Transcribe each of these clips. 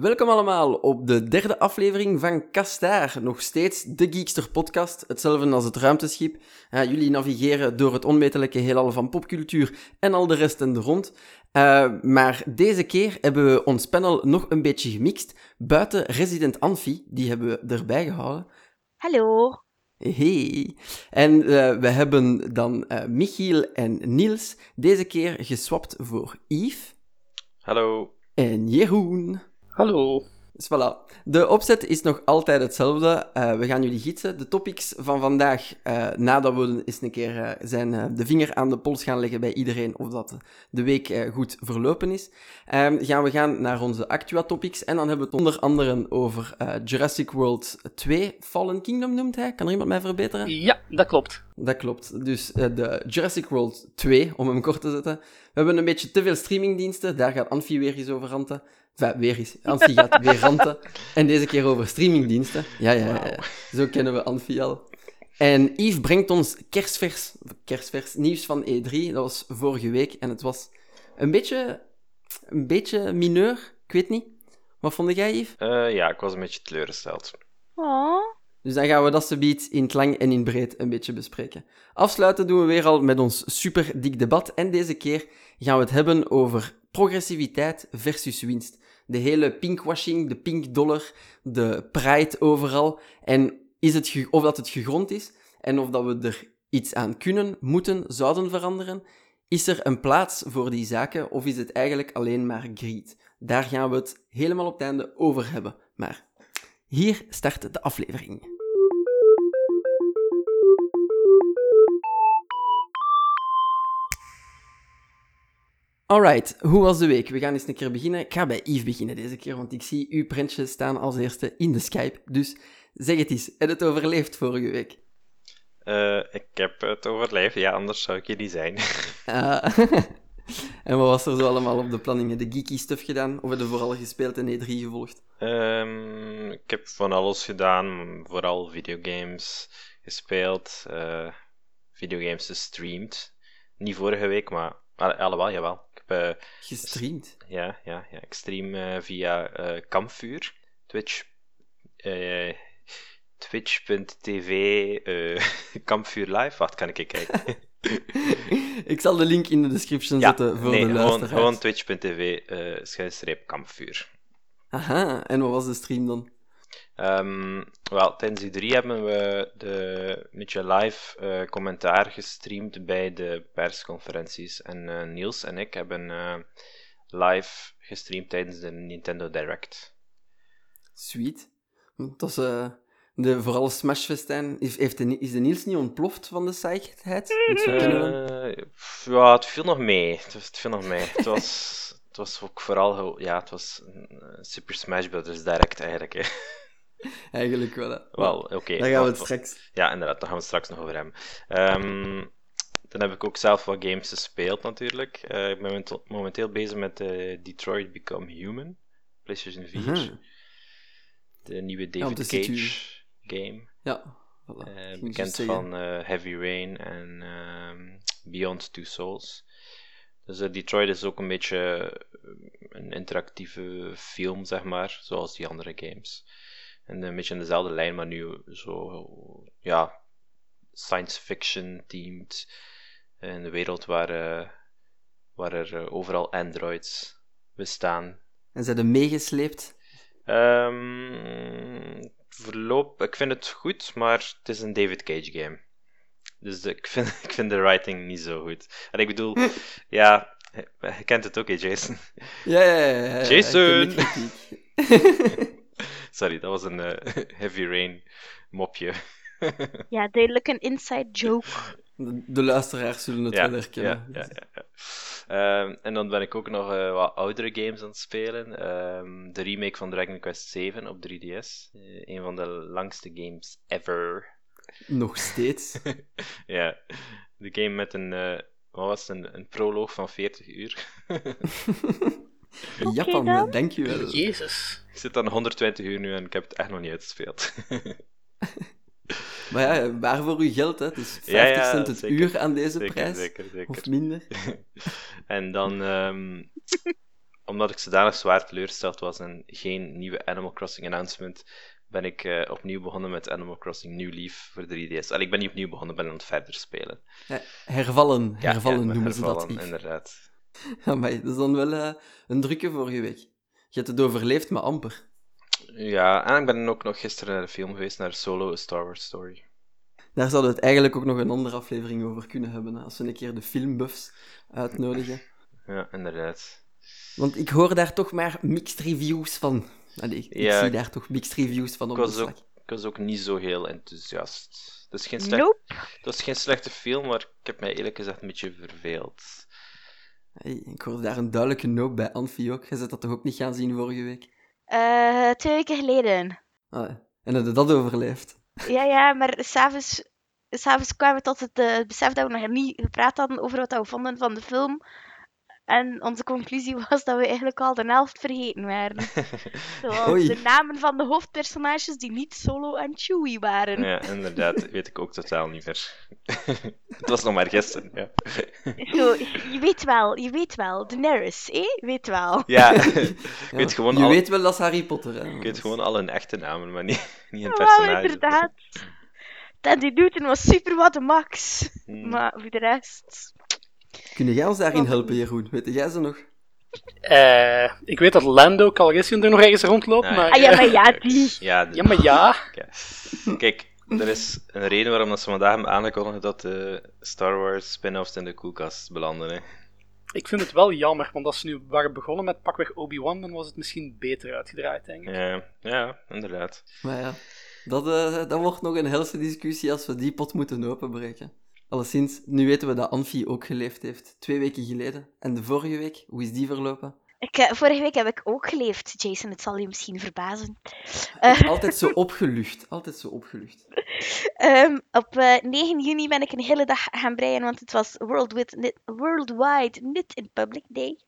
Welkom allemaal op de derde aflevering van Kastaar. Nog steeds de Geekster podcast, hetzelfde als het ruimteschip. Uh, jullie navigeren door het onmetelijke heelal van popcultuur en al de rest en de rond. Uh, maar deze keer hebben we ons panel nog een beetje gemixt. Buiten Resident Anfi, die hebben we erbij gehouden. Hallo. Hey. En uh, we hebben dan Michiel en Niels deze keer geswapt voor Yves. Hallo. En Jeroen. Hallo. Dus voilà. De opzet is nog altijd hetzelfde. Uh, we gaan jullie gidsen. De topics van vandaag, uh, nadat we eens een keer uh, zijn, de vinger aan de pols gaan leggen bij iedereen of dat de week goed verlopen is, ehm, gaan we gaan naar onze Actua-topics. En dan hebben we het onder andere over Jurassic World 2 Fallen Kingdom noemt hij. Kan er iemand mij verbeteren? Ja, dat klopt. Dat klopt. Dus de Jurassic World 2, om hem kort te zetten. We hebben een beetje te veel streamingdiensten. Daar gaat Anfi weer eens over ranten. Enfin, weer eens. Anfi gaat weer ranten. En deze keer over streamingdiensten. Ja, ja, ja. Zo kennen we Anfi al. En Yves brengt ons kerstvers, kerstvers nieuws van E3. Dat was vorige week. En het was een beetje, een beetje mineur. Ik weet niet. Wat vond jij, Yves? Uh, ja, ik was een beetje teleurgesteld. Oh. Dus dan gaan we dat subiet in het lang en in breed een beetje bespreken. Afsluiten doen we weer al met ons super dik debat. En deze keer gaan we het hebben over progressiviteit versus winst de hele pinkwashing, de pink dollar, de pride overal. En is het of dat het gegrond is en of dat we er iets aan kunnen, moeten, zouden veranderen. Is er een plaats voor die zaken of is het eigenlijk alleen maar greed? Daar gaan we het helemaal op het einde over hebben. Maar hier start de aflevering. Alright, hoe was de week? We gaan eens een keer beginnen. Ik ga bij Yves beginnen deze keer, want ik zie uw printje staan als eerste in de Skype. Dus zeg het eens, heb het overleefd vorige week? Uh, ik heb het overleefd, ja, anders zou ik hier niet zijn. Uh, en wat was er zo allemaal op de planningen? De geeky stuff gedaan? Of heb je vooral gespeeld en E3 gevolgd? Um, ik heb van alles gedaan, vooral videogames gespeeld, uh, videogames gestreamd. Niet vorige week, maar allemaal, jawel. Uh, Gestreamd? Ja, ja, ja, ik stream uh, via uh, Kampvuur, Twitch, twitch.tv, Kampvuur Live. Wacht, kan ik kijken? ik zal de link in de description ja, zetten voor nee, de gewoon, luisteraars. gewoon twitch.tv, schuinstreep Kampvuur. Aha, en wat was de stream dan? Um, wel, tijdens die drie hebben we de, een beetje live uh, commentaar gestreamd bij de persconferenties. En uh, Niels en ik hebben uh, live gestreamd tijdens de Nintendo Direct. Sweet. Was de, vooral Smashfestijn. Heeft de, is de Niels niet ontploft van de saaiheid? ja, het viel nog mee. Het, het viel nog mee. het was... Het was ook vooral, ja, het was Super Smash Bros. Direct eigenlijk. Hè. Eigenlijk wel. Hè. Wel, oké. Okay. Daar gaan we het straks. Ja, inderdaad, daar gaan we het straks nog over hebben. Um, dan heb ik ook zelf wat games gespeeld natuurlijk. Uh, ik ben momenteel bezig met uh, Detroit Become Human, PlayStation 4. Uh-huh. De nieuwe David ja, Cage game. Ja, voilà. uh, bekend van Heavy Rain en um, Beyond Two Souls. Dus Detroit is ook een beetje een interactieve film, zeg maar, zoals die andere games. En een beetje in dezelfde lijn, maar nu zo, ja, science fiction themed. In de wereld waar, uh, waar er uh, overal androids bestaan. En zijn er meegesleept? Um, verloop, ik vind het goed, maar het is een David Cage game. Dus de, ik, vind, ik vind de writing niet zo goed. En ik bedoel, ja, je kent het ook, hè, Jason? Ja, ja, ja. ja Jason! Sorry, dat was een uh, Heavy Rain mopje. ja, duidelijk een inside joke. De, de luisteraars zullen het ja, wel herkennen. Ja, ja, ja, ja. Um, en dan ben ik ook nog uh, wat oudere games aan het spelen. Um, de remake van Dragon Quest 7 op 3DS. Uh, een van de langste games ever. Nog steeds? ja, de game met een, uh, wat was het, een, een proloog van 40 uur. Okay, Japan, dan. dankjewel. Jezus. Ik zit aan 120 uur nu en ik heb het echt nog niet uitgespeeld. maar ja, waarvoor uw geld, hè? Het is 50 Ja, ja, cent het zeker. uur aan deze zeker, prijs. zeker, zeker. Of minder. en dan, ehm, omdat ik zodanig zwaar teleurgesteld was en geen nieuwe Animal Crossing announcement, ben ik uh, opnieuw begonnen met Animal Crossing New Leaf voor 3DS. Allee, ik ben niet opnieuw begonnen, ben aan het verder spelen. Ja, hervallen, hervallen ja, noemen ze dat. inderdaad. Ja, maar dat is dan wel uh, een drukke vorige week. Je hebt het overleefd, maar amper. Ja, en ik ben ook nog gisteren naar de film geweest, naar Solo, A Star Wars Story. Daar zouden we het eigenlijk ook nog een andere aflevering over kunnen hebben, als we een keer de filmbuffs uitnodigen. Ja, inderdaad. Want ik hoor daar toch maar mixed reviews van. Allee, ik zie daar toch mixed reviews van op ik was, de ook, ik was ook niet zo heel enthousiast. Dat is, geen slecht, nope. dat is geen slechte film, maar ik heb mij eerlijk gezegd een beetje verveeld. Hey, ik hoorde daar een duidelijke noop bij Anfie ook. Je zet dat toch ook niet gaan zien vorige week? Uh, twee weken geleden. Ah, en heb je dat overleefd? Ja, ja, maar s'avonds, s'avonds kwamen we tot het uh, besef dat we nog niet gepraat hadden over wat we vonden van de film. En onze conclusie was dat we eigenlijk al de helft vergeten waren. Zoals de namen van de hoofdpersonages die niet Solo en Chewie waren. Ja, inderdaad. Weet ik ook totaal niet meer. Het was nog maar gisteren, ja. Zo, je weet wel, je weet wel. Daenerys, eh? weet wel. Ja, weet gewoon Je weet wel dat Harry Potter, hè. Ik weet gewoon al hun echte namen, maar niet, niet hun personage. Ja, inderdaad. Tandy Newton was super wat de max. Hmm. Maar voor de rest... Kun jij ons daarin helpen, Jeroen? Weet jij ze nog? Uh, ik weet dat Lando Calrissian er nog ergens rondloopt, ah, maar... Ah, ja, maar ja, die... Ja, ja maar ja. Kijk, er is een reden waarom dat ze vandaag hebben aangekondigd dat de Star Wars spin-offs in de koelkast belanden. Hè. Ik vind het wel jammer, want als ze nu waren begonnen met pakweg Obi-Wan, dan was het misschien beter uitgedraaid, denk ik. Ja, ja inderdaad. Maar ja, dat, uh, dat wordt nog een helse discussie als we die pot moeten openbreken. Alleszins, nu weten we dat Anfie ook geleefd heeft, twee weken geleden. En de vorige week, hoe is die verlopen? Ik, uh, vorige week heb ik ook geleefd, Jason. Het zal je misschien verbazen. Uh, altijd zo opgelucht. Altijd zo opgelucht. Um, op uh, eh, 9 juni ben ik een hele dag gaan breien, want het was World with, Worldwide Knit in Public Day.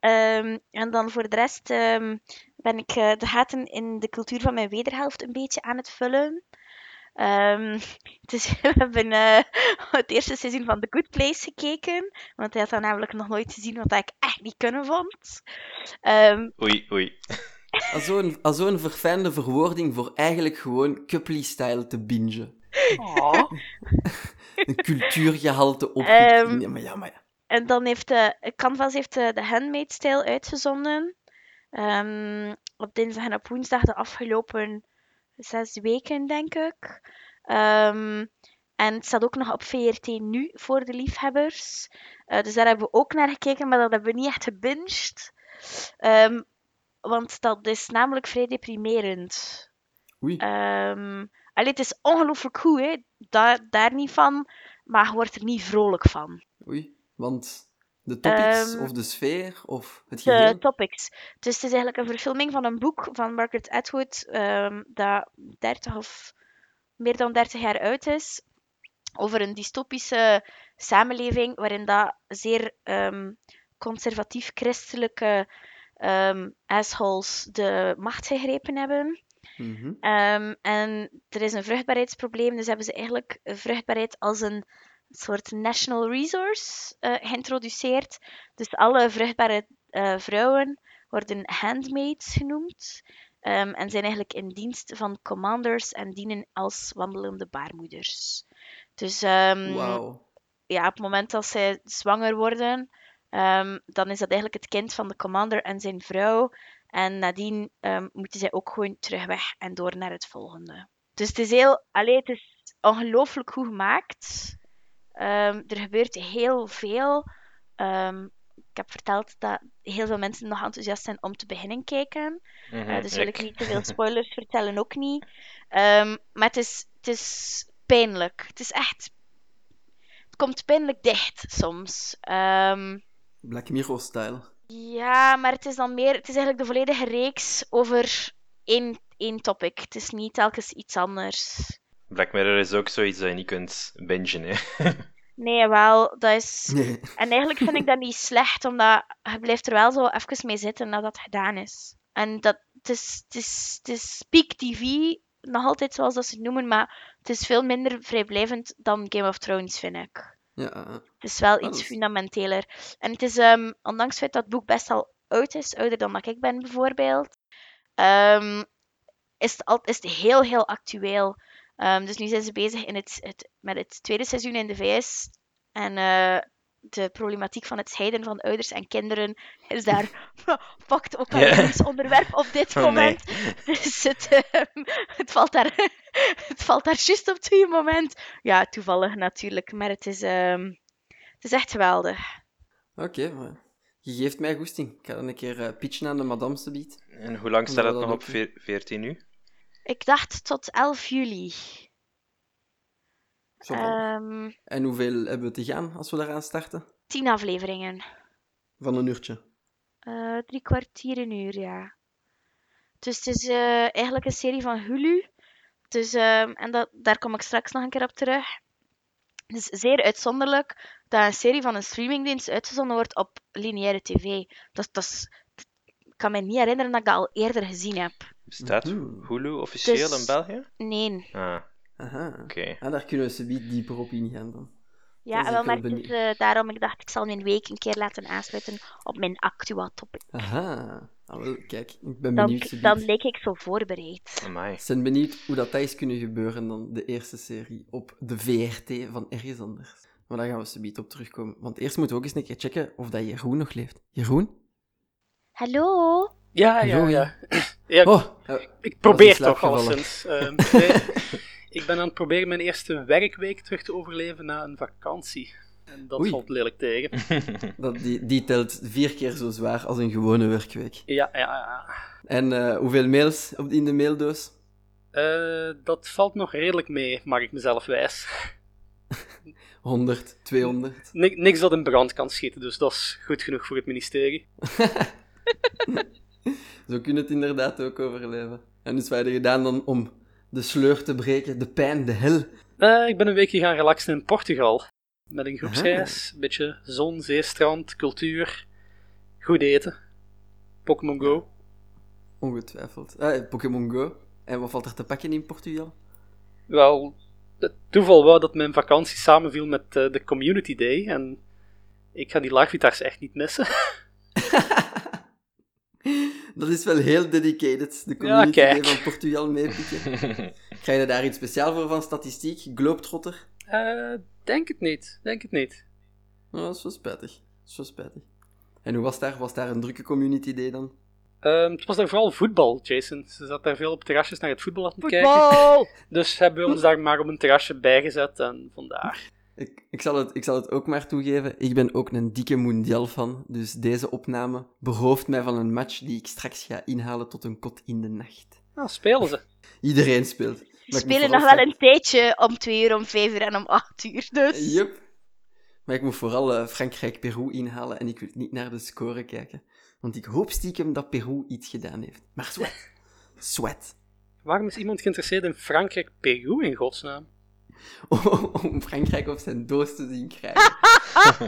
Um, en dan voor de rest um, ben ik de gaten in de cultuur van mijn wederhelft een beetje aan het vullen. Um, dus we hebben uh, het eerste seizoen van The Good Place gekeken. Want hij had dan namelijk nog nooit gezien wat ik echt niet kunnen vond. Um, oei, oei. Als zo'n zo verfijnde verwoording voor eigenlijk gewoon Couply-style te bingen. Oh. een cultuurgehalte op. Um, ja, maar ja, maar ja. En dan heeft de Canvas heeft de, de Handmade-style uitgezonden. Um, op dinsdag en op woensdag de afgelopen zes weken, denk ik. Um, en het staat ook nog op VRT nu voor de liefhebbers. Uh, dus daar hebben we ook naar gekeken, maar dat hebben we niet echt gebinged. Um, want dat is namelijk vrij deprimerend. Oei. Um, allee, het is ongelooflijk goed, hè. Daar, daar niet van. Maar je wordt er niet vrolijk van. Oei, want de topics of de sfeer of het geheel? De topics. Dus het is eigenlijk een verfilming van een boek van Margaret Atwood, um, dat 30 of meer dan 30 jaar oud is. Over een dystopische samenleving waarin dat zeer um, conservatief-christelijke assholes de macht gegrepen hebben. Mm -hmm. en er is een vruchtbaarheidsprobleem, dus hebben ze eigenlijk vruchtbaarheid als een soort national resource uh, geïntroduceerd. Dus alle vruchtbare uh, vrouwen worden handmaids genoemd. Um, en zijn eigenlijk in dienst van commanders en dienen als wandelende baarmoeders. Dus um, wow. ja, op het moment dat zij zwanger worden, um, dan is dat eigenlijk het kind van de commander en zijn vrouw. En nadien moeten zij ook gewoon terug weg en door naar het volgende. Dus het is heel, allee, het is ongelooflijk goed gemaakt. Um, er gebeurt heel veel. Um, ik heb verteld dat heel veel mensen nog enthousiast zijn om te beginnen kijken. Mm -hmm, uh, dus wil ik niet te veel spoilers vertellen, ook niet. Um, maar het is, het is pijnlijk. Het is echt. Het komt pijnlijk dicht soms. Black Mirror-style. Ja, maar het is dan meer. Het is eigenlijk de volledige reeks over één, één topic. Het is niet telkens iets anders. Black Mirror is ook zoiets dat je niet kunt bingen, hè? nee, wel, dat is... Nee. En eigenlijk vind ik dat niet slecht, omdat je blijft er wel zo even mee zitten nadat het gedaan is. En dat, het is, het is, het is peak TV, nog altijd zoals dat ze het noemen, maar het is veel minder vrijblijvend dan Game of Thrones, vind ik. Ja. Het is wel iets fundamenteler. En het is, um, ondanks het feit dat het boek best al oud is, ouder dan dat ik ben bijvoorbeeld, ehm, is, het al, is het heel, heel actueel. Ehm, dus nu zijn ze bezig in het, het, met het tweede seizoen in de VS. En uh, de problematiek van het scheiden van ouders en kinderen is daar pakt ook al yeah. onderwerp op dit oh, moment. Nee. Dus het, um, het, valt daar, het valt daar juist op het goede moment. Ja, toevallig natuurlijk, maar het is, um, het is echt geweldig. Oké, okay, je geeft mij goesting. Ik ga dan een keer uh, pitchen aan de madame bied. En hoe lang staat het nog op 14 nu? Ik dacht tot 11 juli. Um, en hoeveel hebben we te gaan als we daaraan starten? Tien afleveringen. Van een uurtje? Uh, drie kwartier een uur, ja. Dus het is uh, eigenlijk een serie van Hulu. Dus, uh, en dat, daar kom ik straks nog een keer op terug. Het is zeer uitzonderlijk dat een serie van een streamingdienst uitgezonden wordt op lineaire tv. Dat, dat, ik kan me niet herinneren dat ik dat al eerder gezien heb. Bestaat Hulu officieel dus, in België? Nee. Ah. Aha. Oké. Okay. Ah, daar kunnen we ze niet dieper op ingaan dan. Ja, wel, maar het is uh, daarom ik dacht ik zal mijn week een keer laten aansluiten op mijn actua topic. Aha. Ah, wel, kijk, ik ben dan, benieuwd. Dan leek ik zo voorbereid. Amai. Ik ben benieuwd hoe dat is kunnen gebeuren dan de eerste serie op de VRT van ergens anders. Maar daar gaan we subiet op terugkomen. Want eerst moeten we ook eens een keer checken of dat Jeroen nog leeft. Jeroen? Hallo? Ja, ja, ja. ja oh, ik probeer toch al sinds. Uh, ik ben aan het proberen mijn eerste werkweek terug te overleven na een vakantie. En dat valt lelijk tegen. dat, die, die telt vier keer zo zwaar als een gewone werkweek. Ja, ja, ja. En uh, hoeveel mails op, in de maildoos? Uh, dat valt nog redelijk mee, mag ik mezelf wijs. 100, 200. niks dat in brand kan schieten, dus dat is goed genoeg voor het ministerie. Zo kun je het inderdaad ook overleven. En dus wat heb je gedaan dan om de sleur te breken, de pijn, de hel? Uh, ik ben een weekje gaan relaxen in Portugal. Met een groepsreis. Een beetje zon, zee, strand, cultuur. Goed eten. Pokémon Go. Ongetwijfeld. Ah, Pokémon Go. En wat valt er te pakken in Portugal? Wel, het toeval wou dat mijn vakantie samenviel met uh, de Community Day. En ik ga die laagvitaars echt niet missen. Dat is wel heel dedicated, de community ja, van Portugal meepikken. Ga je daar iets speciaal voor van statistiek? Globetrotter? Uh, denk het niet, denk het niet. Oh, dat is wel spijtig. zo spijtig. En hoe was daar? Was daar een drukke community day dan? Um, het was daar vooral voetbal, Jason. Ze zat daar veel op terrasjes naar het voetbal aan het kijken. Dus hebben we ons daar maar op een terrasje bijgezet en vandaar. Ik, ik, zal het, ik zal het ook maar toegeven. Ik ben ook een dikke Mundial fan. Dus deze opname berooft mij van een match die ik straks ga inhalen tot een kot in de nacht. Nou, spelen ze. Iedereen speelt. Ze spelen nog wel een tijdje om twee uur, om vijf uur en om acht uur. Dus. Yep. Maar ik moet vooral uh, Frankrijk-Peru inhalen en ik wil niet naar de score kijken. Want ik hoop stiekem dat Peru iets gedaan heeft. Maar sweat. Sweat. Waarom is iemand geïnteresseerd in Frankrijk-Peru in godsnaam? om Frankrijk op zijn doos te zien krijgen.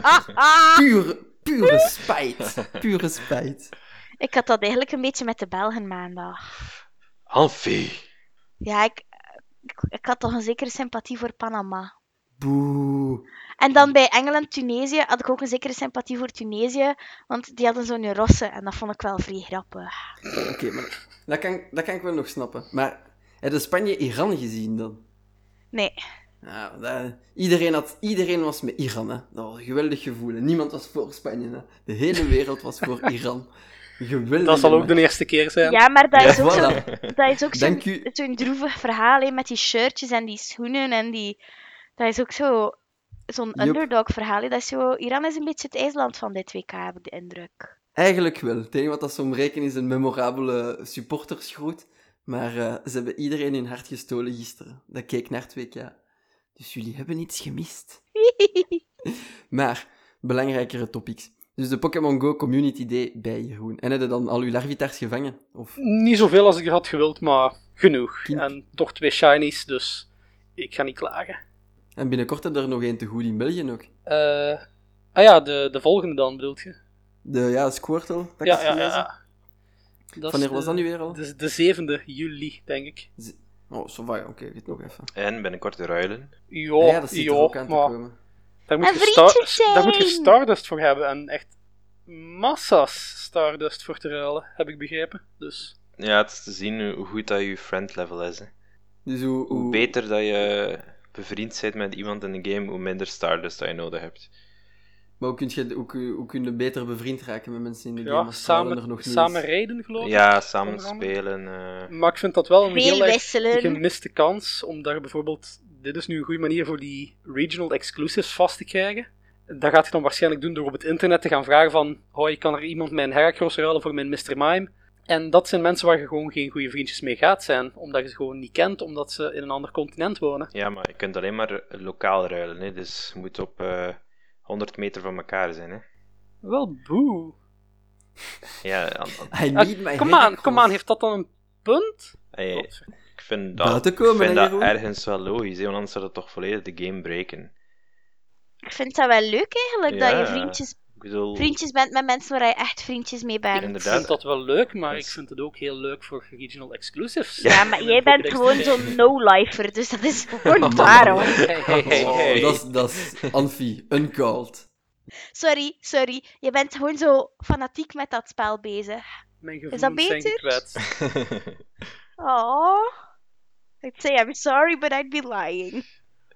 pure, pure spijt. Pure spijt. Ik had dat eigenlijk een beetje met de Belgen maandag. Alfie. Ja, ik, ik, had toch een zekere sympathie voor Panama. Boe. En dan bij Engeland, Tunesië had ik ook een zekere sympathie voor Tunesië, want die hadden zo'n rosse en dat vond ik wel vrij grappig. Oké, maar dat kan, dat kan ik wel nog snappen. Maar heb je Spanje-Iran gezien dan? Nee. Nou, dat, iedereen, had, iedereen was met Iran. Hè. Dat was een geweldig gevoel. niemand was voor Spanje. Hè. De hele wereld was voor Iran. Geweldig. Dat zal ook de eerste keer zijn. Ja, maar dat is ook zo, dat is ook zo'n zo droevig verhaal hè, met die shirtjes en die schoenen. En die, dat is ook zo, zo'n underdog verhaal. Hè. Dat is zo, Iran is een beetje het IJsland van dit WK, heb ik de indruk. Eigenlijk wel. Het enige wat dat zo rekenen is een memorabele supportersgroet. Maar uh, ze hebben iedereen in hart gestolen gisteren. Dat keek naar het WK. Dus jullie hebben iets gemist. maar, belangrijkere topics. Dus de Pokémon Go Community Day bij Jeroen. En hebben dan al uw larvitars gevangen? Of? Niet zoveel als ik had gewild, maar genoeg. En toch twee shinies, dus ik ga niet klagen. En binnenkort heb er nog één te goed in België ook. Uh, ah ja, de, de volgende dan bedoelt je? De, ja, Squirtle. Dat ja, ja, ja. Wanneer was dat nu weer al? De, de 7e juli, denk ik. Oh, zo oké, okay, dit nog even. En binnenkort de ruilen. Ja, ja dat zit er ook aan te komen. Daar moet, je daar moet je Stardust voor hebben en echt massa's Stardust voor te ruilen, heb ik begrepen. Dus Ja, het is te zien hoe goed dat je friend level is. Hè. Dus hoe, Hoe hoe beter dat je bevriend bent met iemand in de game, hoe minder Stardust dat je nodig hebt. Maar hoe kun je, hoe, kun- hoe kun je beter bevriend raken met mensen in de game als Stralen er samen, nog niet samen rijden geloof ik. Ja, samen spelen. eh, Maar ik vind dat wel een Veel heel erg gemiste kans, omdat je bijvoorbeeld... Dit is nu een goede manier voor die regional exclusives vast te krijgen. Dat gaat je dan waarschijnlijk doen door op het internet te gaan vragen van hoi, kan er iemand mijn Heracross ruilen voor mijn Mr. Mime? En dat zijn mensen waar je gewoon geen goede vriendjes mee gaat zijn, omdat je ze gewoon niet kent, omdat ze in een ander continent wonen. Ja, maar je kunt alleen maar lokaal ruilen. Hè. Dus je moet op eh 100 meter van elkaar zijn. Hè. Wel, boe. Ja, I need my Kom aan, kom aan, heeft dat dan een punt? hey, Godver- ik vind dat, ik komen, vind dat ergens wel logisch, hè, want anders zou het toch volledig de game breken. Ik vind dat wel leuk eigenlijk, dat je vriendjes, Ik bedoel, vriendjes bent met mensen waar je echt vriendjes mee bent. Ik Inderdaad. vind dat wel leuk, maar ik vind het ook heel leuk voor regional exclusives. Ja, maar jij bent gewoon zo'n no-lifer, dus dat is gewoon. Hey, hey, hey, Oh, hey. dat is- dat is Anfi, uncalled. Sorry, sorry. Je bent gewoon zo fanatiek met dat spel bezig. Mijn dat gevoelens zijn beter? gekwetst. Oh. I'd say I'm sorry, but I'd be lying.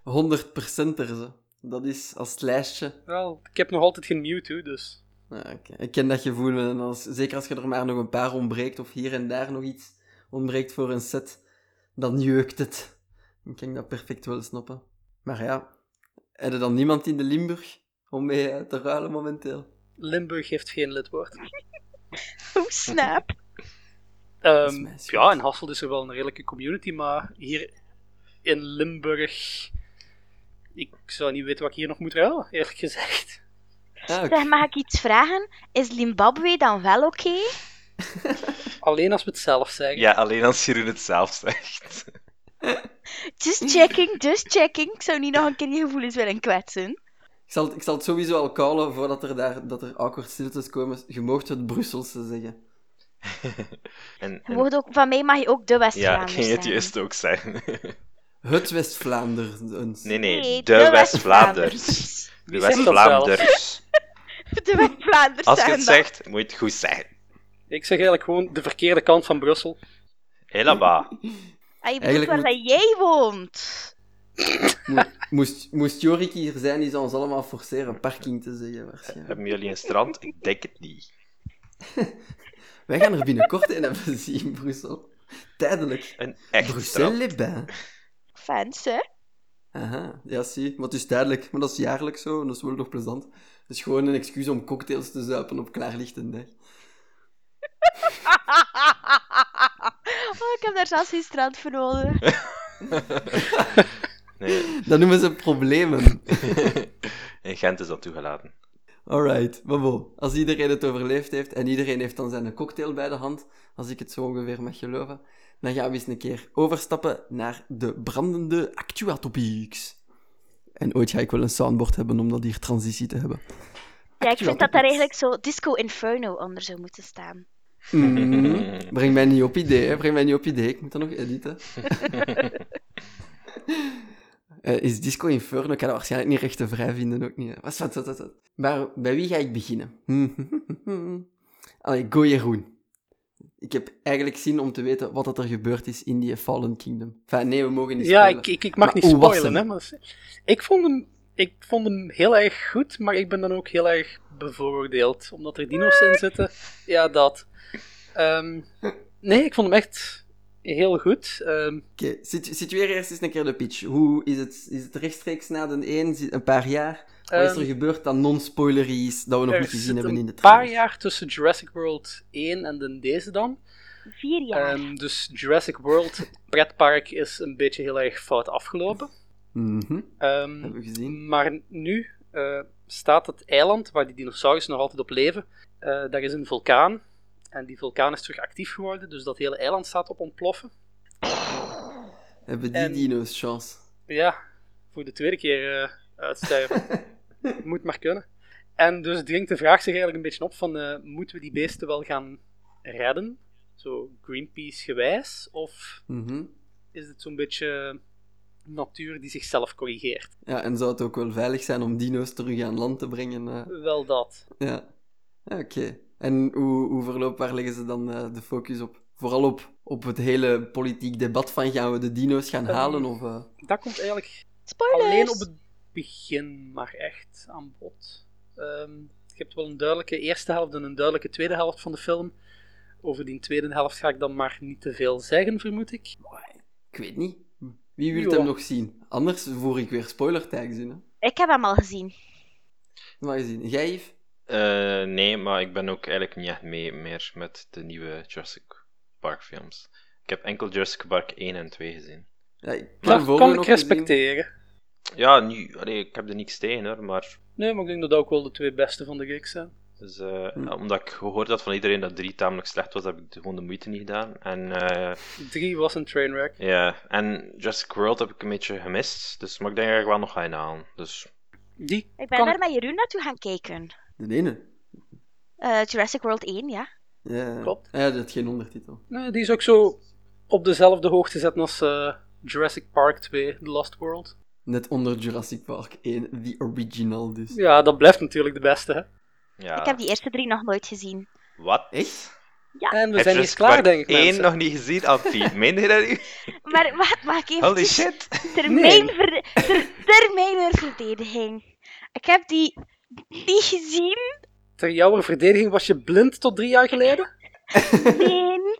100% er ze. Dat is als het lijstje. Wel, ik heb nog altijd geen Mewtwo, dus... Ja, oké. Ik ken dat gevoel, en als, zeker als je er maar nog een paar ontbreekt, of hier en daar nog iets ontbreekt voor een set, dan jeukt het. Ik kan dat perfect wel snappen. Maar ja, heb je dan niemand in de Limburg om mee eh, te ruilen momenteel? Limburg heeft geen lidwoord. Oh, snap. Ehm, ja, in Hasselt is er wel een redelijke community, maar hier in Limburg... Ik zou niet weten wat ik hier nog moet ruilen, eerlijk gezegd. Ah. Zeg, mag ik iets vragen? Is Zimbabwe dan wel oké? Alleen als we het zelf zeggen. ja, alleen als Jeroen het zelf zegt. Just checking, just checking. Ik zou niet nog een keer je gevoelens willen kwetsen. Ik zal, het- ik zal het sowieso al callen voordat er, daar, dat er awkward stiltes komen. Je moogt het Brusselse zeggen. En, ook, van mij mag je ook de ja, ik ging het juist ook zeggen. Het West-Vlaanders. nee, nee, Nee, de, West-Vlaanders. De? West-Vlaanders. De West-Vlaanders Als je het zegt, moet je het goed zeggen. Ik zeg eigenlijk gewoon de verkeerde kant van Brussel. Helemaal. Ah, je bedoelt Eigenlijk waar moet- jij woont. Mo- moest, moest Jorik hier zijn, die zou ons allemaal forceren parking te zeggen, waarschijnlijk. Hebben jullie een strand? Ik denk het niet. Wij gaan er binnenkort een hebben zien in Brussel. Tijdelijk. Een echt strand. Fans, hè? Aha, ja, zie. Maar het is tijdelijk. Maar dat is jaarlijks zo, en dat is wel nog plezant. Het is gewoon een excuus om cocktails te zuipen op klaarlichte dag. oh, ik heb daar zelfs geen strand voor nodig. Nee, Dat noemen ze problemen. in Gent is dat toegelaten. Alright, maar bon. Als iedereen het overleefd heeft en iedereen heeft dan zijn cocktail bij de hand, als ik het zo ongeveer mag geloven, dan gaan we eens een keer overstappen naar de brandende Actuatopics. En ooit ga ik wel een soundboard hebben om dat hier transitie te hebben. Ja, ik vind dat daar eigenlijk zo Disco Inferno onder zou moeten staan. Mhm. Breng mij niet op idee, hè. Breng mij niet op idee. Ik moet dat nog editen. Eh, is Disco Inferno? Ik kan dat waarschijnlijk niet rechten vrij vinden, ook niet. wat, wat, wat. Maar bij wie ga ik beginnen? Allee, go Jeroen. Ik heb eigenlijk zin om te weten wat er gebeurd is in die Fallen Kingdom. Enfin, nee, we mogen niet Ja, spoilen. ik, ik, ik mag Maar niet spoilen, hè. Maar ik, vond hem, ik vond hem heel erg goed, maar ik ben dan ook heel erg bevooroordeeld. Omdat er dino's in zitten. Ja, dat. Ehm, nee, ik vond hem echt heel goed. Ehm, Oké, situ- situeer eerst eens een keer de pitch. Hoe is het? Is het rechtstreeks na de 1, een paar jaar? Wat is er Ehm, gebeurd dat non-spoilery is, dat we nog niet gezien hebben in de een paar trailer? jaar tussen Jurassic World 1 en de deze dan. Vier jaar. Ehm, dus Jurassic World pretpark is een beetje heel erg fout afgelopen. Mhm, Ehm, hebben we gezien. Maar nu eh, staat het eiland waar die dinosaurussen nog altijd op leven, eh daar is een vulkaan. En die vulkaan is terug actief geworden, dus dat hele eiland staat op ontploffen. Hebben die en- dino's chance? Ja, voor de tweede keer eh uitsterven. Moet maar kunnen. En dus dringt de vraag zich eigenlijk een beetje op van, eh, moeten we die beesten wel gaan redden? Zo Greenpeace gewijs? Of Mhm. is het zo'n beetje natuur die zichzelf corrigeert? Ja, en zou het ook wel veilig zijn om dino's terug aan land te brengen? eh? Wel dat. ja. Oké. En hoe, hoe verloopt, waar leggen ze dan uh, de focus op? Vooral op, op het hele politiek debat van gaan we de dino's gaan halen? Of, uh... Dat komt eigenlijk Spoilers. alleen op het begin maar echt aan bod. Um, je hebt wel een duidelijke eerste helft en een duidelijke tweede helft van de film. Over die tweede helft ga ik dan maar niet te veel zeggen, vermoed ik. Ik weet niet. Wie wil hem nog zien? Anders voer ik weer spoiler tags in. Hè? Ik heb hem al gezien. Wat gezien? Jij, Yves? Uh, nee, maar ik ben ook eigenlijk niet echt mee meer met de nieuwe Jurassic Park films. Ik heb enkel Jurassic Park 1 en 2 gezien. Ja, ik dat kan ik respecteren. Ja, nu, allee, ik heb er niks tegen hoor, maar... Nee, maar ik denk dat dat ook wel de twee beste van de gigs zijn. Dus, uh, hm. Omdat ik gehoord had van iedereen dat 3 tamelijk slecht was, heb ik gewoon de moeite niet gedaan. En, uh, 3 was een trainwreck. Ja, en Jurassic World heb ik een beetje gemist, dus, maar ik denk dat ik wel nog ga inhalen. Dus... Die ik ben daar met Jeroen naartoe gaan kijken. De ene? Uh, Jurassic World 1, ja. Ja, klopt. Ja, dat is geen ondertitel. Nee, die is ook zo op dezelfde hoogte zetten als uh, Jurassic Park 2, The Lost World. Net onder Jurassic Park 1, the original dus. Ja, dat blijft natuurlijk de beste, hè. Ja. Ik heb die eerste drie nog nooit gezien. Wat? Echt? Ja. En we zijn hier klaar, denk ik, één mensen. nog niet gezien, Alfie. Meen je dat nu? Maar wacht, mag ik even... Holy shit. Ter, mijn ver, ter, ter mijn verdediging. Ik heb die niet gezien. Ter jouw verdediging was je blind tot drie jaar geleden? Nee.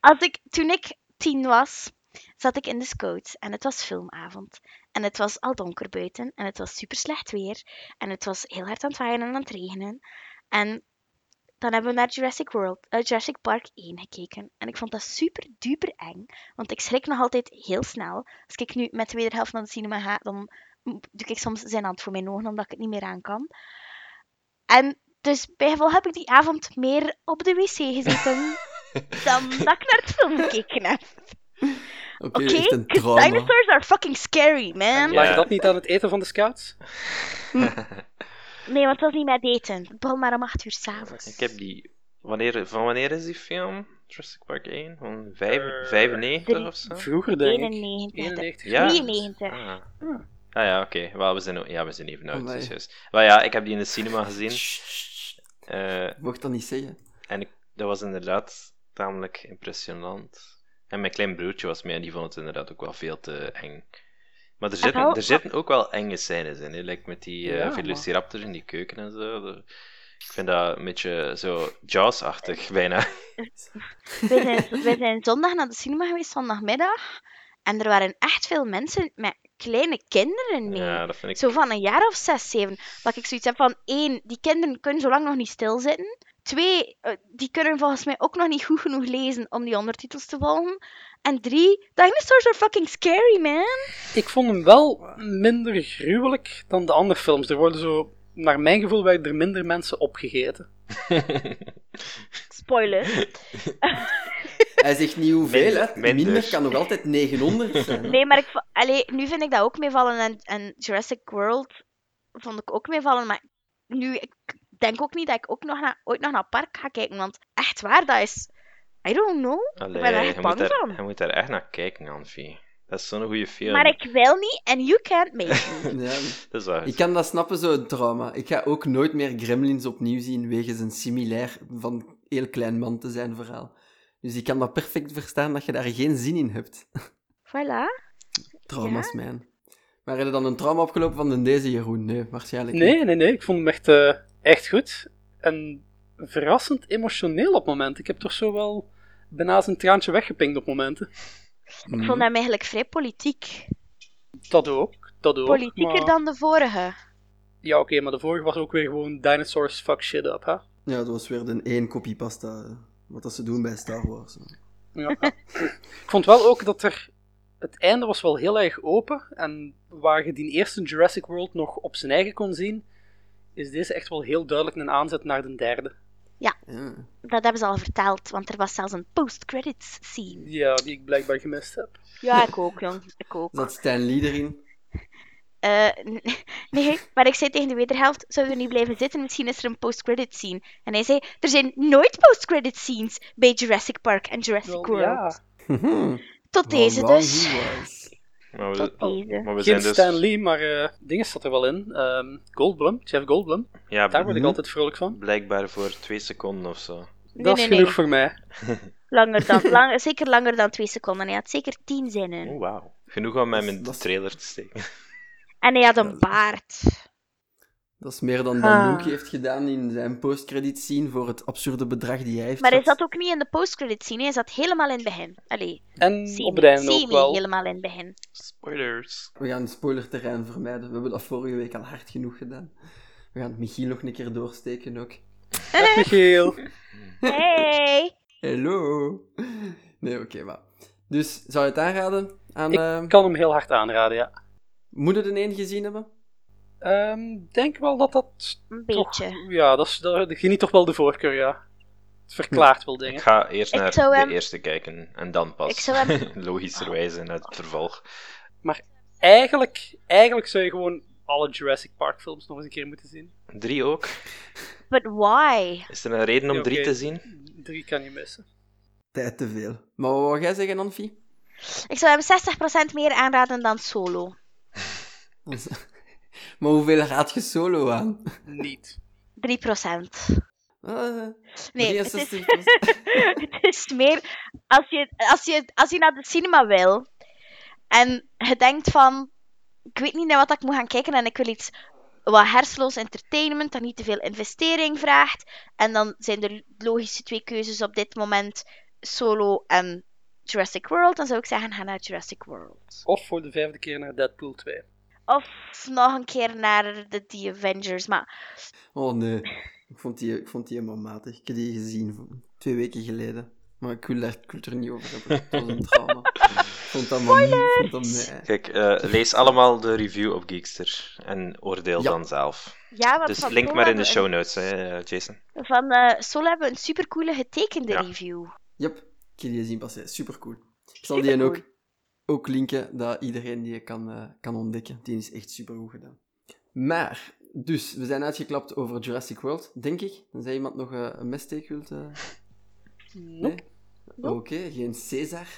Als ik, toen ik tien was, zat ik in de scouts en het was filmavond. En het was al donker buiten en het was super slecht weer. En het was heel hard aan het waaien en aan het regenen. En dan hebben we naar Jurassic, World, uh, Jurassic Park 1 gekeken. En ik vond dat super duper eng. Want ik schrik nog altijd heel snel. Als ik nu met de wederhelft naar de cinema ga, dan doe ik soms zijn hand voor mijn ogen omdat ik het niet meer aan kan. En dus bij gevolg heb ik die avond meer op de wc gezeten dan dat ik naar het film gekeken heb. Oké, okay, dinosaurs are fucking scary, man. Lag je dat niet aan het eten van de scouts? Nee, want het was niet met eten. Het begon maar om 8 uur s'avonds. Ik heb die... Wanneer, van wanneer is die film? Jurassic Park 1? Van vijf, Uh, 95 drie- of zo? Vroeger, denk ik. 91. 91. Ja. 93. Ah. Ah. Ah ja, oké. Wel, we zijn, ja, we zijn even oud. Amai. Dus ja, ik heb die in de cinema gezien. Eh, Mocht dat niet zeggen. en ik, dat was inderdaad tamelijk impressionant. En mijn klein broertje was mee en die vond het inderdaad ook wel veel te eng. Maar er zitten, er zitten ook wel enge scènes in, hè? Like met die Ja, Velociraptor in die keuken en zo. Ik vind dat een beetje zo Jaws-achtig, bijna. We zijn, we zijn zondag naar de cinema geweest, zondagmiddag. En er waren echt veel mensen met kleine kinderen mee. Ja, dat vind ik... Zo van een jaar of zes, zeven. Dat ik zoiets heb van, één, die kinderen kunnen zo lang nog niet stilzitten. Twee, eh, die kunnen volgens mij ook nog niet goed genoeg lezen om die ondertitels te volgen. En drie, dinosaurs are fucking scary, man. Ik vond hem wel minder gruwelijk dan de andere films. Er worden zo, naar mijn gevoel, werden er minder mensen opgegeten. Spoiler. Hij zegt niet hoeveel, Minder- hè. minder. Minder kan nog altijd 900 zijn. hè. Nee, maar ik, allee, nu vind ik dat ook meevallen. En, en Jurassic World vond ik ook meevallen. Maar nu, ik denk ook niet dat ik ook nog naar, ooit nog naar het park ga kijken. Want echt waar, dat is... I don't know. Allee, ben er echt je, bang moet daar, van. je moet daar echt naar kijken, Anfie. Dat is zo'n goede film. Maar ik wil niet en you can't make me. Ja, Dat is waar. ik kan dat snappen, zo'n trauma. Ik ga ook nooit meer Gremlins opnieuw zien, wegens een similair van heel klein man te zijn verhaal. Dus ik kan dat perfect verstaan dat je daar geen zin in hebt. Voilà. Trauma's, man. Maar heb je dan een trauma opgelopen van de deze Jeroen? Nee, waarschijnlijk niet. Nee, nee, nee. Ik vond hem echt, eh, echt goed. En verrassend emotioneel op momenten. Ik heb toch zo wel bijna zijn traantje weggepinkt op momenten. Ik vond hem eigenlijk vrij politiek. Dat ook. Dat ook. Politieker maar- dan de vorige. Ja, oké, maar de vorige was ook weer gewoon dinosaurs fuck shit up, hè? Ja, dat was weer de één kopie pasta. eh, Wat dat ze doen bij Star Wars. Ja. ik vond wel ook dat er... Het einde was wel heel erg open. En waar je die eerste Jurassic World nog op zijn eigen kon zien, is deze echt wel heel duidelijk een aanzet naar de derde. Ja. Dat hebben ze al verteld, want er was zelfs een post-credits scene. Ja, die ik blijkbaar gemist heb. Ja, ik ook, jong. Ik ook. Zat Stan Lee erin? Eh, nee, maar ik zei tegen de wederhelft, zouden we niet blijven zitten? Misschien is er een post-credit scene. En hij zei, er zijn nooit post-credit scenes bij Jurassic Park en Jurassic World. ja. Tot deze dus. Maar we, Tot deze. maar we Geen zijn dus... Stan Lee, maar eh dingen staat er wel in. Ehm, Goldblum, Jeff Goldblum. Ja, Daar word ik Mhm. altijd vrolijk van. blijkbaar voor twee seconden of zo. Nee, dat is nee. genoeg voor mij. Langer dan, lang, zeker langer dan twee seconden. Hij had zeker tien zinnen. Oh, wauw. Genoeg om hem in de trailer te steken. En hij had een baard. Dat is meer dan Ah. Dan Luke heeft gedaan in zijn postcredit scene voor het absurde bedrag die hij heeft. Maar hij zat ook niet in de postcredit scene, hij zat helemaal in het begin. Allee, En semi, op het einde ook wel. helemaal in het begin. Spoilers. We gaan het spoilerterrein vermijden. We hebben dat vorige week al hard genoeg gedaan. We gaan het Michiel nog een keer doorsteken ook. Dag Michiel. Hey! Hallo. Nee, oké, maar. Dus, zou je het aanraden aan... Ik eh, kan hem heel hard aanraden, ja. Moet je de een gezien hebben? Ehm denk wel dat dat Een toch... beetje. Ja, dat, is, dat geniet toch wel de voorkeur, ja. Het verklaart wel Ik dingen. ga eerst Ik naar de hem- eerste kijken en dan pas Ik zou hem- logischerwijze naar het vervolg. Eigenlijk, eigenlijk zou je gewoon alle Jurassic Park films nog eens een keer moeten zien. Drie ook. But why? Is er een reden om drie te zien? Drie kan je missen. Tijd te veel. Maar wat wou jij zeggen, Anfie? Ik zou hem 60% meer aanraden dan solo. Maar hoeveel raad je solo aan? Niet. 3%. Ah, Nee, het is, 63%. het is meer als je, als, je, als je naar de cinema wil en je denkt van ik weet niet naar wat ik moet gaan kijken en ik wil iets wat hersenloos entertainment dat niet te veel investering vraagt en dan zijn er logische twee keuzes op dit moment Solo en Jurassic World dan zou ik zeggen ga naar Jurassic World Of voor de vijfde keer naar Deadpool 2. Of nog een keer naar de The Avengers maar Oh nee, ik vond, die, ik vond die helemaal matig. Ik heb die gezien van twee weken geleden. Maar ik wil, daar, ik wil het er niet over hebben. Het was een trauma. Ik vond dat maar niet. Vond dat. Kijk, eh, lees allemaal de review op Geekster en oordeel Ja. dan zelf. ja, want Dus van link maar in de show notes, hè, Jason. een- van eh, Solo hebben we een supercoole getekende Ja. review Yep, ik heb die gezien passeren. Super cool. Ik zal die ook, ook linken, dat iedereen die kan, eh, kan ontdekken. Die is echt super goed gedaan. Maar, dus, we zijn uitgeklapt over Jurassic World, denk ik. Dan iemand nog eh, een messteek wilt. eh, Nope. Oké, geen Caesar.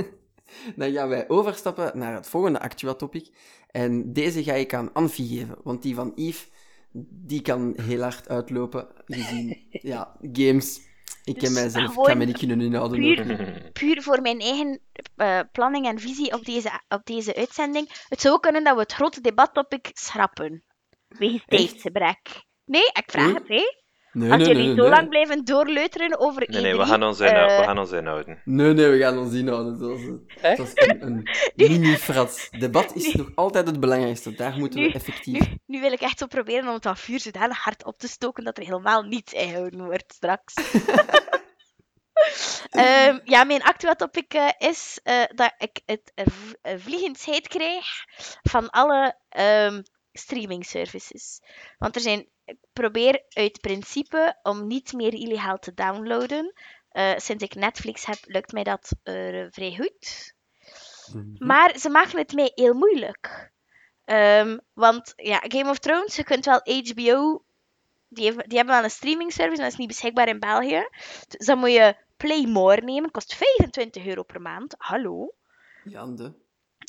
Dan gaan wij overstappen naar het volgende Actua-topic. En deze ga ik aan Anfie geven, want die van Yves, die kan heel hard uitlopen, gezien, ja, games. Ik ken Dus mijzelf, ik ga mij niet kunnen inhouden. puur- voor mijn eigen eh, planning en visie op deze, op deze uitzending. Het zou kunnen dat we het grote debattopic schrappen. Wegens tijdsgebrek. Nee, ik vraag Oei. het, hè. Nee, Als nee, jullie nee, zo nee. lang blijven doorleuteren over Nee, nee, E3, we gaan ons, inhou- eh, we gaan ons inhouden. Nee, nee, we gaan ons inhouden. Dat is, Echt? dat is een, een mini-frats. Debat is nog altijd het belangrijkste. Daar moeten we effectief... nu, nu wil ik echt zo proberen om het dat vuur zodanig hard op te stoken dat er helemaal niets ingehouden wordt straks. Ehm, ja, mijn actuele topic eh, is eh, dat ik het vliegendheid krijg van alle ehm, streaming services. Want er zijn, probeer uit principe om niet meer illegaal te downloaden. Eh, sinds ik Netflix heb, lukt mij dat eh, vrij goed. Mhm. Maar ze maken het mij heel moeilijk. Ehm, want ja, Game of Thrones, je kunt wel HBO. Die, heeft- die hebben wel een streaming service, maar dat is niet beschikbaar in België. Dus dan moet je Play More nemen, kost 25 euro per maand. Hallo. Jan de...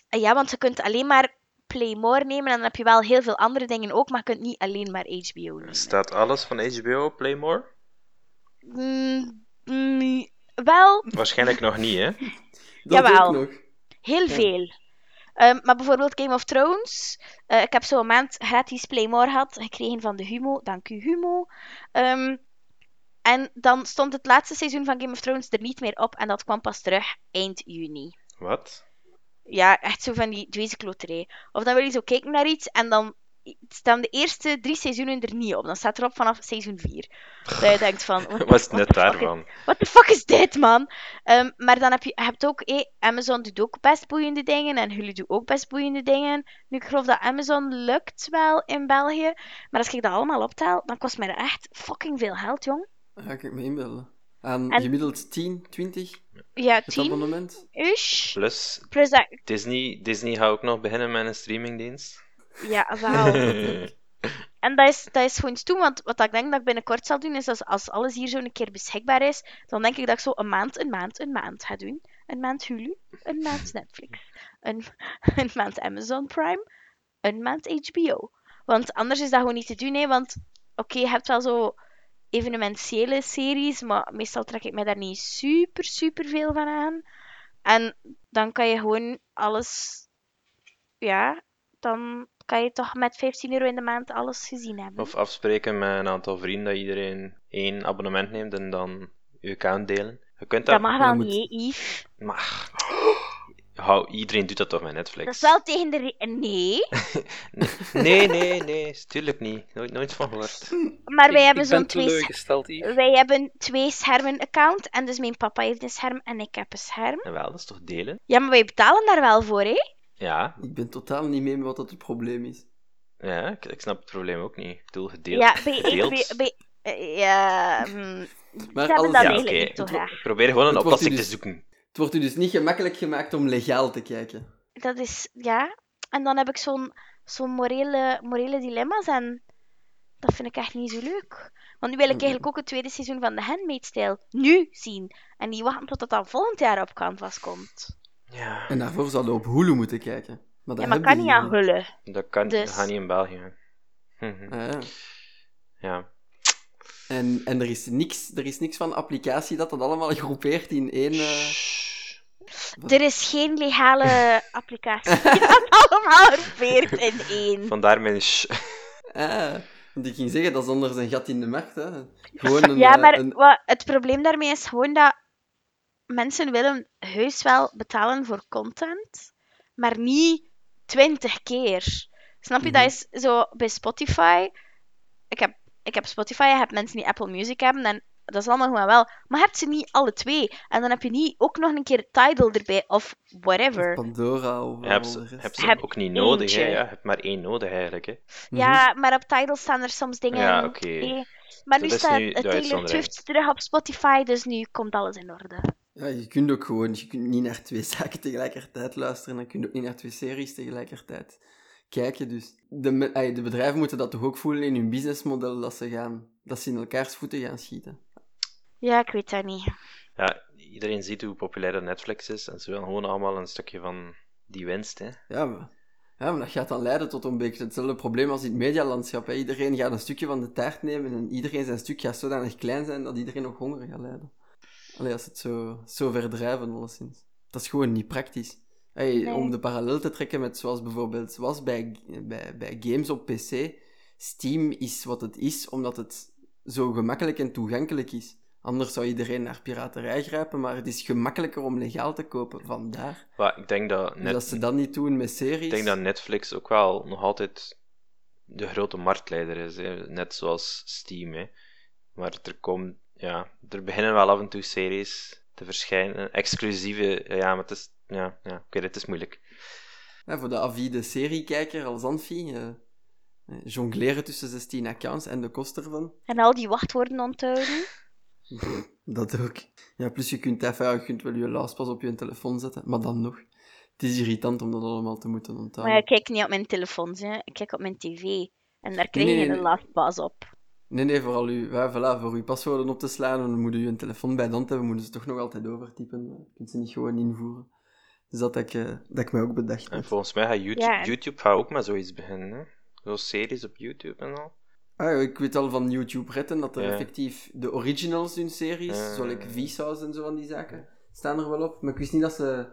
En ja, want je kunt alleen maar Play More nemen en dan heb je wel heel veel andere dingen ook, maar je kunt niet alleen maar HBO nemen. Staat alles van HBO op Playmore? Mm, mm, wel, Waarschijnlijk nog niet, hè? Dat Jawel. ook nog. Heel Ja. veel. Ehm, maar bijvoorbeeld Game of Thrones. eh, ik heb zo'n maand gratis Playmore gehad, gekregen van de Humo. Dank u, Humo. Ehm, en dan stond het laatste seizoen van Game of Thrones er niet meer op. En dat kwam pas terug eind juni. Wat? Ja, echt zo van die dwezenkloterij. Of dan wil je zo kijken naar iets en dan staan de eerste drie seizoenen er niet op. Dan staat erop vanaf seizoen 4. Dat je denkt van... what Wat is what net daarvan? What the fuck is dit, man? Ehm, maar dan heb je hebt ook... eh, Amazon doet ook best boeiende dingen. En Hulu doet ook best boeiende dingen. Nu, ik geloof dat Amazon lukt wel in België. Maar als ik dat allemaal optel, dan kost mij dat echt fucking veel geld, jong. Dan ga ik me inbeelden. Aan En- gemiddeld 10, 20 Ja, het 10 abonnement. ish. Plus, Plus dat... Disney, Disney gaat ook nog beginnen met een streamingdienst. Ja, wel. En dat is, dat is gewoon toe, want wat ik denk dat ik binnenkort zal doen, is als, als alles hier zo een keer beschikbaar is, dan denk ik dat ik zo een maand, een maand, een maand ga doen. een maand Hulu, een maand Netflix, een, een maand Amazon Prime, een maand HBO. Want anders is dat gewoon niet te doen, hè. Want oké, je hebt wel zo evenementiële series, maar meestal trek ik mij daar niet super, super veel van aan. En dan kan je gewoon alles, ja, dan kan je toch met 15 euro in de maand alles gezien hebben. Of afspreken met een aantal vrienden dat iedereen één abonnement neemt en dan je account delen. Je kunt Dat dat... mag wel niet, Yves. Maar... Hou, iedereen doet dat toch met Netflix? Dat is wel tegen de... re- Nee, Nee, nee, nee, tuurlijk niet. Nooit, nooit van gehoord. maar wij ik, hebben ik ben zo'n twee... Wij hebben twee schermen account en dus mijn papa heeft een scherm en ik heb een scherm. En wel, dat is toch delen? Ja, maar wij betalen daar wel voor, hè? Ja, Ik ben totaal niet mee met wat dat het probleem is. ja ik, ik snap het probleem ook niet. Ik bedoel, gedeeld. Ja, bij... gedeeld. bij, bij eh, ja, hm, Maar ze hebben alles- dat Ja, niet graag. Ik probeer gewoon een oplossing te dus- zoeken. Het wordt u dus niet gemakkelijk gemaakt om legaal te kijken. Dat is... Ja. En dan heb ik zo'n zo'n morele, morele dilemma's en dat vind ik echt niet zo leuk. Want nu wil ik eigenlijk ook het tweede seizoen van The Handmaid's Tale nu zien. En niet wachten tot dat dan volgend jaar op Canvas komt. Ja, En daarvoor zouden we op Hulu moeten kijken. Maar dat Ja, maar kan niet aan hullen. dat kan Dus- dat gaat niet in België. Mhm. Ah, ja. Ja. En, en er, is niks, er is niks van applicatie dat dat allemaal groepeert in één... eh. Er is geen legale applicatie die dat allemaal groepeert in één. Vandaar mijn sh. ah, want ik ging zeggen, dat is anders een gat in de markt. Hè. Gewoon een, Ja, eh, maar een- wat, het probleem daarmee is gewoon dat mensen willen heus wel betalen voor content, maar niet twintig keer. Snap je? Mhm. Dat is zo bij Spotify. Ik heb, ik heb Spotify, je hebt mensen die Apple Music hebben en dat is allemaal gewoon wel. Maar heb ze niet alle twee. En dan heb je niet ook nog een keer Tidal erbij of whatever. Pandora of Je ze, heb ze Heb ook niet nodig, hè? Ja, je hebt maar één nodig eigenlijk. Hè? Mhm. Ja, maar op Tidal staan er soms dingen. Ja, oké. Maar nu Dat staat nu Taylor. Swift terug op Spotify, dus nu komt alles in orde. Ja, je kunt ook gewoon, je kunt niet naar twee zaken tegelijkertijd luisteren en je kunt ook niet naar twee series tegelijkertijd kijken. Dus de, de bedrijven moeten dat toch ook voelen in hun businessmodel, dat ze, gaan, dat ze in elkaars voeten gaan schieten. Ja, ik weet dat niet. Ja, iedereen ziet hoe populair dat Netflix is en ze willen gewoon allemaal een stukje van die winst. Hè? Ja, maar, ja, maar dat gaat dan leiden tot een beetje hetzelfde probleem als in het medialandschap. Hè. Iedereen gaat een stukje van de taart nemen en iedereen zijn stuk gaat zodanig klein zijn dat iedereen nog honger gaat lijden. Allee, als het zo, zo verdrijven, alleszins. Dat is gewoon niet praktisch. Hey, Nee. Om de parallel te trekken met zoals bijvoorbeeld was bij, bij, bij games op PC. Steam is wat het is, omdat het zo gemakkelijk en toegankelijk is. Anders zou iedereen naar piraterij grijpen, maar het is gemakkelijker om legaal te kopen, vandaar. Maar ik denk dat, Dus net, als ze dat niet doen met series... ik denk dat Netflix ook wel nog altijd de grote marktleider is. Hè? Net zoals Steam. Hè? Maar er, komt, ja, er beginnen wel af en toe series te verschijnen. Exclusieve, ja, maar het is, ja, ja, ik weet het, het is moeilijk. Ja, voor de avide seriekijker als Anfi, eh, eh, jongleren tussen 16 accounts en de kost ervan. En al die wachtwoorden onthouden. Dat ook. Ja, plus je kunt even, ja, je kunt wel je lastpas op je telefoon zetten, maar dan nog. Het is irritant om dat allemaal te moeten onthouden. Maar ja, ik kijk niet op mijn telefoon, hè. ik kijk op mijn tv. En daar krijg Nee, je nee, een lastpas op. Nee, nee, vooral u, ja, voilà, voor uw paswoorden op te slaan, dan moet je een telefoon bij de hand hebben, moeten ze toch nog altijd overtypen. Je kunt ze niet gewoon invoeren. Dus dat ik, eh, dat ik mij ook bedacht En heb. volgens mij gaat YouTube, Ja. YouTube gaat ook met zoiets beginnen. Hè? Zo series op YouTube en al. Ah, ik weet al van YouTube Redden dat er Ja. effectief de originals hun series, Ja. zoals Vsauce en zo van die zaken, staan er wel op. Maar ik wist niet dat ze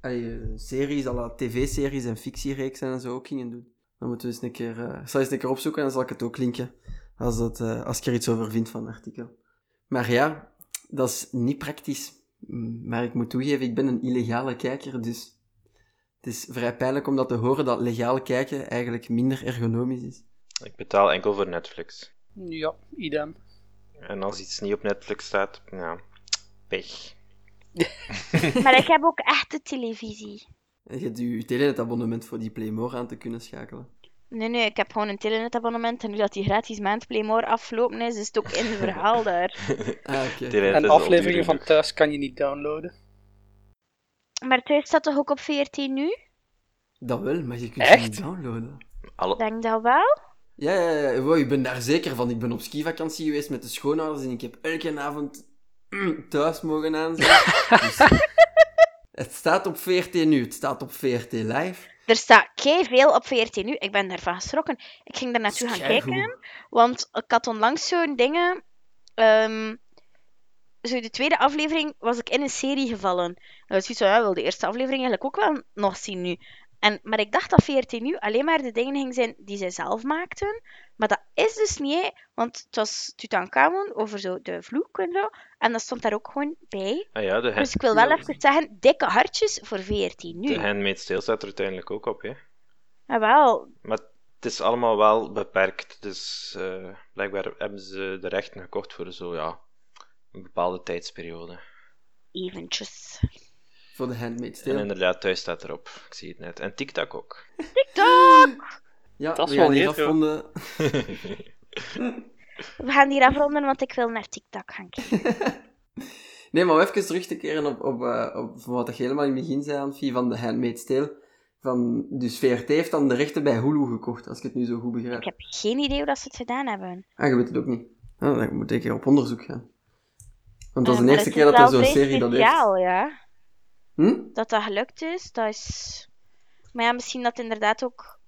allee, eh, series, alle tv-series en fictiereeksen en zo ook gingen doen. Dan moeten we eens een keer, eh, zal eens een keer opzoeken en dan zal ik het ook linken, als, dat, eh, als ik er iets over vind van het artikel. Maar ja, dat is niet praktisch. Mm, Maar ik moet toegeven, ik ben een illegale kijker, dus het is vrij pijnlijk om dat te horen dat legaal kijken eigenlijk minder ergonomisch is. Ik betaal enkel voor Netflix. Ja, idem. En als iets niet op Netflix staat, ja, pech. Maar ik heb ook echte televisie. En je hebt je telenetabonnement voor die Playmore aan te kunnen schakelen. Nee, nee, ik heb gewoon een telenetabonnement. En nu dat die gratis maand Playmore afgelopen is, is het ook in het verhaal daar. Ah, En afleveringen van thuis kan je niet downloaden. Maar thuis staat toch ook op 14 nu? Dat wel, maar je kunt Echt? ze niet downloaden. Alle... Ik denk dat wel. Ja, ja, ja. Wow, ik ben daar zeker van. Ik ben op skivakantie geweest met de schoonouders en ik heb elke avond mm, thuis mogen aanzien. dus, Het staat op 14 nu, het staat op 14 live. Er staat kei veel op 14 nu. Ik ben daarvan geschrokken. Ik ging er naartoe gaan kijken, want ik had onlangs zo'n dingen. ehm, zo de tweede aflevering was ik in een serie gevallen. En ik zoiets van, ja, wil de eerste aflevering eigenlijk ook wel nog zien nu. En, maar ik dacht dat 14 nu alleen maar de dingen ging zijn die zij zelf maakten. Maar dat is dus niet, want het was Tutankhamon over zo de vloek en zo. En dat stond daar ook gewoon bij. Ah ja, de, Dus ik wil wel even zeggen, dikke hartjes voor 14 nu. de Handmaid's Tale staat er uiteindelijk ook op, hè. Ja, wel. Maar het is allemaal wel beperkt, dus eh, blijkbaar hebben ze de rechten gekocht voor zo, ja, een bepaalde tijdsperiode. Eventjes. Voor de Handmaid's En Tale. inderdaad, thuis staat erop. Ik zie het net. En TikTok ook. TikTok! Ja, Dat is we gaan hier afronden. We gaan hier afronden, want ik wil naar TikTok gaan kijken. Nee, maar om even terug te keren op, op, eh, op wat je helemaal in het begin zei, Anfie, van de Handmaid's Tale. Van, dus VRT heeft dan de rechten bij Hulu gekocht, als ik het nu zo goed begrijp. Ik heb geen idee hoe dat ze het gedaan hebben. Ah, je weet het ook niet. Oh, dan moet ik keer op onderzoek gaan. Want dat is Eh, de eerste keer is dat er zo'n serie dat heeft. speciaal, ja. Hm? Dat dat gelukt is, dat is... Maar ja, misschien dat inderdaad ook...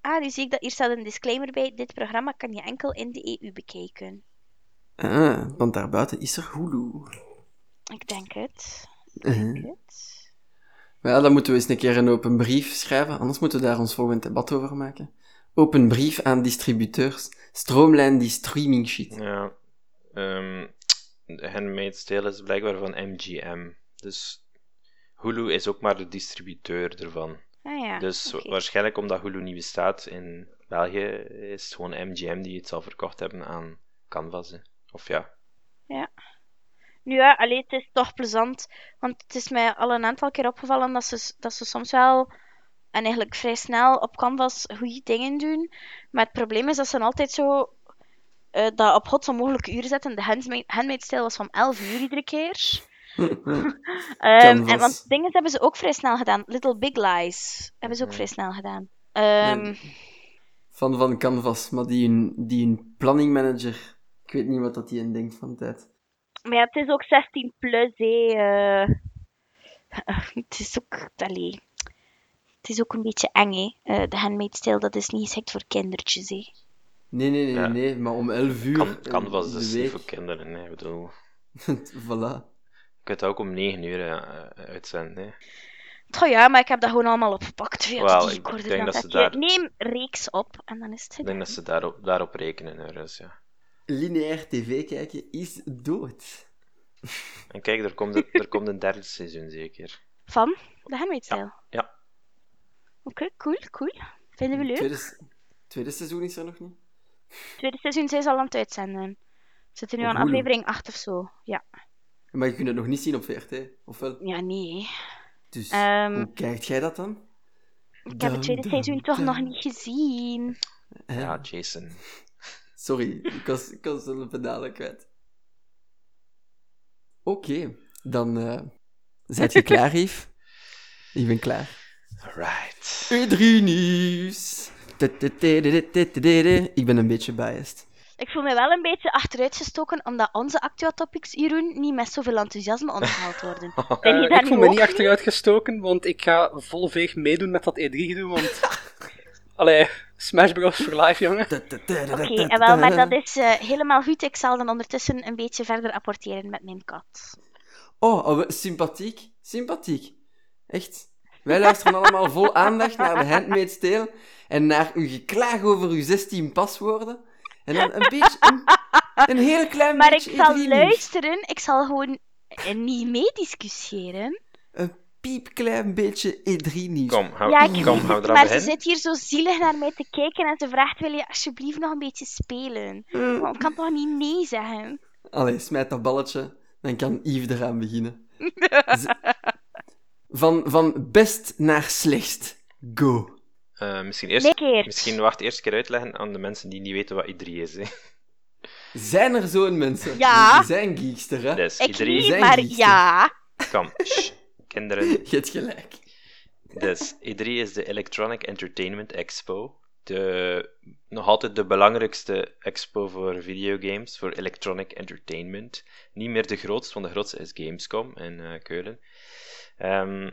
Ah, nu zie ik dat hier staat een disclaimer bij. Dit programma kan je enkel in de EU bekijken. Ah, want daarbuiten is er Hulu. Ik denk het. Uh-huh. Goed. Maar ja, dan moeten we eens een keer een open brief schrijven, anders moeten we daar ons volgend debat over maken. Open brief aan distributeurs. Stroomlijn die streaming shit. Ja. ehm de Handmaid's Tale is blijkbaar van MGM. Dus Hulu is ook maar de distributeur ervan. Ah ja, dus waarschijnlijk omdat Hulu niet bestaat in België, is het gewoon MGM die het zal verkocht hebben aan Canvas. hè. Of ja. Nu ja, allee, het is toch plezant. Want het is mij al een aantal keer opgevallen dat ze, dat ze soms wel, en eigenlijk vrij snel, op Canvas goede dingen doen. Maar het probleem is dat ze altijd zo eh, dat op hot zo mogelijke uren zetten. De handmaid, handmaid's Tale was van 11 uur iedere keer. Ehm, en, want dingen hebben ze ook vrij snel gedaan. Little Big Lies hebben ze ook vrij snel gedaan. Ehm, Nee. Van van Canvas, maar die een, die een planning manager, ik weet niet wat dat die in denkt van tijd. Maar ja, het is ook 16 plus, hè. eh. het is ook... Allee. Het is ook een beetje eng, hè. Eh, de Handmaid's Tale, dat is niet geschikt voor kindertjes, hè. Nee, nee, nee, Ja. nee, maar om 11 uur. Kan, Canvas de week. niet voor kinderen. Nee, bedoel, voilà. Je kunt het ook om 9 uur eh, uitzenden. hè. Oh ja, maar ik heb dat gewoon allemaal opgepakt via Wel, de ik recorder. denk Dan dat ze zet je, daar- Neem reeks op, en dan is het Ik denk dat ze daarop, daarop rekenen, ergens, ja. Lineair tv kijken is dood. En kijk, er komt, een- er komt een derde seizoen zeker. Van de Handmaid's Tale. Ja. Oké, cool, cool. Vinden we leuk. Tweede, tweede seizoen is er nog niet. Tweede seizoen zijn ze al aan het uitzenden. We zitten nu aan Hulu. aflevering 8 of zo. Ja, Maar je kunt het nog niet zien op VRT, of wel? ja nee. Dus Ehm, hoe kijkt jij dat dan? Ik heb het tweede seizoen toch nog niet gezien. Ja, Jason. Sorry, ik was, ik was de pedalen kwijt. Oké, dan eh zijt je klaar, Yves? Ik ben klaar. Alright. E3 nieuws. Ik ben een beetje biased. Ik voel me wel een beetje achteruitgestoken, omdat onze Actua Topics, Jeroen, niet met zoveel enthousiasme onthaald worden. Ben je Eh, daar ik voel me niet achteruit gestoken, want ik ga vol veeg meedoen met dat E3-gedoe, want... Allee, Smash Bros. voor live, jongen. Oké, en wel, maar dat is eh, helemaal goed. Ik zal dan ondertussen een beetje verder apporteren met mijn kat. Oh, oh, sympathiek. Sympathiek. Echt. Wij luisteren allemaal vol aandacht naar de Handmaid's Tale en naar uw geklaag over uw 16 paswoorden. En dan een beetje... Een, een heel klein Maar ik beetje zal E3 nieuws. luisteren, ik zal gewoon eh, niet meediscussiëren. Een piepklein beetje E3 nieuws. Kom, gaan, Ja, ik kom, het, eraan maar ze zit hier zo zielig naar mij te kijken en ze vraagt, wil je alsjeblieft nog een beetje spelen? Mm. Want ik kan toch niet nee zeggen? Allee, smijt dat balletje, dan kan Yves eraan beginnen. Z- Van, van best naar slechtst. Go. Eh, misschien, eerst, misschien wacht eerst een keer uitleggen aan de mensen die niet weten wat I3 is. Hè. Zijn er zo'n mensen? Ja. Die zijn geekster, hè? Dus Ik I3, niet, zijn maar geekster. ja. kom, shh, kinderen. Je hebt gelijk. Dus E3 is de Electronic Entertainment Expo. De, nog altijd de belangrijkste expo voor videogames, voor electronic entertainment. Niet meer de grootste, want de grootste is Gamescom in eh, Keulen. Ehm,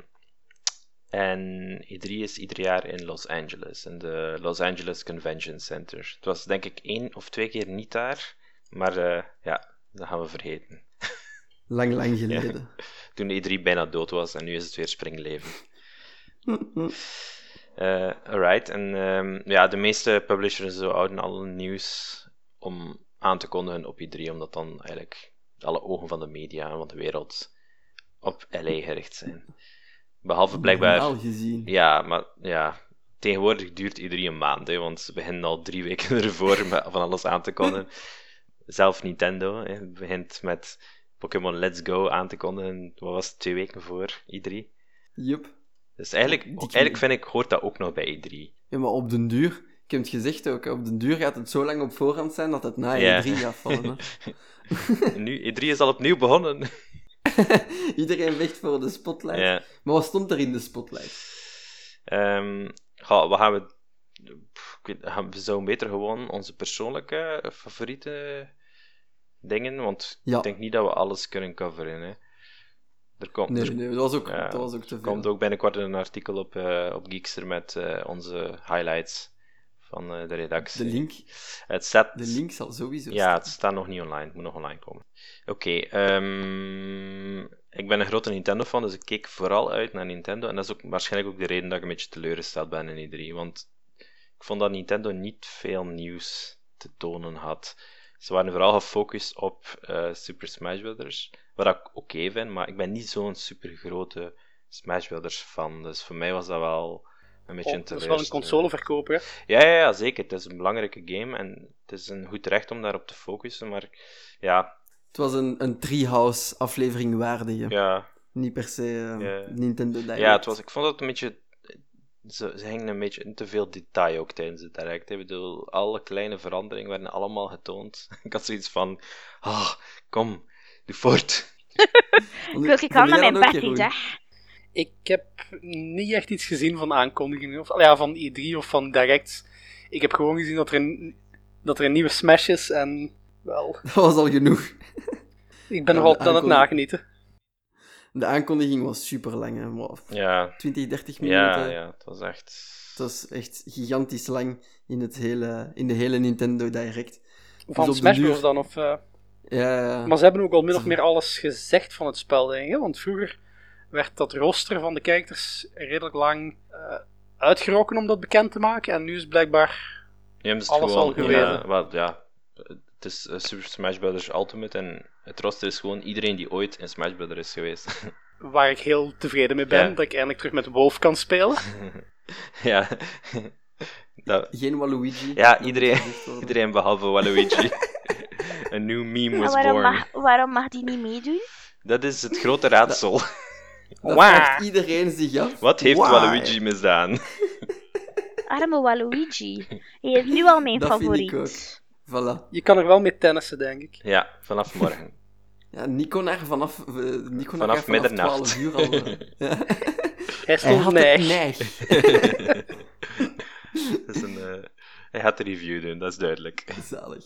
en E3 is ieder jaar in Los Angeles, in de Los Angeles Convention Center. Het was denk ik één of twee keer niet daar, maar uh, ja, dat gaan we vergeten. Lang, lang geleden. Ja, toen E3 bijna dood was en nu is het weer springleven. Uh, alright, en um, ja, de meeste publishers zo houden al nieuws om aan te kondigen op E3, omdat dan eigenlijk alle ogen van de media en van de wereld op LA gericht zijn. Behalve blijkbaar. gezien. Ja, maar ja, tegenwoordig duurt iedereen een maand, hè, want ze beginnen al drie weken ervoor van alles aan te kondigen. Zelf Nintendo hè, begint met Pokémon Let's Go aan te kondigen. Wat was het, twee weken voor E3? Yup. Dus eigenlijk, eigenlijk vind ik, hoort dat ook nog bij E3. Ja, maar op den duur, ik heb het gezegd ook, op den duur gaat het zo lang op voorhand zijn dat het na Ja. E3 gaat vallen. Nu, E3 is al opnieuw begonnen. Iedereen vecht voor de spotlight. ja. Maar wat stond er in de spotlight? Ehm, ga, wat gaan we... pff, Ik weet, gaan we zouden beter gewoon onze persoonlijke eh, favoriete dingen, want Ja. ik denk niet dat we alles kunnen coveren. Hè. Er komt, Nee, er nee, dat was ook, Ja, dat was ook te veel. komt ook binnenkort een artikel op, eh, op Geekster met eh, onze highlights van eh, de redactie. De link, Het staat, de link zal sowieso ja, staan. het staat nog niet online. Het moet nog online komen. Oké, ehm, ik ben een grote Nintendo-fan, dus ik keek vooral uit naar Nintendo. En dat is ook waarschijnlijk ook de reden dat ik een beetje teleurgesteld ben in E3. Want ik vond dat Nintendo niet veel nieuws te tonen had. Ze waren vooral gefocust op eh, Super Smash Bros. Wat ik oké vind, maar ik ben niet zo'n super grote Smash Bros. fan. Dus voor mij was dat wel een beetje Oh, een dat is wel een consoleverkoper. hè. Ja, ja, ja, zeker. Het is een belangrijke game en het is een goed recht om daarop te focussen. Maar ja, Het was een, een Treehouse aflevering waardige. ja, Niet per se eh, Ja. Nintendo Direct. ja het was, ik vond het een beetje. Ze, ze hingen een beetje in te veel detail ook tijdens het direct. Ik bedoel, alle kleine veranderingen werden allemaal getoond. ik had zoiets van: ah, kom, doe voort. Ik wil vond naar mijn dat ook, Ik heb niet echt iets gezien van aankondigingen. Of, ja, van E3 of van Direct. Ik heb gewoon gezien dat er een, dat er een nieuwe Smash is. En wel, Dat was al genoeg. ik ben Ja, nog altijd aan het nagenieten. De aankondiging was super lang. Hè. Wow, Ja, 20, 30 minuten. ja, ja, het was echt. Het was echt gigantisch lang in, het hele, in de hele Nintendo Direct. Van op de Smash duur- Bros. dan. Of, eh, Ja, ja. Maar ze hebben ook al min of meer alles gezegd van het spel, denk ik. hè? Want vroeger werd dat rooster van de characters redelijk lang eh, uitgeroken om dat bekend te maken. En nu is blijkbaar Alles gewoon, al geweten. Ja, wel, ja, het is eh, Super Smash Bros. Ultimate en het roster is gewoon iedereen die ooit in Smash Bros. is geweest. waar ik heel tevreden mee ben. Ja. Dat ik eindelijk terug met Wolf kan spelen. ja. Dat, Geen Waluigi. Ja, iedereen- iedereen behalve Waluigi. Een nieuw meme was waarom born. mag, waarom mag die niet meedoen? Dat is het grote raadsel. Dat vraagt iedereen zich af. Wat heeft Why? Waluigi misdaan? Arme Waluigi. Hij is nu al mijn Dat vind ik favoriet. Voilà. Je kan er wel mee tennissen, denk ik. Ja, vanaf morgen. Ja, Nico naar vanaf, eh, Nico naar Vanaf vanaf middernacht. 12 uur al. eh, ja. Hij stond neig. dat is een, eh, hij gaat de review doen, dat is duidelijk. Zalig.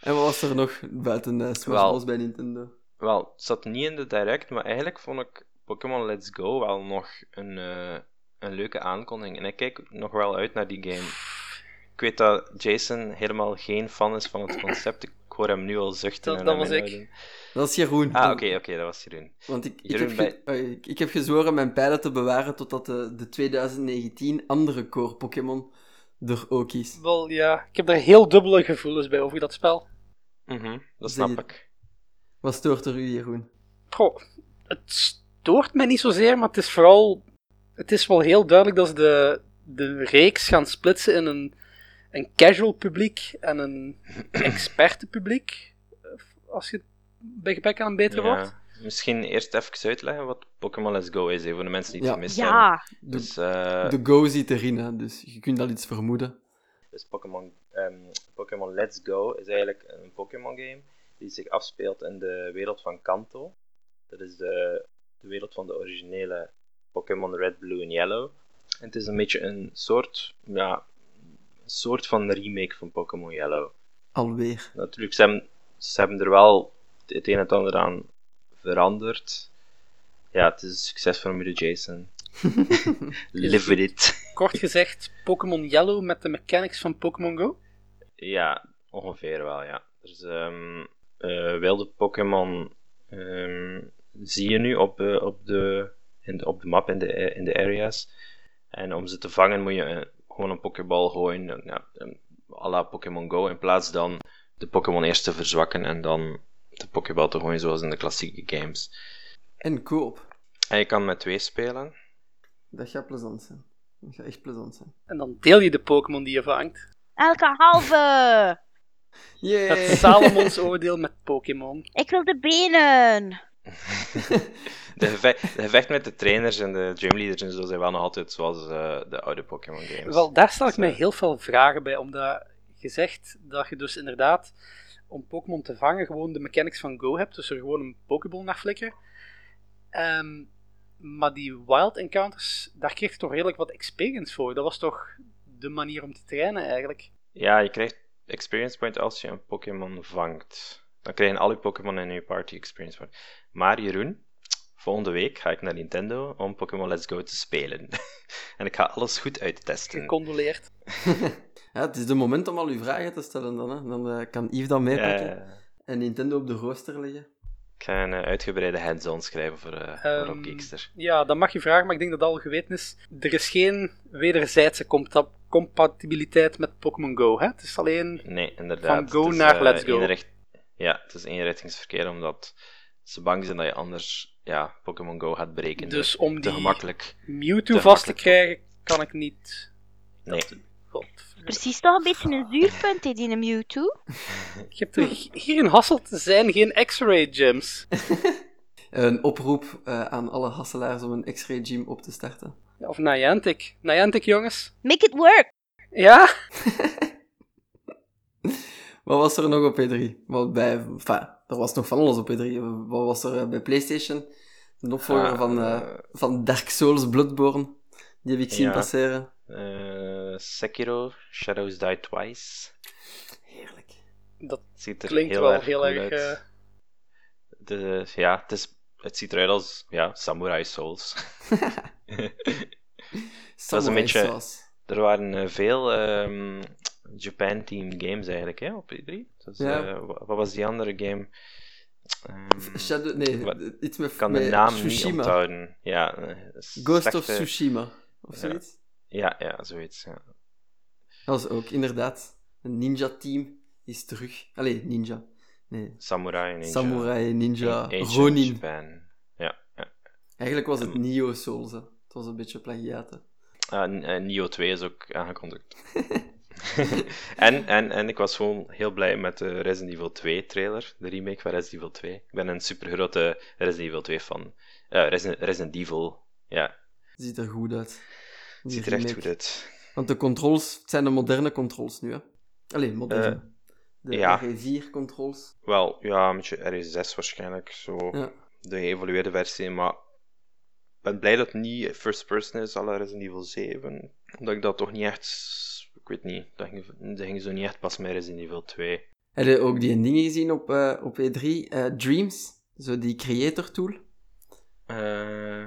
En wat was er nog buiten eh Smash. Bros bij Nintendo? Wel, het zat niet in de direct, maar eigenlijk vond ik Pokémon Let's Go wel nog een, eh, een leuke aankondiging. En ik kijk nog wel uit naar die game. Ik weet dat Jason helemaal geen fan is van het concept. Ik hoor hem nu al zuchten. Dat- en dat was ik. Dat is Jeroen. Ah, oké, oké, dat was Jeroen. Want ik, ik, Jeroen heb bij- ge- eh, ik, ik heb gezworen mijn pijlen te bewaren totdat de, de 2019 andere core Pokémon er ook is. Wel, ja. Ik heb daar heel dubbele gevoelens bij over dat spel. Mhm, dat snap je- ik. Wat stoort er u, Jeroen? Goh, het stoort mij niet zozeer, maar het is vooral... Het is wel heel duidelijk dat ze de, de reeks gaan splitsen in een, een casual publiek en een expertenpubliek. Als je het bij gebrek aan een betere woord. Ja. Misschien eerst even uitleggen wat Pokémon Let's Go is, hè, voor de mensen die het Ja. gemist hebben. Ja, De, Dus, eh, de Go zit erin, hè, dus je kunt al iets vermoeden. Dus Pokémon ehm, Pokémon Let's Go is eigenlijk een Pokémon game die zich afspeelt in de wereld van Kanto. Dat is de, de wereld van de originele Pokémon Red, Blue en Yellow. En het is een beetje een soort, ja, een soort van remake van Pokémon Yellow. Alweer. Natuurlijk, ze hebben, ze hebben er wel het een en het ander aan veranderd. ja, het is een succesformule, Jason. Live with it. Kort gezegd, Pokémon Yellow met de mechanics van Pokémon Go? Ja, ongeveer wel, ja. Dus um, uh, wilde Pokémon um, zie je nu op, uh, op, de, in de, op de map in de, in de areas. En om ze te vangen moet je uh, gewoon een Pokéball gooien, ja, à la Pokémon Go, in plaats dan de Pokémon eerst te verzwakken en dan de Pokéball te gooien zoals in de klassieke games. En koop. En je kan met twee spelen. Dat gaat plezant zijn. Dat gaat echt plezant zijn. En dan deel je de Pokémon die je vangt. Elke halve! Yay! Het Salomons oordeel met Pokémon. Ik wil de benen! de, gevecht, de gevecht met de trainers en de gymleaders en zo zijn wel nog altijd zoals uh, de oude Pokémon games. Wel, daar stel ik mij heel veel vragen bij, omdat je zegt dat je dus inderdaad om Pokémon te vangen gewoon de mechanics van Go hebt, dus er gewoon een Pokéball naar flikken. Um, maar die wild encounters, daar kreeg je toch redelijk wat experience voor. Dat was toch de manier om te trainen eigenlijk? Ja, je krijgt experience point als je een Pokémon vangt. Dan krijgen al je Pokémon in je party experience point. Maar Jeroen, volgende week ga ik naar Nintendo om Pokémon Let's Go te spelen. en ik ga alles goed uittesten. Gecondoleerd. ja, het is de moment om al uw vragen te stellen dan. Hè. Dan uh, kan Yves dat meepakken uh, en Nintendo op de rooster leggen. Ik ga een uh, uitgebreide hands-on schrijven voor, uh, um, voor Geekster. Ja, dat mag je vragen, maar ik denk dat al geweten is. Er is geen wederzijdse compatibiliteit met Pokémon Go. Hè? Het is alleen nee, inderdaad. van Go is, naar uh, Let's Go. Ja, het is eenrichtingsverkeer, omdat ze bang zijn dat je anders ja, Pokémon Go gaat breken. Dus om te die gemakkelijk. Mewtwo vast te krijgen, kan ik niet. Nee. God. Precies toch een beetje een zuurpunt, hè, die Mewtwo. Ik heb er hier in Hasselt zijn geen X-ray gyms. een oproep uh, aan alle Hasselaars om een X-ray gym op te starten. Ja, of Niantic. Niantic, jongens. Make it work! Ja? Wat was er nog op E3? Wat bij, enfin, er was nog van alles op E3. Wat was er bij PlayStation? Een opvolger Ah, van, uh, van Dark Souls Bloodborne. Die heb ik zien Ja. passeren. Uh, Sekiro, Shadows Die Twice. Heerlijk. Dat ziet er klinkt heel wel erg heel erg. uit. eh, De, ja, het, is, het ziet eruit als ja, Samurai Souls. Samurai beetje- Sauce. er waren eh, veel ehm, Japan-themed games eigenlijk hè, op E3. Dus, Ja. eh, wa- wat was die andere game? Ehm, Shadow, nee, Wat- iets met, ik kan met de naam niet onthouden. Ja, eh, Ghost of Tsushima. Of zoiets. Ja, ja, zoiets. Ja. Dat was ook inderdaad. Een ninja-team is terug. Allee, ninja. Nee. Samurai Ninja. Samurai, ninja, Ronin. Japan. Ja, ja. Eigenlijk was het Ehm. Neo Souls. Hè. Het was een beetje plagiaten. Ah, N- eh, Nio 2 is ook aangekondigd. en, en, en ik was gewoon heel blij met de Resident Evil 2 trailer, de remake van Resident Evil 2. Ik ben een super grote Resident Evil 2 fan. Eh, Resident, Resident Evil, ja, Ziet er goed uit. Die ziet er echt goed uit. Want de controls, het zijn de moderne controls nu, hè? Allee, moderne. de Eh, ja. RE4-controls. Wel, ja, een beetje RE6 waarschijnlijk, zo Ja. de geëvolueerde versie, maar ik ben blij dat het niet first person is, à la Resident Evil 7. Omdat ik dat toch niet echt, ik weet niet, dat ging, dat ging zo niet echt pas met Resident Evil 2. Heb je ook die dingen gezien op, eh, op E3? Eh, Dreams, zo die creator tool. Eh,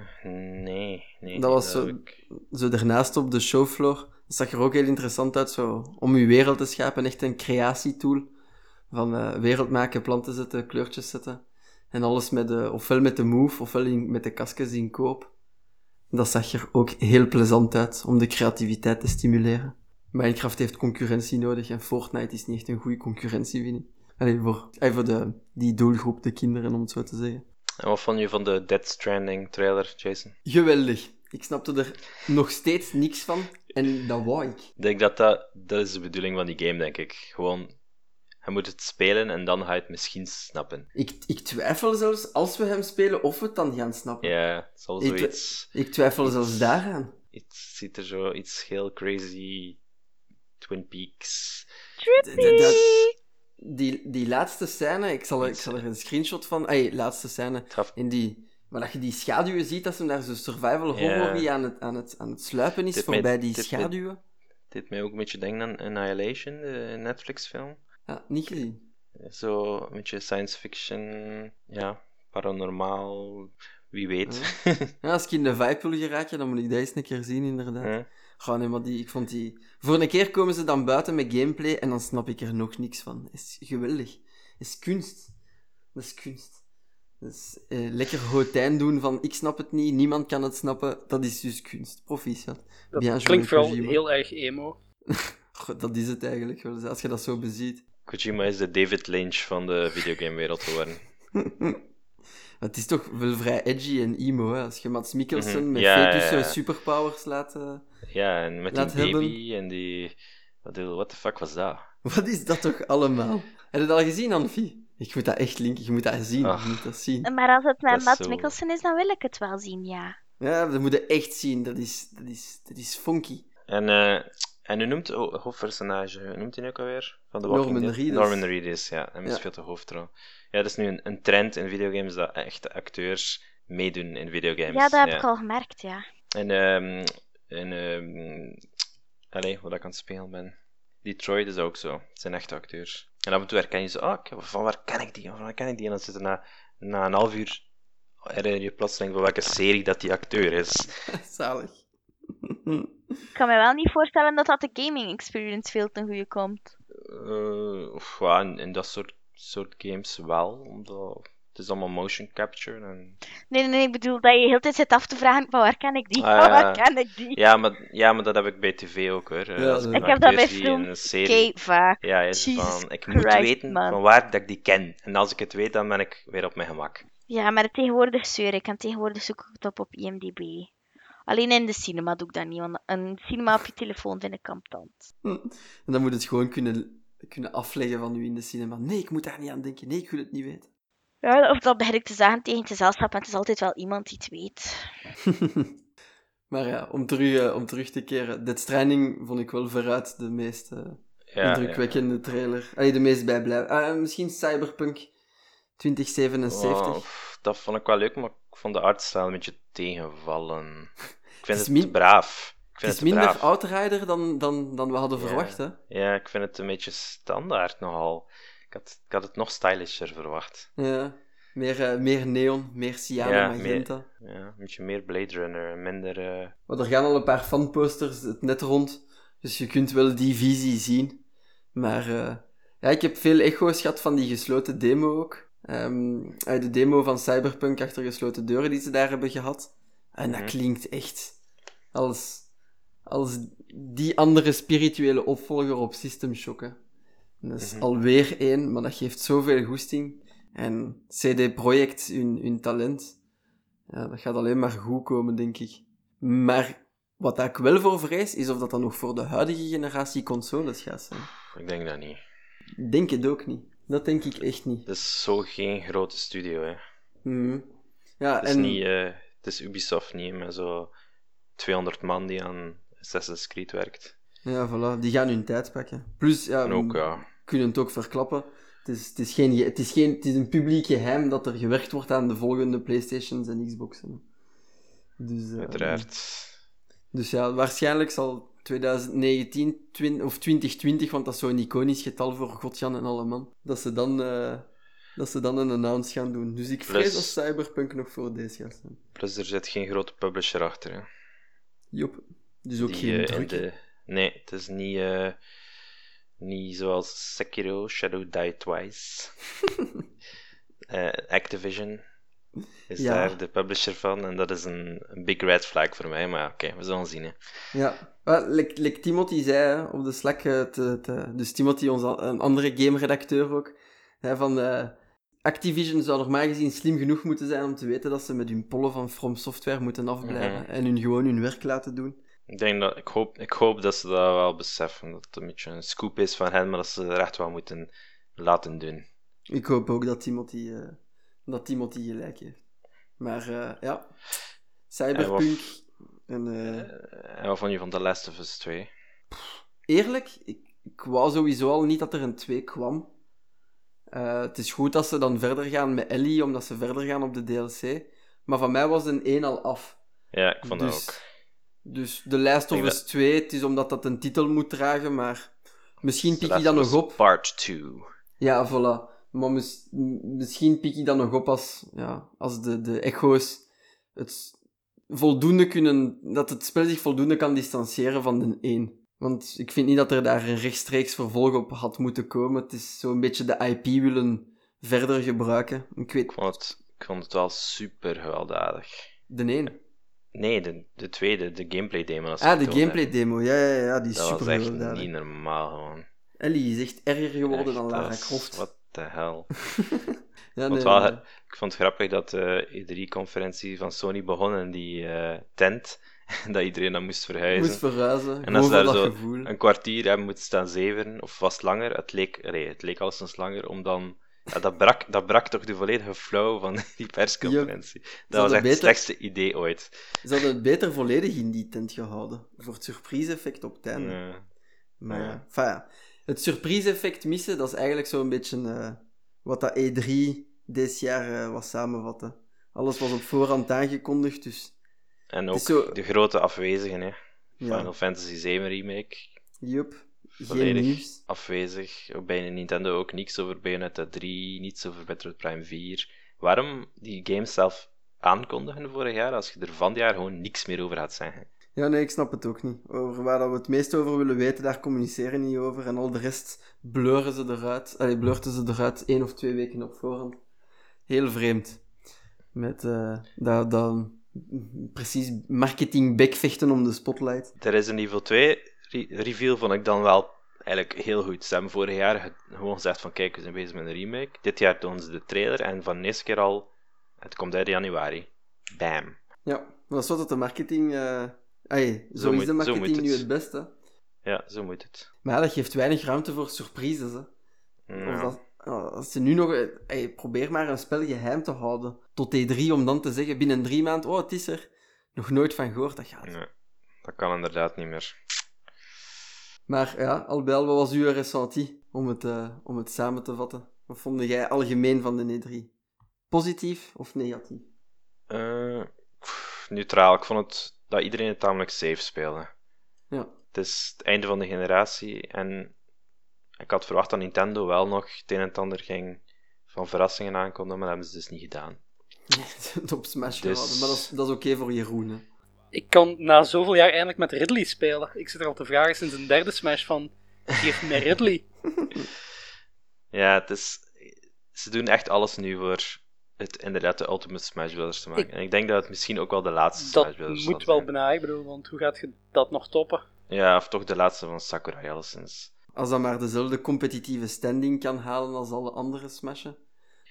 nee, nee. Dat was zo- ik- Zo daarnaast op de showfloor. Dat zag er ook heel interessant uit, zo om je wereld te schapen. Echt een creatietool. Van wereld maken, planten zetten, kleurtjes zetten. En alles met de, ofwel met de move, ofwel in, met de kastjes in koop. Dat zag er ook heel plezant uit, om de creativiteit te stimuleren. Minecraft heeft concurrentie nodig en Fortnite is niet echt een goede concurrentie, vind ik. Allee, voor, eh, voor de, die doelgroep, de kinderen, om het zo te zeggen. En wat vond je van de Dead Stranding trailer, Jason? Geweldig. Ik snapte er nog steeds niks van. En dat wou ik. Ik denk dat, dat dat is de bedoeling van die game, denk ik. Gewoon, je moet het spelen en dan ga je het misschien snappen. Ik, ik twijfel zelfs, als we hem spelen, of we het dan gaan snappen. Ja, het zal zoiets... Ik twijfel zelfs daaraan. Het ziet er zo iets heel crazy... Twin Peaks... Die, die laatste scène, ik zal, er- ik zal er een screenshot van... Ay, laatste scène. In die... Maar dat je die schaduwen ziet, dat ze daar zo survival Ja. horror aan, het, aan, het, aan het sluipen is, Dit mij- voorbij die dit mij- schaduwen. dit mij ook een beetje denken aan Annihilation, de Netflix-film. Ja, niet gezien. Zo een beetje science fiction, ja, paranormaal, wie weet. Ja, als ik in de vibe wil geraken, dan moet ik dat eens een keer zien, inderdaad. Hm. Gewoon, nee, maar die, ik vond die... Voor een keer komen ze dan buiten met gameplay en dan snap ik er nog niks van. is geweldig. is kunst. Dat is kunst. Dus eh, lekker hotijn doen van ik snap het niet, niemand kan het snappen, dat is dus kunst. Proficiat. Dat Bien klinkt vooral Kojima. heel erg emo. Goh, dat is het eigenlijk wel, als je dat zo beziet. Kojima is de David Lynch van de videogamewereld geworden. het is toch wel vrij edgy en emo, hè? Als je Mats Mikkelsen Mhm. met Ja, fetus ja, ja. superpowers laat... eh, Ja, en met die Laat baby hebben. en die... Wat de what the fuck was dat? Wat is dat toch allemaal? Heb je dat al gezien, Anfie? Ik moet dat echt linken, je moet dat zien, Ach. je moet dat zien. Maar als het met is Matt zo- Mikkelsen is, dan wil ik het wel zien, ja. Ja, dat moet je echt zien, dat is, dat is, dat is funky. En, eh en hoe noemt het hoofdpersonage? Hoe noemt hij nu ook alweer? Van de Walking Norman Dead? Reedus. Norman Reedus, ja. Hij Ja. speelt de hoofdrol. Ja, dat is nu een, een trend in videogames dat echte acteurs meedoen in videogames. Ja, dat heb ik al gemerkt, ja. En, ehm en ehm allee, wat ik aan het spelen ben. Detroit is ook zo. Het zijn echte acteurs. En af en toe herken je ze, ah, ik- van waar ken ik die? Van waar ken ik die? En dan zit er na, na een half uur herinner je plotseling van welke serie dat die acteur is. Zalig. Ik kan me wel niet voorstellen dat dat de gaming experience veel ten goede komt. Eh, of ja, in, in dat soort, soort games wel, omdat het is allemaal motion capture. En... Nee, nee, nee, ik bedoel dat je de hele tijd zit af te vragen, van waar ken ik die? Ah, ja. waar ken ik die? Ja, maar, ja, maar dat heb ik bij tv ook hoor. Eh, Ja, een Ik heb dat bij film. vaak. Ja, is Jesus van, ik moet Christ, weten man. van waar dat ik die ken. En als ik het weet, dan ben ik weer op mijn gemak. Ja, maar tegenwoordig zeur ik en tegenwoordig zoek ik het op op IMDb. Alleen in de cinema doe ik dat niet, want een cinema op je telefoon vind ik kamptant. En dan moet het gewoon kunnen, kunnen afleggen van u in de cinema. Nee, ik moet daar niet aan denken. Nee, ik wil het niet weten. Ja, of dat begin ik te zeggen tegen het gezelschap, en het is altijd wel iemand die het weet. maar ja, om terug, eh, om terug te keren. Dead Stranding vond ik wel veruit de meest eh, Ja, indrukwekkende trailer. Allee, de meest bijblijvende. Ah, misschien Cyberpunk 2077. Wow, pff, dat vond ik wel leuk, maar ik vond de artstyle een beetje tegenvallen. Ik vind is het, min- te braaf. Ik Het vind is het te minder braaf. Outrider dan, dan, dan we hadden Ja. verwacht, hè? Ja, ik vind het een beetje standaard nogal. Ik had, ik had het nog stylischer verwacht. Ja. Meer, eh, meer neon, meer cyan Ja, en magenta. Ja, een beetje meer Blade Runner, minder... Maar er gaan al een paar fanposters het net rond, dus je kunt wel die visie zien. Maar eh, ja, ik heb veel echo's gehad van die gesloten demo ook. Ehm, uit de demo van Cyberpunk achter gesloten deuren die ze daar hebben gehad. En dat Mhm. klinkt echt als, als die andere spirituele opvolger op System Shock. hè. En Dat is Mhm. alweer één, maar dat geeft zoveel goesting. En CD Projekt, hun, hun talent, ja, dat gaat alleen maar goed komen, denk ik. Maar wat ik wel voor vrees, is of dat dan nog voor de huidige generatie consoles gaat zijn. ik denk dat niet. Ik denk het ook niet. Dat denk ik echt niet. Het is zo geen grote studio, hè. Mhm. Ja, Het is, en niet, eh, het is Ubisoft niet, met zo 200 man die aan Assassin's Creed werkt. ja, voilà, die gaan hun tijd pakken. Plus, ja, ook, ja, kunnen het ook verklappen. Het is, het, is geen, ge- het, is geen, het is een publiek geheim dat er gewerkt wordt aan de volgende Playstations en Xboxen. Dus, uiteraard. Dus ja, waarschijnlijk zal 2019 twin- of 2020, want dat is zo'n iconisch getal voor Godjan en alle man, dat ze dan, eh, dat ze dan een announce gaan doen. Dus ik vrees dat Cyberpunk nog voor deze gaat. Plus er zit geen grote publisher achter, hè. Jop. Dus ook Die, geen eh, druk. de... Nee, het is niet, eh, niet zoals Sekiro, Shadow Die Twice. Activision is Ja. daar de publisher van en dat is een, een big red flag voor mij, maar oké, we zullen zien. Hè. Ja, Wel, like, like Timothy zei hè, op de Slack, eh, te, te- dus Timothy, onze, een andere game-redacteur ook, hè, van eh, Activision zou normaal gezien slim genoeg moeten zijn om te weten dat ze met hun pollen van From Software moeten afblijven Mhm. en hun gewoon hun werk laten doen. Ik, denk dat, ik, hoop, ik hoop dat ze dat wel beseffen, dat het een beetje een scoop is van hen, maar dat ze er echt wel moeten laten doen. Ik hoop ook dat Timothy, eh, dat Timothy gelijk heeft. Maar eh, ja, Cyberpunk. En, Eh, En wat vond je van The Last of Us 2? eerlijk, ik, ik wou sowieso al niet dat er een 2 kwam. Eh, het is goed dat ze dan verder gaan met Ellie, omdat ze verder gaan op de DLC. Maar van mij was een 1 al af. Ja, ik vond dus, dat ook. Dus The Last of Us 2, het is omdat dat een titel moet dragen, maar misschien pik je dat nog op. Part 2. Ja, voilà. Maar misschien pik ik dat nog op als, ja, als de, de echo's het voldoende kunnen, dat het spel zich voldoende kan distancieren van de 1. Want ik vind niet dat er daar een rechtstreeks vervolg op had moeten komen. Het is zo'n beetje de IP willen verder gebruiken. Ik, weet... ik, vond, het, ik vond het wel super gewelddadig. De 1? Nee, de, de tweede, de gameplay demo. Ah, de gameplay demo, ja, ja, ja, die is dat super was echt niet normaal gewoon. Ellie is echt erger geworden echt, dan Lara Croft. Wat de hel. ja, nee, wel, ik vond het grappig dat de E3-conferentie van Sony begon in die uh, tent. dat iedereen dan moest verhuizen. Moest verhuizen. En als daar zo gevoel. een kwartier hebben moeten staan zeven, of vast langer, het leek, nee, het leek alleszins langer, om dan... Ja, dat, brak, dat brak toch de volledige flow van die persconferentie. Dat was echt beter, het slechtste idee ooit. Ze hadden het beter volledig in die tent gehouden. Voor het surprise-effect op het einde. Ja. Maar ja. Enfin, ja. Het surprise-effect missen, dat is eigenlijk zo'n beetje uh, wat dat E3 dit jaar uh, was samenvatten. Alles was op voorhand aangekondigd, dus... En ook zo... de grote afwezigen, hè. Final ja. Fantasy 7 Remake. Yup. Volledig afwezig. Bij Nintendo ook niks over Bayonetta 3, niets over Metroid Prime 4. Waarom die games zelf aankondigen vorig jaar, als je er van jaar gewoon niks meer over had zeggen? Ja, nee, ik snap het ook niet. Over waar we het meest over willen weten, daar communiceren niet over. En al de rest blurren ze eruit. Allee, blurten ze eruit één of twee weken op voorhand. Heel vreemd. Met uh, dat, dat precies marketing bekvechten om de spotlight. Is een niveau 2 re reveal, vond ik dan wel eigenlijk heel goed. Ze hebben vorig jaar gewoon gezegd van kijk, we zijn bezig met een remake. Dit jaar doen ze de trailer en van deze keer al, het komt uit januari. Bam. Ja, dat is wat dat de marketing... Uh... Ay, zo, zo, is moet, de marketing nu het beste. Ja, zo moet het. Maar ja, dat geeft weinig ruimte voor surprises. Hè. Ja. Of dat, als ze nu nog... Hey, probeer maar een spel geheim te houden. Tot E3, om dan te zeggen binnen drie maanden... Oh, het is er. Nog nooit van gehoord, dat gaat. Nee, dat kan inderdaad niet meer. Maar ja, Albel, wat was uw ressenti om het, uh, om het samen te vatten? Wat vond jij algemeen van de E3? Positief of negatief? Uh, neutraal. Ik vond het dat iedereen het tamelijk safe speelde. Ja. Het is het einde van de generatie en ik had verwacht dat Nintendo wel nog het een en het ander ging van verrassingen aankondigen, maar dat hebben ze dus niet gedaan. Nee, op Smash dus... gehouden, maar dat is, dat is oké okay voor Jeroen. Hè. Ik kan na zoveel jaar eindelijk met Ridley spelen. Ik zit er al te vragen sinds een derde Smash van, geef mij Ridley. ja, het is... Ze doen echt alles nu voor het inderdaad de Ultimate Smash Brothers te maken. Ik... En ik denk dat het misschien ook wel de laatste Smash Dat moet wel bijna, ik bedoel, want hoe gaat je dat nog toppen? Ja, of toch de laatste van Sakurai alleszins. Als dat maar dezelfde competitieve standing kan halen als alle andere Smashen,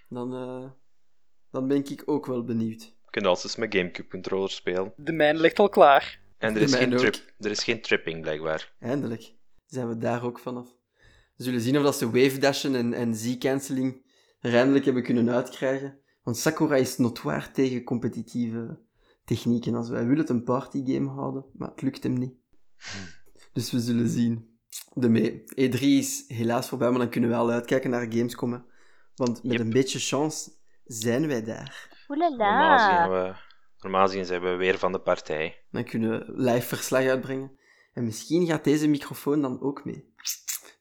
dan, uh, dan ben ik ook wel benieuwd. Je kunt als eens met Gamecube controllers spelen. De mijn ligt al klaar. En er is, geen, trip, er is geen tripping, blijkbaar. Eindelijk. Zijn we daar ook vanaf. We zullen zien of dat ze wave dashen en, en Z-canceling er eindelijk hebben kunnen uitkrijgen. Want Sakura is notoir tegen competitieve technieken. Als wij willen het een partygame houden, maar het lukt hem niet. Dus we zullen zien de mee. E3 is helaas voorbij, maar dan kunnen we wel uitkijken naar Gamescom. Hè. Want met Yep. een beetje chance zijn wij daar. Normaal Oelala. zien, we, normaal gezien zijn we weer van de partij. Dan kunnen we live verslag uitbrengen. En misschien gaat deze microfoon dan ook mee.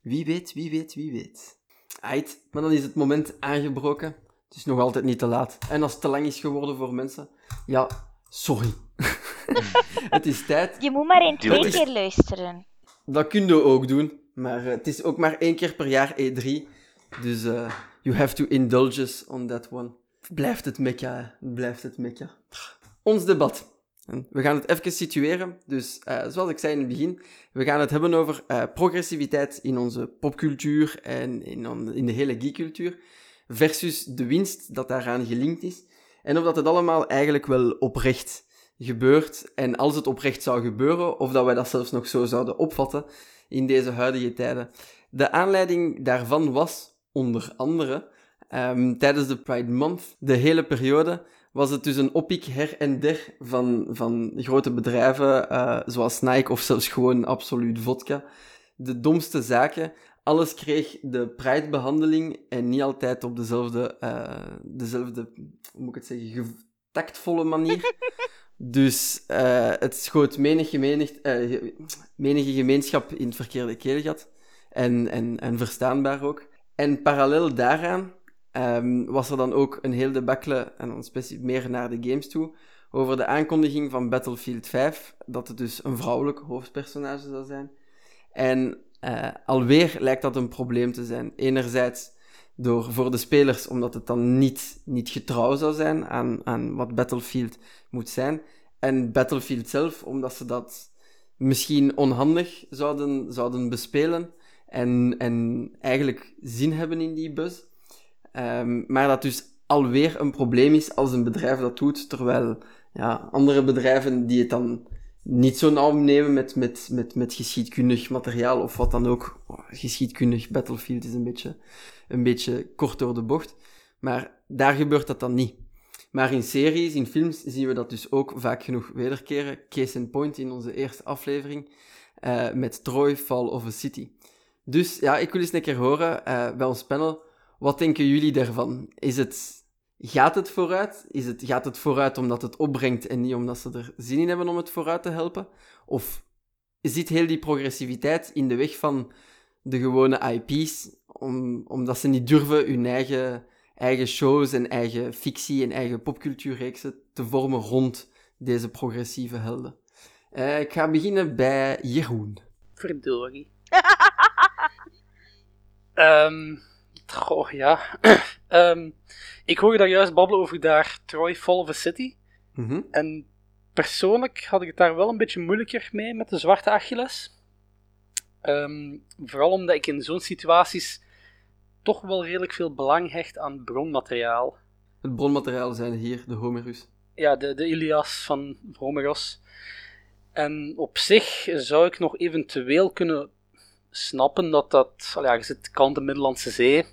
Wie weet, wie weet, wie weet. Ait, maar dan is het moment aangebroken. Het is nog altijd niet te laat. En als het te lang is geworden voor mensen, ja, sorry. het is tijd. Je moet maar in twee keer luisteren. Dat kun je ook doen. Maar eh, het is ook maar één keer per jaar E3. Dus eh, you have to indulge us on that one. Blijft het mekka, hè. Blijft het mekka. Ons debat. En we gaan het even situeren. Dus eh, zoals ik zei in het begin, we gaan het hebben over eh, progressiviteit in onze popcultuur en in, on- in de hele geekcultuur. Versus de winst dat daaraan gelinkt is. En of dat het allemaal eigenlijk wel oprecht gebeurt. En als het oprecht zou gebeuren, of dat wij dat zelfs nog zo zouden opvatten in deze huidige tijden. De aanleiding daarvan was onder andere ehm, tijdens de Pride Month, de hele periode, was het dus een oppiek her en der van, van grote bedrijven, eh, zoals Nike of zelfs gewoon Absoluut Vodka. De domste zaken. Alles kreeg de Pride-behandeling en niet altijd op dezelfde, eh, dezelfde hoe moet ik het zeggen, ge- tactvolle manier. Dus eh, het schoot menig gemenig, eh, ge- menige gemeenschap in het verkeerde keelgat. En, en, en verstaanbaar ook. En parallel daaraan ehm, was er dan ook een heel debakkele, en dan specifiek meer naar de games toe, over de aankondiging van Battlefield 5, dat het dus een vrouwelijk hoofdpersonage zou zijn. En uh, alweer lijkt dat een probleem te zijn. Enerzijds door, voor de spelers, omdat het dan niet, niet getrouw zou zijn aan, aan wat Battlefield moet zijn. En Battlefield zelf, omdat ze dat misschien onhandig zouden, zouden bespelen en, en eigenlijk zin hebben in die bus. Um, maar dat dus alweer een probleem is als een bedrijf dat doet, terwijl ja, andere bedrijven die het dan niet zo nauw nemen met, met, met, met geschiedkundig materiaal of wat dan ook. Geschiedkundig Battlefield is een beetje, een beetje kort door de bocht. Maar daar gebeurt dat dan niet. Maar in series, in films, zien we dat dus ook vaak genoeg wederkeren. Case in point in onze eerste aflevering uh, met Troy, Fall of a City. Dus ja, ik wil eens een keer horen uh, bij ons panel. Wat denken jullie daarvan? Is het Gaat het vooruit? Is het, gaat het vooruit omdat het opbrengt en niet omdat ze er zin in hebben om het vooruit te helpen? Of zit heel die progressiviteit in de weg van de gewone IP's, om, omdat ze niet durven hun eigen, eigen shows en eigen fictie en eigen popcultuurreeksen te vormen rond deze progressieve helden? Uh, ik ga beginnen bij Jeroen. Verdorie. um, goh, ja. um, Ik hoorde daar juist babbelen over daar Troy Fall of a City. Mhm. En persoonlijk had ik het daar wel een beetje moeilijker mee met de zwarte Achilles. Ehm, vooral omdat ik in zo'n situaties toch wel redelijk veel belang hecht aan bronmateriaal. Het bronmateriaal zijn hier de Homerus. Ja, de, de Ilias van Homerus. En op zich zou ik nog eventueel kunnen snappen dat dat, ja, je zit kant de Middellandse Zee,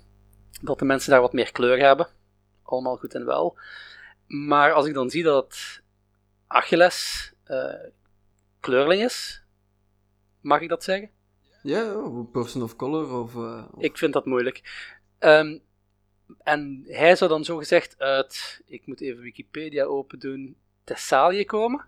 dat de mensen daar wat meer kleur hebben allemaal goed en wel. Maar als ik dan zie dat Achilles uh, kleurling is, mag ik dat zeggen? Ja, of person of color. Of, uh, Ik vind dat moeilijk. Um, en hij zou dan zogezegd uit, ik moet even Wikipedia open doen, Thessalië komen.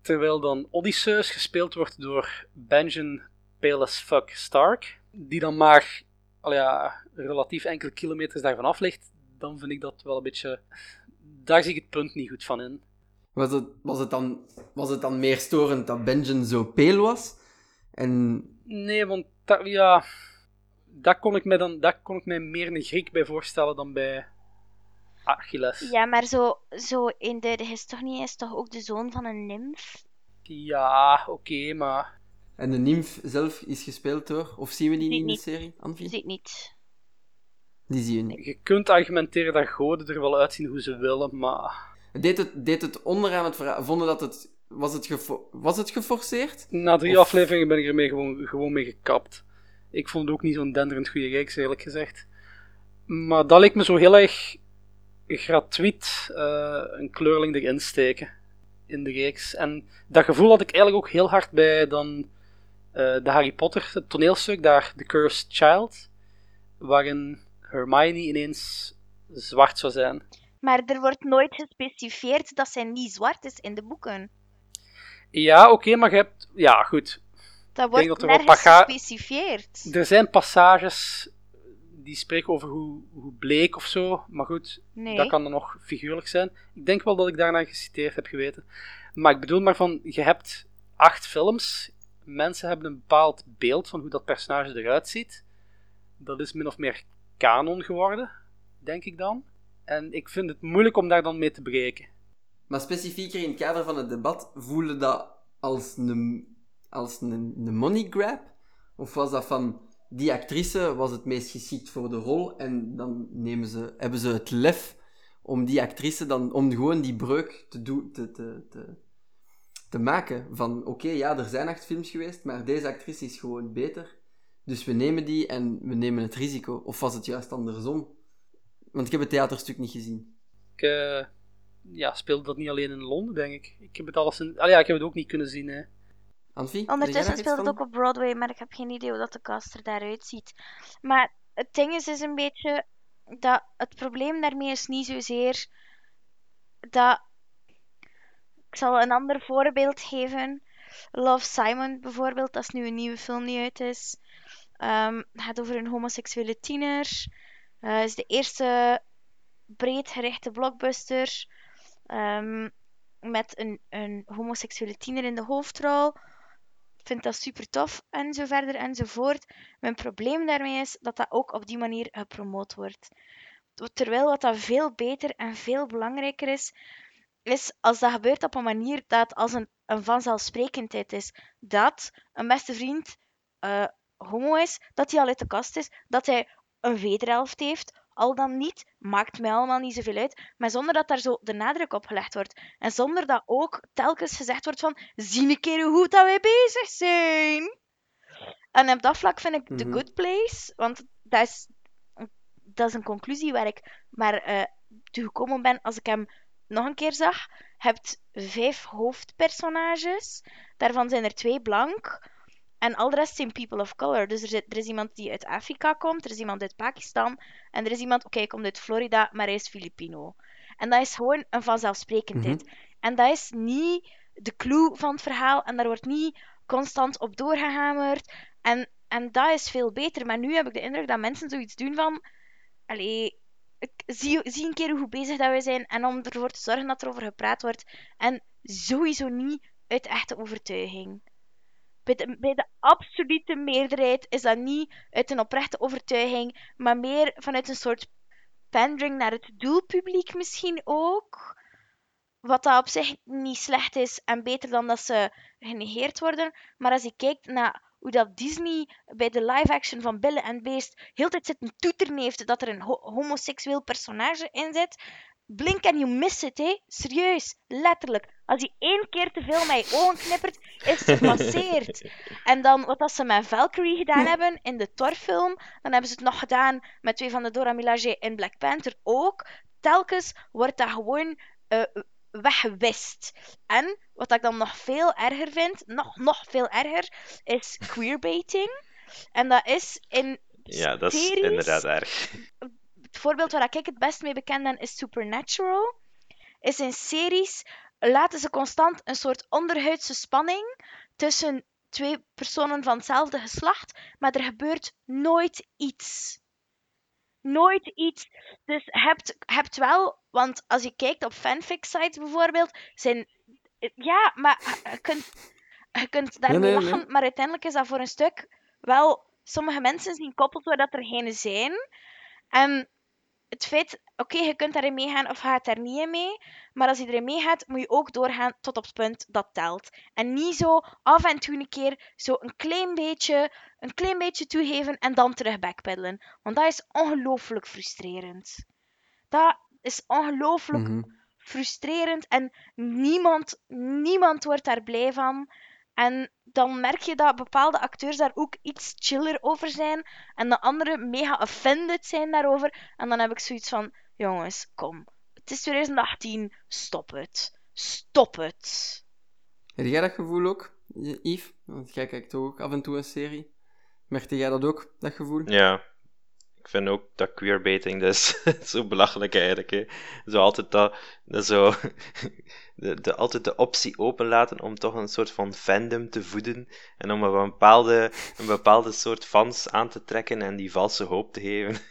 Terwijl dan Odysseus gespeeld wordt door Benjamin Pale as Fuck Stark, die dan maar al ja, relatief enkele kilometers daarvan af ligt dan vind ik dat wel een beetje. Daar zie ik het punt niet goed van in. Was het, was het, dan, was het dan meer storend dat Benjen zo peel was? En... Nee, want dat, ja, dat, kon ik me dan, dat kon ik mij meer een Griek bij voorstellen dan bij Achilles. Ja, maar zo, zo in de, de historie is toch ook de zoon van een nimf? Ja, oké, maar... En de nimf zelf is gespeeld door... Of zien we die niet in de serie, Anfie? Ziet niet. Die zie je niet. Je kunt argumenteren dat goden er wel uitzien hoe ze willen, maar... Deed het, deed het onderaan het verhaal... Vonden dat het... Was het, was het geforceerd? Na drie afleveringen ben ik ermee gewoon, gewoon mee gekapt. Ik vond het ook niet zo'n denderend goede reeks, eerlijk gezegd. Maar dat leek me zo heel erg gratuit uh, een kleurling erin steken in de reeks. En dat gevoel had ik eigenlijk ook heel hard bij dan uh, de Harry Potter het toneelstuk, daar The Cursed Child, waarin Hermione ineens zwart zou zijn. Maar er wordt nooit gespecificeerd dat zij niet zwart is in de boeken. Ja, oké, maar je hebt... Ja, goed. Dat wordt dat nergens gespecificeerd. Er zijn passages die spreken over hoe, hoe bleek of zo, maar goed, nee. dat kan dan nog figuurlijk zijn. Ik denk wel dat ik daarna geciteerd heb geweten. Maar ik bedoel maar van, je hebt acht films, mensen hebben een bepaald beeld van hoe dat personage eruit ziet. Dat is min of meer kanon geworden, denk ik dan. En ik vind het moeilijk om daar dan mee te breken. Maar specifieker in het kader van het debat, voelde dat als een, als een, money grab? Of was dat van, die actrice was het meest geschikt voor de rol en dan nemen ze, hebben ze het lef om die actrice dan, om gewoon die breuk te, te, te, te maken. Van, oké, ja, er zijn acht films geweest, maar deze actrice is gewoon beter. Dus we nemen die en we nemen het risico. Of was het juist andersom? Want ik heb het theaterstuk niet gezien. Ik uh, ja, speelde dat niet alleen in Londen, denk ik. Ik heb het alles in... Ah ja, ik heb het ook niet kunnen zien, hè. Anfie? Ondertussen speelt het ook op Broadway, maar ik heb geen idee hoe dat de cast er daaruit ziet. Maar het ding is, is een beetje dat het probleem daarmee is niet zozeer dat... Ik zal een ander voorbeeld geven. Love Simon bijvoorbeeld, dat is nu een nieuwe film die uit is. Um, het gaat over een homoseksuele tiener Het is de eerste breedgerichte blockbuster ehm, met een, een homoseksuele tiener in de hoofdrol. Ik vind dat super tof en zo verder enzovoort. Mijn probleem daarmee is dat dat ook op die manier gepromoot wordt. Terwijl wat dat veel beter en veel belangrijker is, is als dat gebeurt op een manier dat als een, vanzelfsprekendheid is dat een beste vriend uh, homo is, dat hij al uit de kast is, dat hij een wederhelft heeft, al dan niet, maakt mij allemaal niet zoveel uit, maar zonder dat daar zo de nadruk op gelegd wordt. En zonder dat ook telkens gezegd wordt van, zie een keer hoe goed dat wij bezig zijn. En op dat vlak vind ik The mhm. Good Place, want dat is, dat is een conclusie waar ik maar uh, toe gekomen ben als ik hem nog een keer zag. Je hebt vijf hoofdpersonages, daarvan zijn er twee blank. En al de rest zijn people of color. Dus er, er, is iemand die uit Afrika komt, er is iemand uit Pakistan en er is iemand, oké, hij komt uit Florida, maar hij is Filipino. En dat is gewoon een vanzelfsprekendheid. Mm En dat is niet de clue van het verhaal en daar wordt niet constant op doorgehamerd. En, en dat is veel beter. Maar nu heb ik de indruk dat mensen zoiets doen van... Allee, zie, zie een keer hoe bezig dat wij zijn en om ervoor te zorgen dat er over gepraat wordt. En sowieso niet uit echte overtuiging. Bij de, absolute meerderheid is dat niet uit een oprechte overtuiging, maar meer vanuit een soort pandering naar het doelpubliek misschien ook. Wat dat op zich niet slecht is en beter dan dat ze genegeerd worden. Maar als je kijkt naar hoe dat Disney bij de live-action van Belle en Beest heel tijd zit een toeter heeft dat er een homoseksueel personage in zit. Blink and you miss it, hè? Serieus, letterlijk. Als hij één keer te veel met je ogen knippert, is het gepasseerd. en dan wat dat ze met Valkyrie gedaan hebben in de Thor-film, dan hebben ze het nog gedaan met twee van de Dora Milaje in Black Panther ook. Telkens wordt dat gewoon uh, weggewist. En wat ik dan nog veel erger vind, nog, nog veel erger, is queerbaiting. En dat is in Ja, dat is inderdaad erg. Het voorbeeld waar ik het best mee bekend ben, is Supernatural. Is in series laten ze constant een soort onderhuidse spanning tussen twee personen van hetzelfde geslacht, maar er gebeurt nooit iets nooit iets. Dus hebt, hebt wel, want als je kijkt op fanfic sites bijvoorbeeld, zijn. Ja, maar je kunt, je kunt daarmee lachen, maar uiteindelijk is dat voor een stuk wel. Sommige mensen zien koppels waar dat er geen zijn. En het feit, oké, je kunt daarin meegaan of gaat daar niet in mee. Maar als je erin meegaat, moet je ook doorgaan tot op het punt dat telt. En niet zo af en toe een keer zo een klein beetje, een klein beetje toegeven en dan terug backpeddelen. Want dat is ongelooflijk frustrerend. Dat is ongelooflijk mhm. frustrerend en niemand, niemand wordt daar blij van. En dan merk je dat bepaalde acteurs daar ook iets chiller over zijn en de anderen mega offended zijn daarover. En dan heb ik zoiets van: jongens, kom. Het is 2018, stop het. Stop het. Heb jij dat gevoel ook, Yves? Want jij kijkt ook af en toe een serie. Merkte jij dat ook, dat gevoel? Ja, ik vind ook dat queerbaiting, dat is zo belachelijk eigenlijk. Hè. Zo altijd dat, dat zo, de, de, altijd de optie openlaten om toch een soort van fandom te voeden en om een bepaalde, een bepaalde soort fans aan te trekken en die valse hoop te geven.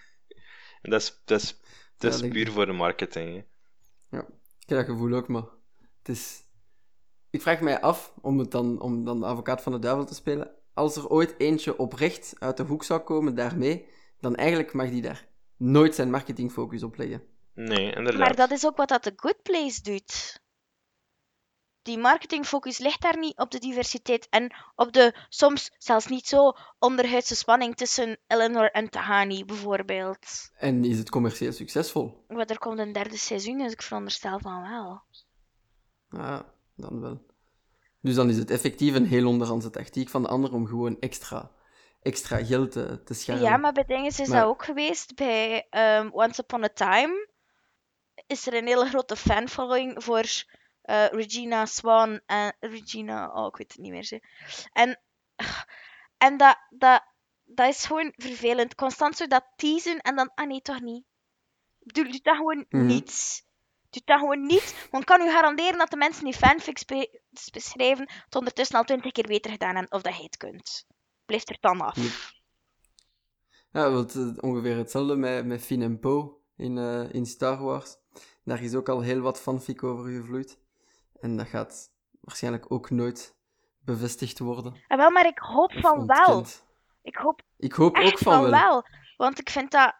En dat is, dat is, dat is puur voor de marketing. Hè. Ja, ik heb dat gevoel ook, maar het is... Ik vraag mij af, om, het dan, om dan de advocaat van de duivel te spelen, als er ooit eentje oprecht uit de hoek zou komen daarmee, dan eigenlijk mag die daar nooit zijn marketingfocus op leggen. Nee, inderdaad. Maar dat is ook wat dat The Good Place doet. Die marketingfocus ligt daar niet op de diversiteit en op de soms zelfs niet zo onderhuidse spanning tussen Eleanor en Tahani bijvoorbeeld. En is het commercieel succesvol? Maar er komt een derde seizoen, dus ik veronderstel van wel. Ja, dan wel. Dus dan is het effectief een heel onderhandse tactiek van de ander om gewoon extra extra geld te, te scharen. Ja, maar bij dingen is dat ook geweest. Bij um, Once Upon a Time is er een hele grote fanfollowing voor uh, Regina Swan en Regina, oh ik weet het niet meer. Ze. En, en dat, dat, dat is gewoon vervelend. Constant zo dat teasen en dan, ah nee, toch niet. Ik bedoel, doe dat gewoon mm. niet. Doe dat gewoon niet. Want kan u garanderen dat de mensen die fanfics beschrijven, het ondertussen al twintig keer beter gedaan hebben of dat je het kunt blijft er dan af. Ja, want, uh, ongeveer hetzelfde met, met Finn en Poe in, uh, in Star Wars. Daar is ook al heel wat fanfic over gevloeid. En dat gaat waarschijnlijk ook nooit bevestigd worden. Ah, wel, maar ik hoop van wel. Ik hoop, ik hoop echt ook van, wel. wel. Want ik vind dat...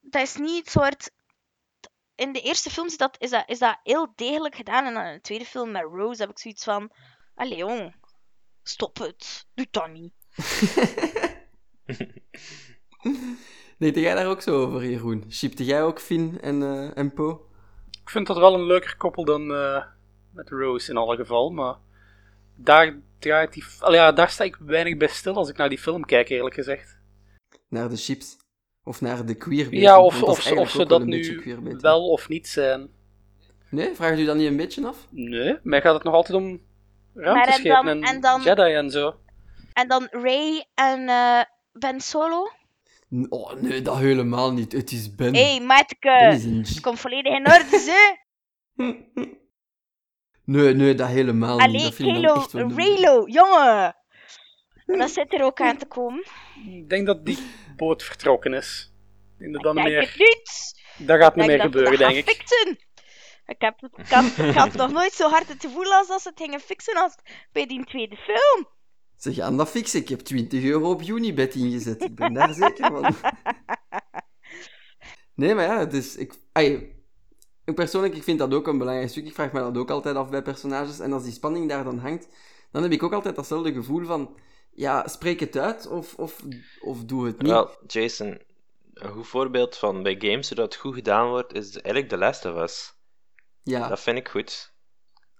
Dat is niet het soort... In de eerste films is dat, is dat, is dat heel degelijk gedaan. En dan in de tweede film met Rose heb ik zoiets van... Allee, jong. Stop het. Doe dat niet. Denk jij daar ook zo over, Jeroen? Shipte jij ook Finn en, uh, en Po? Ik vind dat wel een leuker koppel dan uh, met Rose in alle geval, maar daar draait die... Ja, daar sta ik weinig bij stil als ik naar die film kijk, eerlijk gezegd. Naar de chips? Of naar de queer Ja, of, of, of ze dat nu wel of niet zijn. Nee, vraagt u dat niet een beetje af? Nee, mij gaat het nog altijd om ruimteschepen en, en, dan, Jedi en zo. En dan Ray en uh, Ben Solo? Oh nee, dat helemaal niet. Het is Ben. Hé, hey, matke. Kom volledig in orde, ze. nee, nee, dat helemaal Allee, niet. Allee, Raylo, jongen. Dat zit er ook aan te komen. Ik denk dat die boot vertrokken is. Ik denk dat meer... het niet. Dat gaat niet meer gebeuren, denk ik. Fixen. Ik heb, ik, heb, ik had nog nooit zo hard het gevoel als dat ze het gingen fixen als bij die tweede film. Ze gaan dat fixen. Ik heb 20 euro op Unibet ingezet. Ik ben daar zeker van. Nee, maar ja, dus ik, ik persoonlijk ik vind dat ook een belangrijk stuk. Ik vraag me dat ook altijd af bij personages. En als die spanning daar dan hangt, dan heb ik ook altijd datzelfde gevoel van... Ja, spreek het uit of, of, of doe het niet. Wel, Jason, een goed voorbeeld van bij games zodat het goed gedaan wordt, is eigenlijk The Last of Us. Ja. Dat vind ik goed.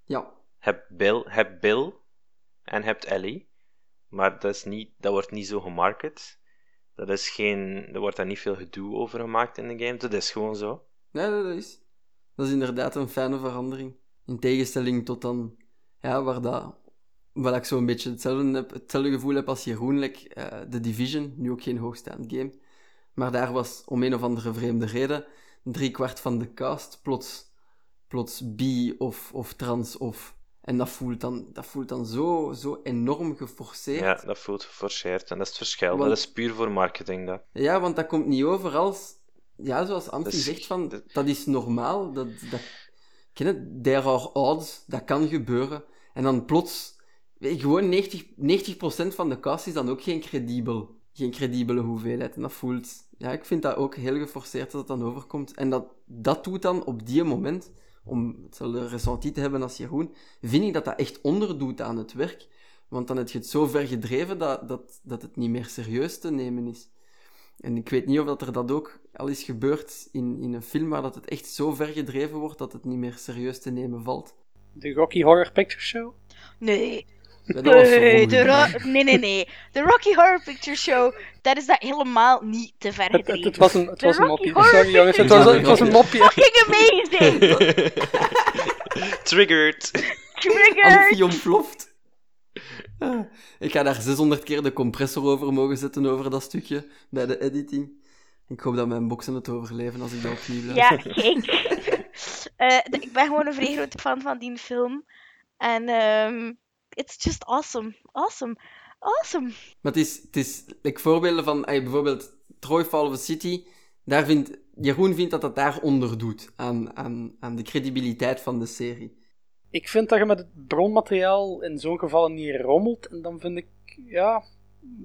Ja. Heb Bill, heb Bill en hebt Ellie. Maar dat, is niet, dat wordt niet zo gemarket. Dat is geen, er wordt daar niet veel gedoe over gemaakt in de game. Dat is gewoon zo. Nee, dat is. Dat is inderdaad een fijne verandering. In tegenstelling tot dan, ja, waar dat, waar ik zo een beetje hetzelfde, gevoel heb als Jeroen, like, uh, The Division, nu ook geen hoogstaand game. Maar daar was om een of andere vreemde reden drie kwart van de cast plots, plots bi of, of trans of en dat voelt dan, dat voelt dan zo, zo enorm geforceerd. Ja, dat voelt geforceerd. En dat is het verschil. dat is puur voor marketing. Dat. Ja, want dat komt niet over als... Ja, zoals Antti zegt, van, dat is normaal. Dat, dat, ken het? There are odds. Dat kan gebeuren. En dan plots... Gewoon 90%, 90 van de cast is dan ook geen credibel. Geen credibele hoeveelheid. En dat voelt... Ja, ik vind dat ook heel geforceerd dat het dan overkomt. En dat, dat doet dan op die moment om hetzelfde ressenti te hebben als Jeroen, vind ik dat dat echt onderdoet aan het werk. Want dan heb je het zo ver gedreven dat, dat, dat het niet meer serieus te nemen is. En ik weet niet of dat er dat ook al is gebeurd in, in een film waar dat het echt zo ver gedreven wordt dat het niet meer serieus te nemen valt. De Rocky Horror Picture Show? Nee, Nee, de nee, nee, nee. De Rocky Horror Picture Show, dat is dat helemaal niet te ver Het, het, het was een, het was een mopje. Sorry jongens, het was, het was een mopje. Fucking amazing! Triggered. Triggered! Amfi ontploft. Ah, ik ga daar 600 keer de compressor over mogen zetten over dat stukje bij de editing. Ik hoop dat mijn boxen het overleven als ik dat opnieuw laat. Ja, kijk. uh, ik ben gewoon een vrij grote fan van die film. En um, it's just awesome. Awesome. Awesome. Maar het is, het is like, voorbeelden van, bijvoorbeeld Troy Fall of a City, daar vindt, Jeroen vindt dat dat daar onder doet aan, aan, aan de credibiliteit van de serie. Ik vind dat je met het bronmateriaal in zo'n geval niet rommelt. En dan vind ik, ja,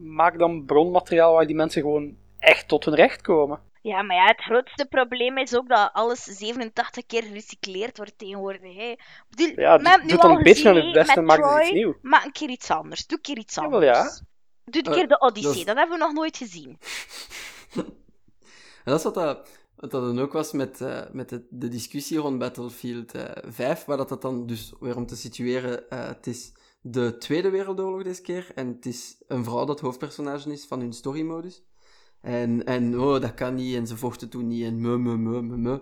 maak dan bronmateriaal waar die mensen gewoon echt tot hun recht komen. Ja, maar ja, het grootste probleem is ook dat alles 87 keer gerecycleerd wordt tegenwoordig. Hè. Bedoel, ja, doe dan een beetje naar het beste en maak iets nieuws. Maak een keer iets anders. Doe een keer iets anders. Ja, ja. Doe een keer de Odyssey, dat... hebben we nog nooit gezien. dat is wat dat, wat dat dan ook was met, uh, met de, de, discussie rond Battlefield uh, eh, 5, waar dat, dat dan dus, weer om te situeren, uh, het is de Tweede Wereldoorlog deze keer, en het is een vrouw dat hoofdpersonage is van hun storymodus. En, en oh, dat kan niet, en ze vochten toen niet, en me, me, me, me, me.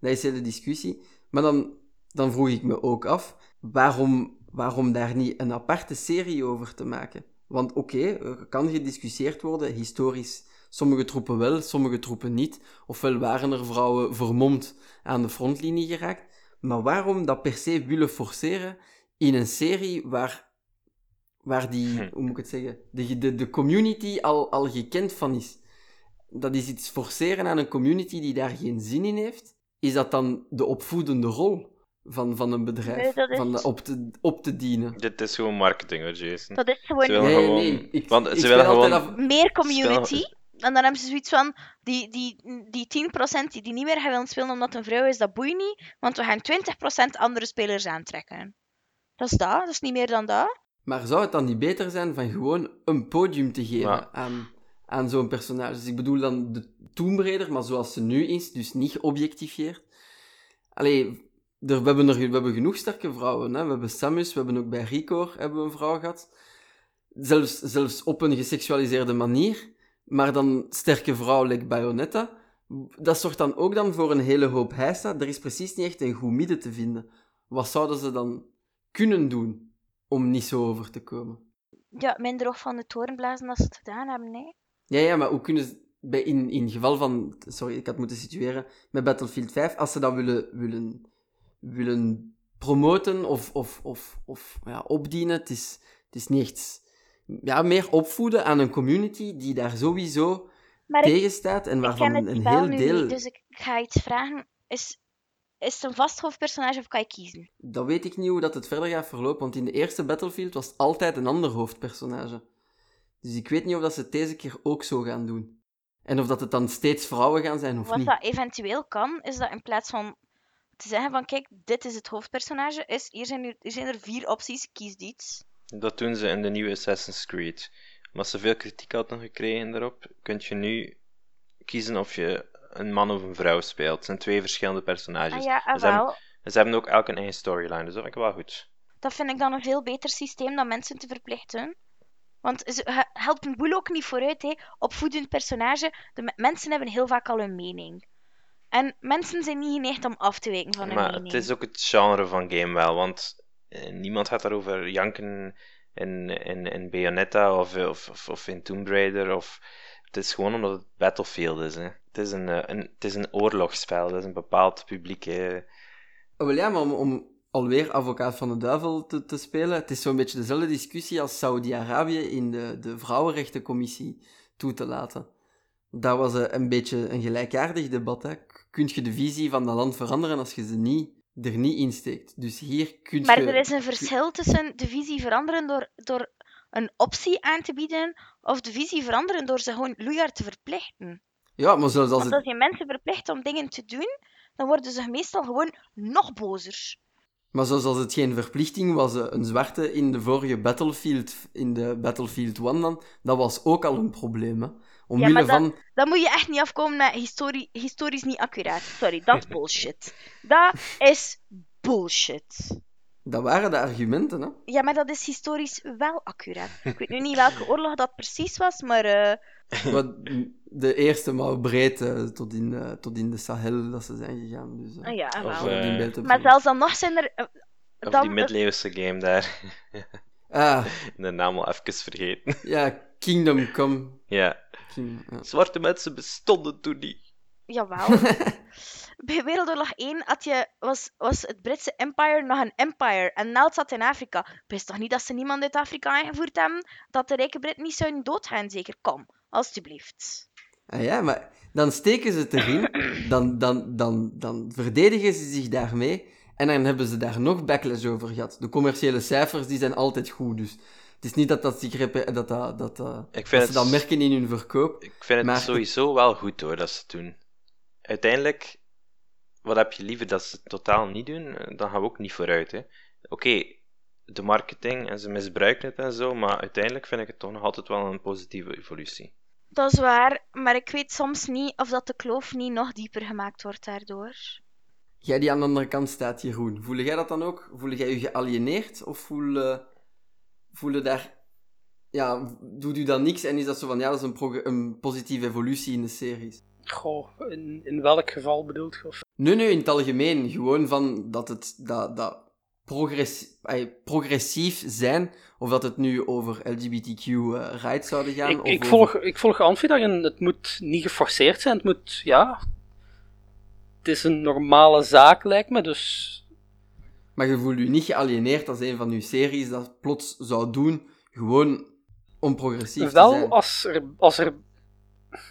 Dat is hele discussie. Maar dan, dan vroeg ik me ook af, waarom, waarom daar niet een aparte serie over te maken? Want oké, er kan gediscussieerd worden, historisch. Sommige troepen wel, sommige troepen niet. Ofwel waren er vrouwen vermomd aan de frontlinie geraakt. Maar waarom dat per se willen forceren in een serie waar, waar die, hm. hoe moet ik het zeggen, de, de, de community al, al gekend van is? Dat is iets forceren aan een community die daar geen zin in heeft. Is dat dan de opvoedende rol van, van een bedrijf? Nee, dat is- van de- op, te, op te dienen? Dit is gewoon marketing hoor, Jason. Dat is Ze gewoon willen Nee, gewoon... nee, ik- want ik ze willen gewoon... af- meer community. En dan hebben ze zoiets van, die, die, die 10% die, die niet meer gaan willen spelen omdat het een vrouw is, dat boeit niet. Want we gaan 20% andere spelers aantrekken. Dat is dat, dat is niet meer dan dat. Maar zou het dan niet beter zijn van gewoon een podium te geven Ja. aan, aan zo'n personage? Dus ik bedoel dan de Tomb maar zoals ze nu is, dus niet geobjectiveerd. Allee, er, we, hebben er, we hebben genoeg sterke vrouwen. Hè? We hebben Samus, we hebben ook bij Ricor hebben we een vrouw gehad. Zelfs, zelfs op een geseksualiseerde manier. Maar dan sterke vrouw, like Bayonetta. Dat zorgt dan ook dan voor een hele hoop heisa. Er is precies niet echt een goed midden te vinden. Wat zouden ze dan kunnen doen om niet zo over te komen? Ja, minder oog van de toren blazen als ze het gedaan hebben, nee. Ja, ja, maar hoe kunnen ze... Bij, in, in geval van... Sorry, ik had moeten situeren. Met Battlefield 5, als ze dat willen, willen, willen promoten of, of, of, of ja, opdienen, het is, het is niet echt... Ja, meer opvoeden aan een community die daar sowieso Maar ik, tegen staat en ik waarvan het een heel nu deel... niet, dus ik ga iets vragen. Is, is het een vast hoofdpersonage of kan je kiezen? Dat weet ik niet hoe dat het verder gaat verlopen, want in de eerste Battlefield was het altijd een ander hoofdpersonage. Dus ik weet niet of dat ze het deze keer ook zo gaan doen. En of dat het dan steeds vrouwen gaan zijn of Wat niet. dat eventueel kan, is dat in plaats van te zeggen van kijk, dit is het hoofdpersonage, is hier zijn er, hier zijn er vier opties, kies iets. Dat doen ze in de nieuwe Assassin's Creed. Omdat ze veel kritiek hadden gekregen daarop, kun je nu kiezen of je een man of een vrouw speelt. Het zijn twee verschillende personages. Ah ja, ah ze, hebben, wel. en ze hebben ook elk een eigen storyline, dus dat vind ik wel goed. Dat vind ik dan een veel beter systeem dan mensen te verplichten. Want ze he- helpt een boel ook niet vooruit, hè. Opvoedend personage. De me- mensen hebben heel vaak al een mening. En mensen zijn niet geneigd om af te wijken van hun maar mening. het is ook het genre van game wel, want eh, niemand gaat daarover janken in, in, in Bayonetta of, of, of, of in Tomb Raider. Of, het is gewoon omdat het Battlefield is. Hè. Het, is een, eh, een, het is een oorlogsspel, dat is een bepaald publiek. hè. Oh, ja, maar om, om alweer advocaat van de duivel te, te spelen, het is zo'n beetje dezelfde discussie als Saudi-Arabië in de, de Vrouwenrechtencommissie toe te laten. Dat was een beetje een gelijkaardig debat. Hè. Kun je de visie van dat land veranderen als je ze niet, er niet insteekt? Dus hier kun je... Maar er is een verschil tussen de visie veranderen door, door een optie aan te bieden, of de visie veranderen door ze gewoon loeihard te verplichten. Ja, maar zelfs als het... als je mensen verplicht om dingen te doen, dan worden ze meestal gewoon nog bozer. Maar zoals als het geen verplichting was, eh, een zwarte in de vorige Battlefield, in de Battlefield 1 dan, dat was ook al een probleem. Hè. Omwille maar dat- moet je echt niet afkomen met histori historisch niet accuraat. Sorry, dat is bullshit. Dat is bullshit. Dat waren de argumenten, hè. Ja, maar dat is historisch wel accuraat. Ik weet nu niet welke oorlog dat precies was, maar eh, Wat, de eerste maar breed eh, tot, in, eh, tot in de Sahel dat ze zijn gegaan. Dus, eh, ah ja, Of, Maar zelfs dan nog zijn er... Of dan, die middeleeuwse game daar. Ah, de naam al even vergeten. ja, Kingdom Come. ja. Ja. Zwarte mensen bestonden toen niet. Jawel. Bij Wereldoorlog 1 had je, was, was het Britse Empire nog een empire en Neld zat in Afrika. Ik wist toch niet dat ze niemand uit Afrika ingevoerd hebben? Dat de rijke Britten niet zouden doodgaan, zeker? Kom, alstublieft. Ah ja, maar dan steken ze het erin, dan, dan, dan, dan verdedigen ze zich daarmee en dan hebben ze daar nog backlash over gehad. De commerciële cijfers die zijn altijd goed, dus het is niet dat, dat, zich dat, dat, dat, Ik dat vind ze het, dat merken in hun verkoop. ik vind het maar- sowieso wel goed hoor dat ze het doen. Uiteindelijk, wat heb je liever dat ze het totaal niet doen? Eh, Dan gaan we ook niet vooruit. hè. Oké, de marketing en ze misbruiken het en zo, maar uiteindelijk vind ik het toch nog altijd wel een positieve evolutie. Dat is waar, maar ik weet soms niet of dat de kloof niet nog dieper gemaakt wordt daardoor. Jij die aan de andere kant staat, Jeroen, voel jij dat dan ook? Voel jij je gealieneerd of voel, eh, voel je daar... Ja, doet u dan niks en is dat zo van, ja, dat is een, een positieve evolutie in de series? Goh, in, in welk geval bedoelt je? Of... Nee, nee, in het algemeen. Gewoon van dat het dat, dat progress, ay, progressief zijn, of dat het nu over LGBTQ-rights zouden gaan. Ik, of ik, over- volg, ik volg Anfi daarin. Het moet niet geforceerd zijn. Het moet, ja... Het is een normale zaak, lijkt me, dus... Maar je voelt je niet gealieneerd als een van uw series dat plots zou doen, gewoon om progressief te Wel zijn. als er, als er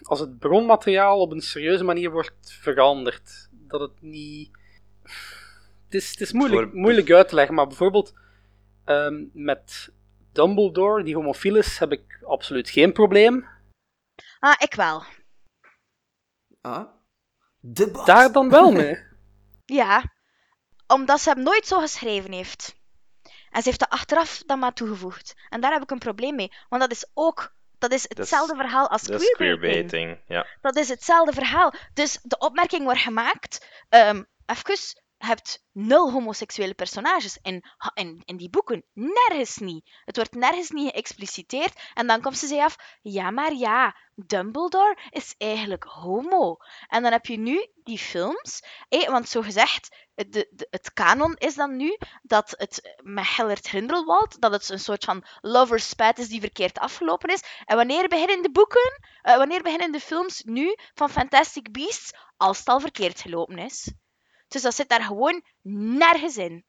als het bronmateriaal op een serieuze manier wordt veranderd. Dat het niet. Het is, het is moeilijk, Voor- moeilijk uit te leggen, maar bijvoorbeeld ehm, met Dumbledore, die homofiel is, heb ik absoluut geen probleem. Ah, ik wel. Ah. Debat. Daar dan wel mee. Ja, omdat ze hem nooit zo geschreven heeft. En ze heeft dat achteraf dan maar toegevoegd. En daar heb ik een probleem mee. Want dat is ook... Dat is hetzelfde verhaal als is queerbaiting. queerbaiting, ja. Dat is hetzelfde verhaal. Dus de opmerking wordt gemaakt... ehm even, hebt nul homoseksuele personages in, in, in die boeken. Nergens niet. Het wordt nergens niet geëxpliciteerd. En dan komt ze zei af... Ja, maar ja, Dumbledore is eigenlijk homo. En dan heb je nu die films... hé, want zo gezegd... De, de, het kanon is dan nu dat het met Gellert Grindelwald, dat het een soort van lover's spat is die verkeerd afgelopen is. En wanneer beginnen de boeken, eh, wanneer beginnen de films nu van Fantastic Beasts, als het al verkeerd gelopen is? Dus dat zit daar gewoon nergens in.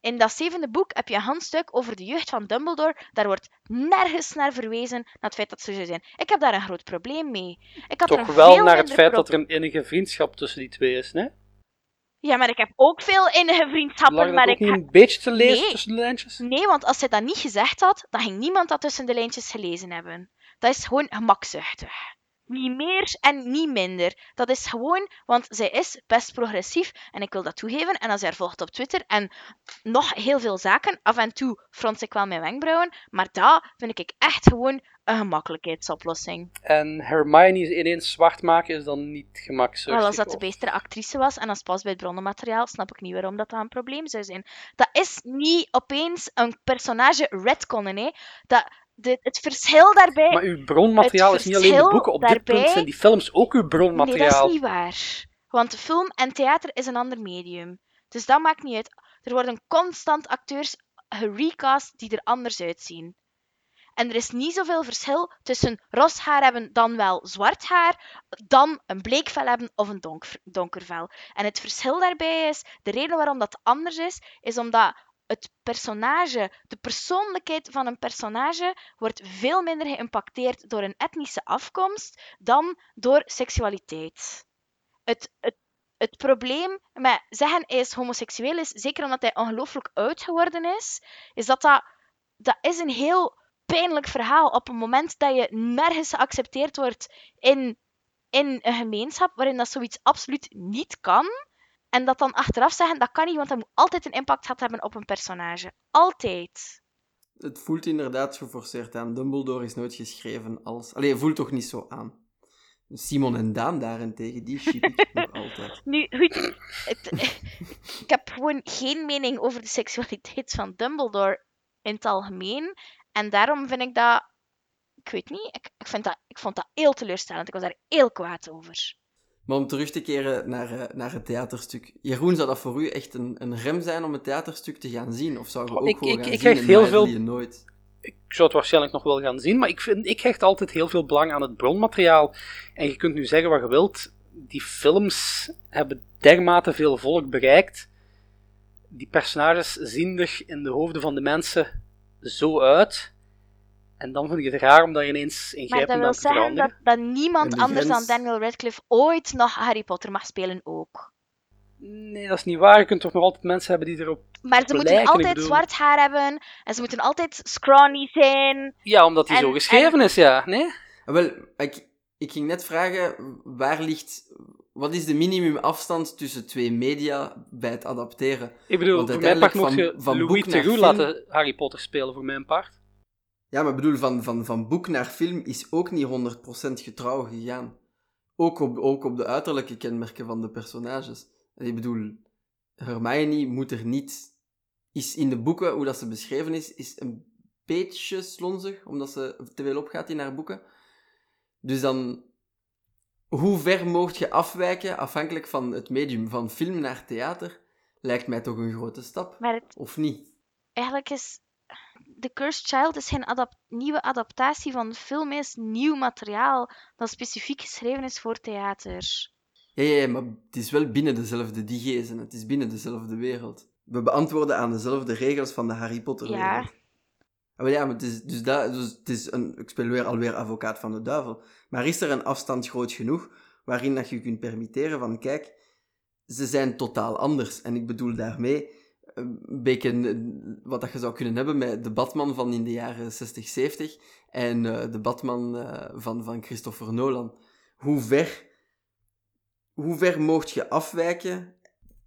In dat zevende boek heb je een handstuk over de jeugd van Dumbledore. Daar wordt nergens naar verwezen naar het feit dat ze zo zijn. Ik heb daar een groot probleem mee. Ik had Toch wel naar het feit dat er een innige vriendschap tussen die twee is, nee? Ja, maar ik heb ook veel innige vriendschappen, Lag maar ook ik niet een beetje te lezen Nee. tussen de lijntjes? Nee, want als zij dat niet gezegd had, dan ging niemand dat tussen de lijntjes gelezen hebben. Dat is gewoon gemakzuchtig. Niet meer en niet minder. Dat is gewoon, want zij is best progressief en ik wil dat toegeven. En als zij haar volgt op Twitter en nog heel veel zaken, af en toe frons ik wel mijn wenkbrauwen, maar dat vind ik echt gewoon een gemakkelijkheidsoplossing. En Hermione ineens zwart maken is dan niet gemakkelijk. Wel, als dat de betere actrice was en als pas bij het bronnenmateriaal, snap ik niet waarom dat, dat een probleem zou zijn. Dat is niet opeens een personage retconnen, hè. Dat, de, het verschil daarbij... Maar uw bronmateriaal is niet alleen de boeken. Op dit punt daarbij- zijn die films ook uw Nee, bronmateriaal. dat is niet waar. Want film en theater is een ander medium. Dus dat maakt niet uit. Er worden constant acteurs gerecast die er anders uitzien. En er is niet zoveel verschil tussen ros haar hebben dan wel zwart haar, dan een bleek vel hebben of een donker, donker vel. En het verschil daarbij is, de reden waarom dat anders is, is omdat het personage, de persoonlijkheid van een personage, wordt veel minder geïmpacteerd door een etnische afkomst dan door seksualiteit. Het, het, het probleem met zeggen hij is homoseksueel is, zeker omdat hij ongelooflijk oud geworden is, is dat dat, is een heel pijnlijk verhaal op een moment dat je nergens geaccepteerd wordt in, in een gemeenschap waarin dat zoiets absoluut niet kan. En dat dan achteraf zeggen, dat kan niet, want dat moet altijd een impact gehad hebben op een personage. Altijd. Het voelt inderdaad geforceerd aan. Dumbledore is nooit geschreven als... Allee, voelt toch niet zo aan. Simon en Daan daarentegen, die ship ik nog altijd. Nu, goed, het, ik heb gewoon geen mening over de seksualiteit van Dumbledore in het algemeen. En daarom vind ik dat... Ik weet niet, ik, ik, vind dat, ik vond dat heel teleurstellend. Ik was daar heel kwaad over. Maar om terug te keren naar, eh, naar het theaterstuk. Jeroen, zou dat voor u echt een, een rem zijn om het theaterstuk te gaan zien? Of zou je Oh, ook ik- gewoon ik- gaan ik zien heel veel- je nooit? Ik zou het waarschijnlijk nog wel gaan zien, maar ik, vind, ik hecht altijd heel veel belang aan het bronmateriaal. En je kunt nu zeggen wat je wilt, die films hebben dermate veel volk bereikt. Die personages zien er in de hoofden van de mensen zo uit. En dan vind ik het raar om dat ineens Maar dat aan wil te zeggen veranderen. dat, dat niemand En de anders grens- dan Daniel Radcliffe ooit nog Harry Potter mag spelen ook. Nee, dat is niet waar. Je kunt toch nog altijd mensen hebben die erop... Maar ze moeten lijken, altijd zwart haar hebben en ze moeten altijd scrawny zijn. Ja, omdat die En- zo geschreven is, ja. Nee? Ah, wel, ik, ik ging net vragen, waar ligt... Wat is de minimumafstand tussen twee media bij het adapteren? Ik bedoel, voor mijn part uiteindelijk mocht je van- van Louis Theroux laten Harry Potter spelen, voor mijn part. Ja, maar ik bedoel, van, van, van boek naar film is ook niet 100% getrouw gegaan. Ook op, ook op de uiterlijke kenmerken van de personages. Ik bedoel, Hermione moet er niet... Is in de boeken, hoe dat ze beschreven is, is een beetje slonzig, omdat ze te veel opgaat in haar boeken. Dus dan... Hoe ver mocht je afwijken, afhankelijk van het medium, van film naar theater, lijkt mij toch een grote stap. Het, Of niet? eigenlijk is The Cursed Child is geen adap- nieuwe adaptatie van de film, is nieuw materiaal dat specifiek geschreven is voor theater. Ja, ja, ja, maar het is wel binnen dezelfde digezen. Het is binnen dezelfde wereld. We beantwoorden aan dezelfde regels van de Harry Potter Ja. wereld. Ah, ja, maar het is, dus dat, dus het is een, ik speel weer alweer advocaat van de duivel. Maar is er een afstand groot genoeg waarin dat je kunt permitteren van, kijk, ze zijn totaal anders. En ik bedoel daarmee een beetje wat dat je zou kunnen hebben met de Batman van in de jaren 60, 70 en uh, de Batman uh, van, van Christopher Nolan. Hoe ver, hoe ver mocht je afwijken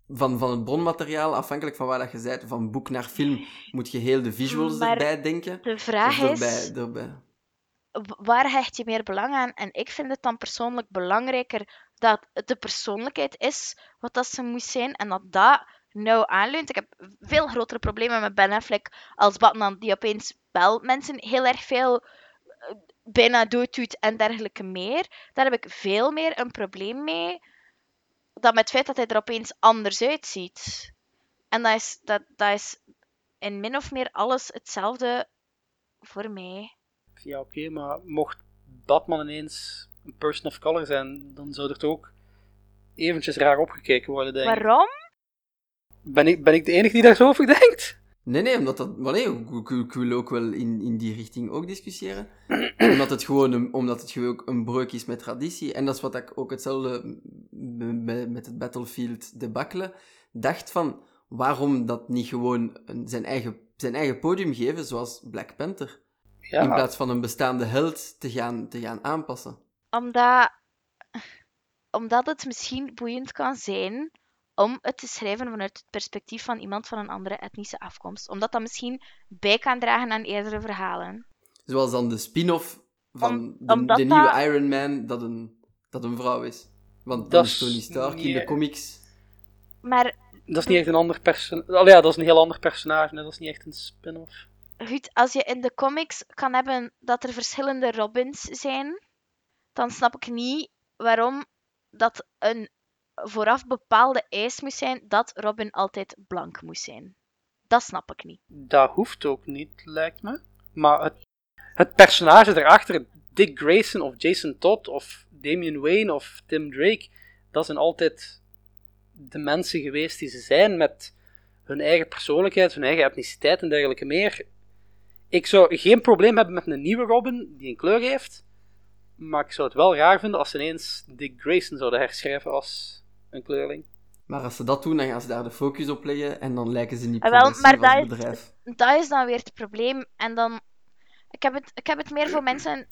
van, van het bronmateriaal, afhankelijk van waar dat je bent, van boek naar film, moet je heel de visuals maar erbij denken. De vraag is, erbij. waar hecht je meer belang aan? En ik vind het dan persoonlijk belangrijker dat het de persoonlijkheid is wat dat ze moet zijn en dat dat nou aanleunt. Ik heb veel grotere problemen met Ben Affleck als Batman, die opeens wel mensen heel erg veel eh, bijna dood doet en dergelijke meer. Daar heb ik veel meer een probleem mee dan met het feit dat hij er opeens anders uitziet. En dat is, dat, dat is in min of meer alles hetzelfde voor mij. Ja, oké, maar mocht Batman ineens een person of color zijn, dan zou er toch ook eventjes raar opgekeken worden, denk ik. Waarom? Ben ik, ben ik de enige die daar zo over denkt? Nee, nee, omdat dat... Maar nee, ik, ik, wil ook wel in, in die richting ook discussiëren. omdat het gewoon een, omdat het gewoon een breuk is met traditie. En dat is wat ik ook hetzelfde met, het Battlefield debakkelen dacht van... Waarom dat niet gewoon zijn, eigen, zijn eigen podium geven, zoals Black Panther? Ja. In plaats van een bestaande held te gaan, te gaan aanpassen. Omdat, omdat het misschien boeiend kan zijn om het te schrijven vanuit het perspectief van iemand van een andere etnische afkomst. Omdat dat misschien bij kan dragen aan eerdere verhalen. Zoals dan de spin-off van de, de nieuwe Iron Man, dat een, dat een vrouw is. Want dat is Tony Stark in de comics. Maar... Dat is niet echt een ander personage. Oh ja, dat is een heel ander personage. Dat is niet echt een spin-off. Goed, als je in de comics kan hebben dat er verschillende Robins zijn, dan snap ik niet waarom dat een vooraf bepaalde eis moest zijn dat Robin altijd blank moest zijn. Dat snap ik niet. Dat hoeft ook niet, lijkt me. Maar het, het personage erachter, Dick Grayson of Jason Todd of Damian Wayne of Tim Drake, dat zijn altijd de mensen geweest die ze zijn met hun eigen persoonlijkheid, hun eigen etniciteit en dergelijke meer. Ik zou geen probleem hebben met een nieuwe Robin die een kleur heeft, maar ik zou het wel raar vinden als ze ineens Dick Grayson zouden herschrijven als een kleurling. Maar als ze dat doen, dan gaan ze daar de focus op leggen en dan lijken ze niet ah, wel, maar dat bedrijf. Is, dat is dan weer het probleem. En dan... Ik heb het, ik heb het meer voor mensen...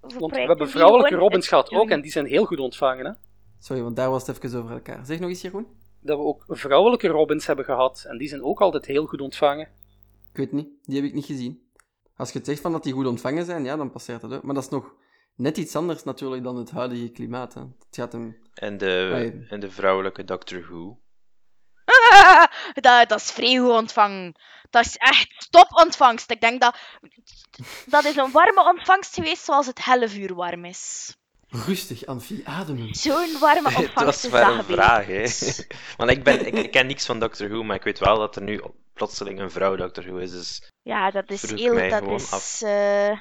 want we hebben vrouwelijke Robins gehad ook, en die zijn heel goed ontvangen, hè? Sorry, want daar was het even over elkaar. Zeg nog eens, Jeroen. Dat we ook vrouwelijke Robins hebben gehad, en die zijn ook altijd heel goed ontvangen. Ik weet niet, die heb ik niet gezien. Als je het zegt van dat die goed ontvangen zijn, ja, dan passeert dat ook. Maar dat is nog net iets anders natuurlijk dan het huidige klimaat. Hè. Het gaat hem... en, de, en de vrouwelijke Doctor Who. dat, dat is goed ontvangen. Dat is echt topontvangst. Ik denk dat... Dat is een warme ontvangst geweest zoals het uur warm is. Rustig, Anfie, ademen. Zo'n warme ontvangst Het was maar een vraag, hè. Want ik, ben, ik, ken niks van Doctor Who, maar ik weet wel dat er nu plotseling een vrouw Doctor Who is. Dus ja, dat is heel... Dat is... Uh,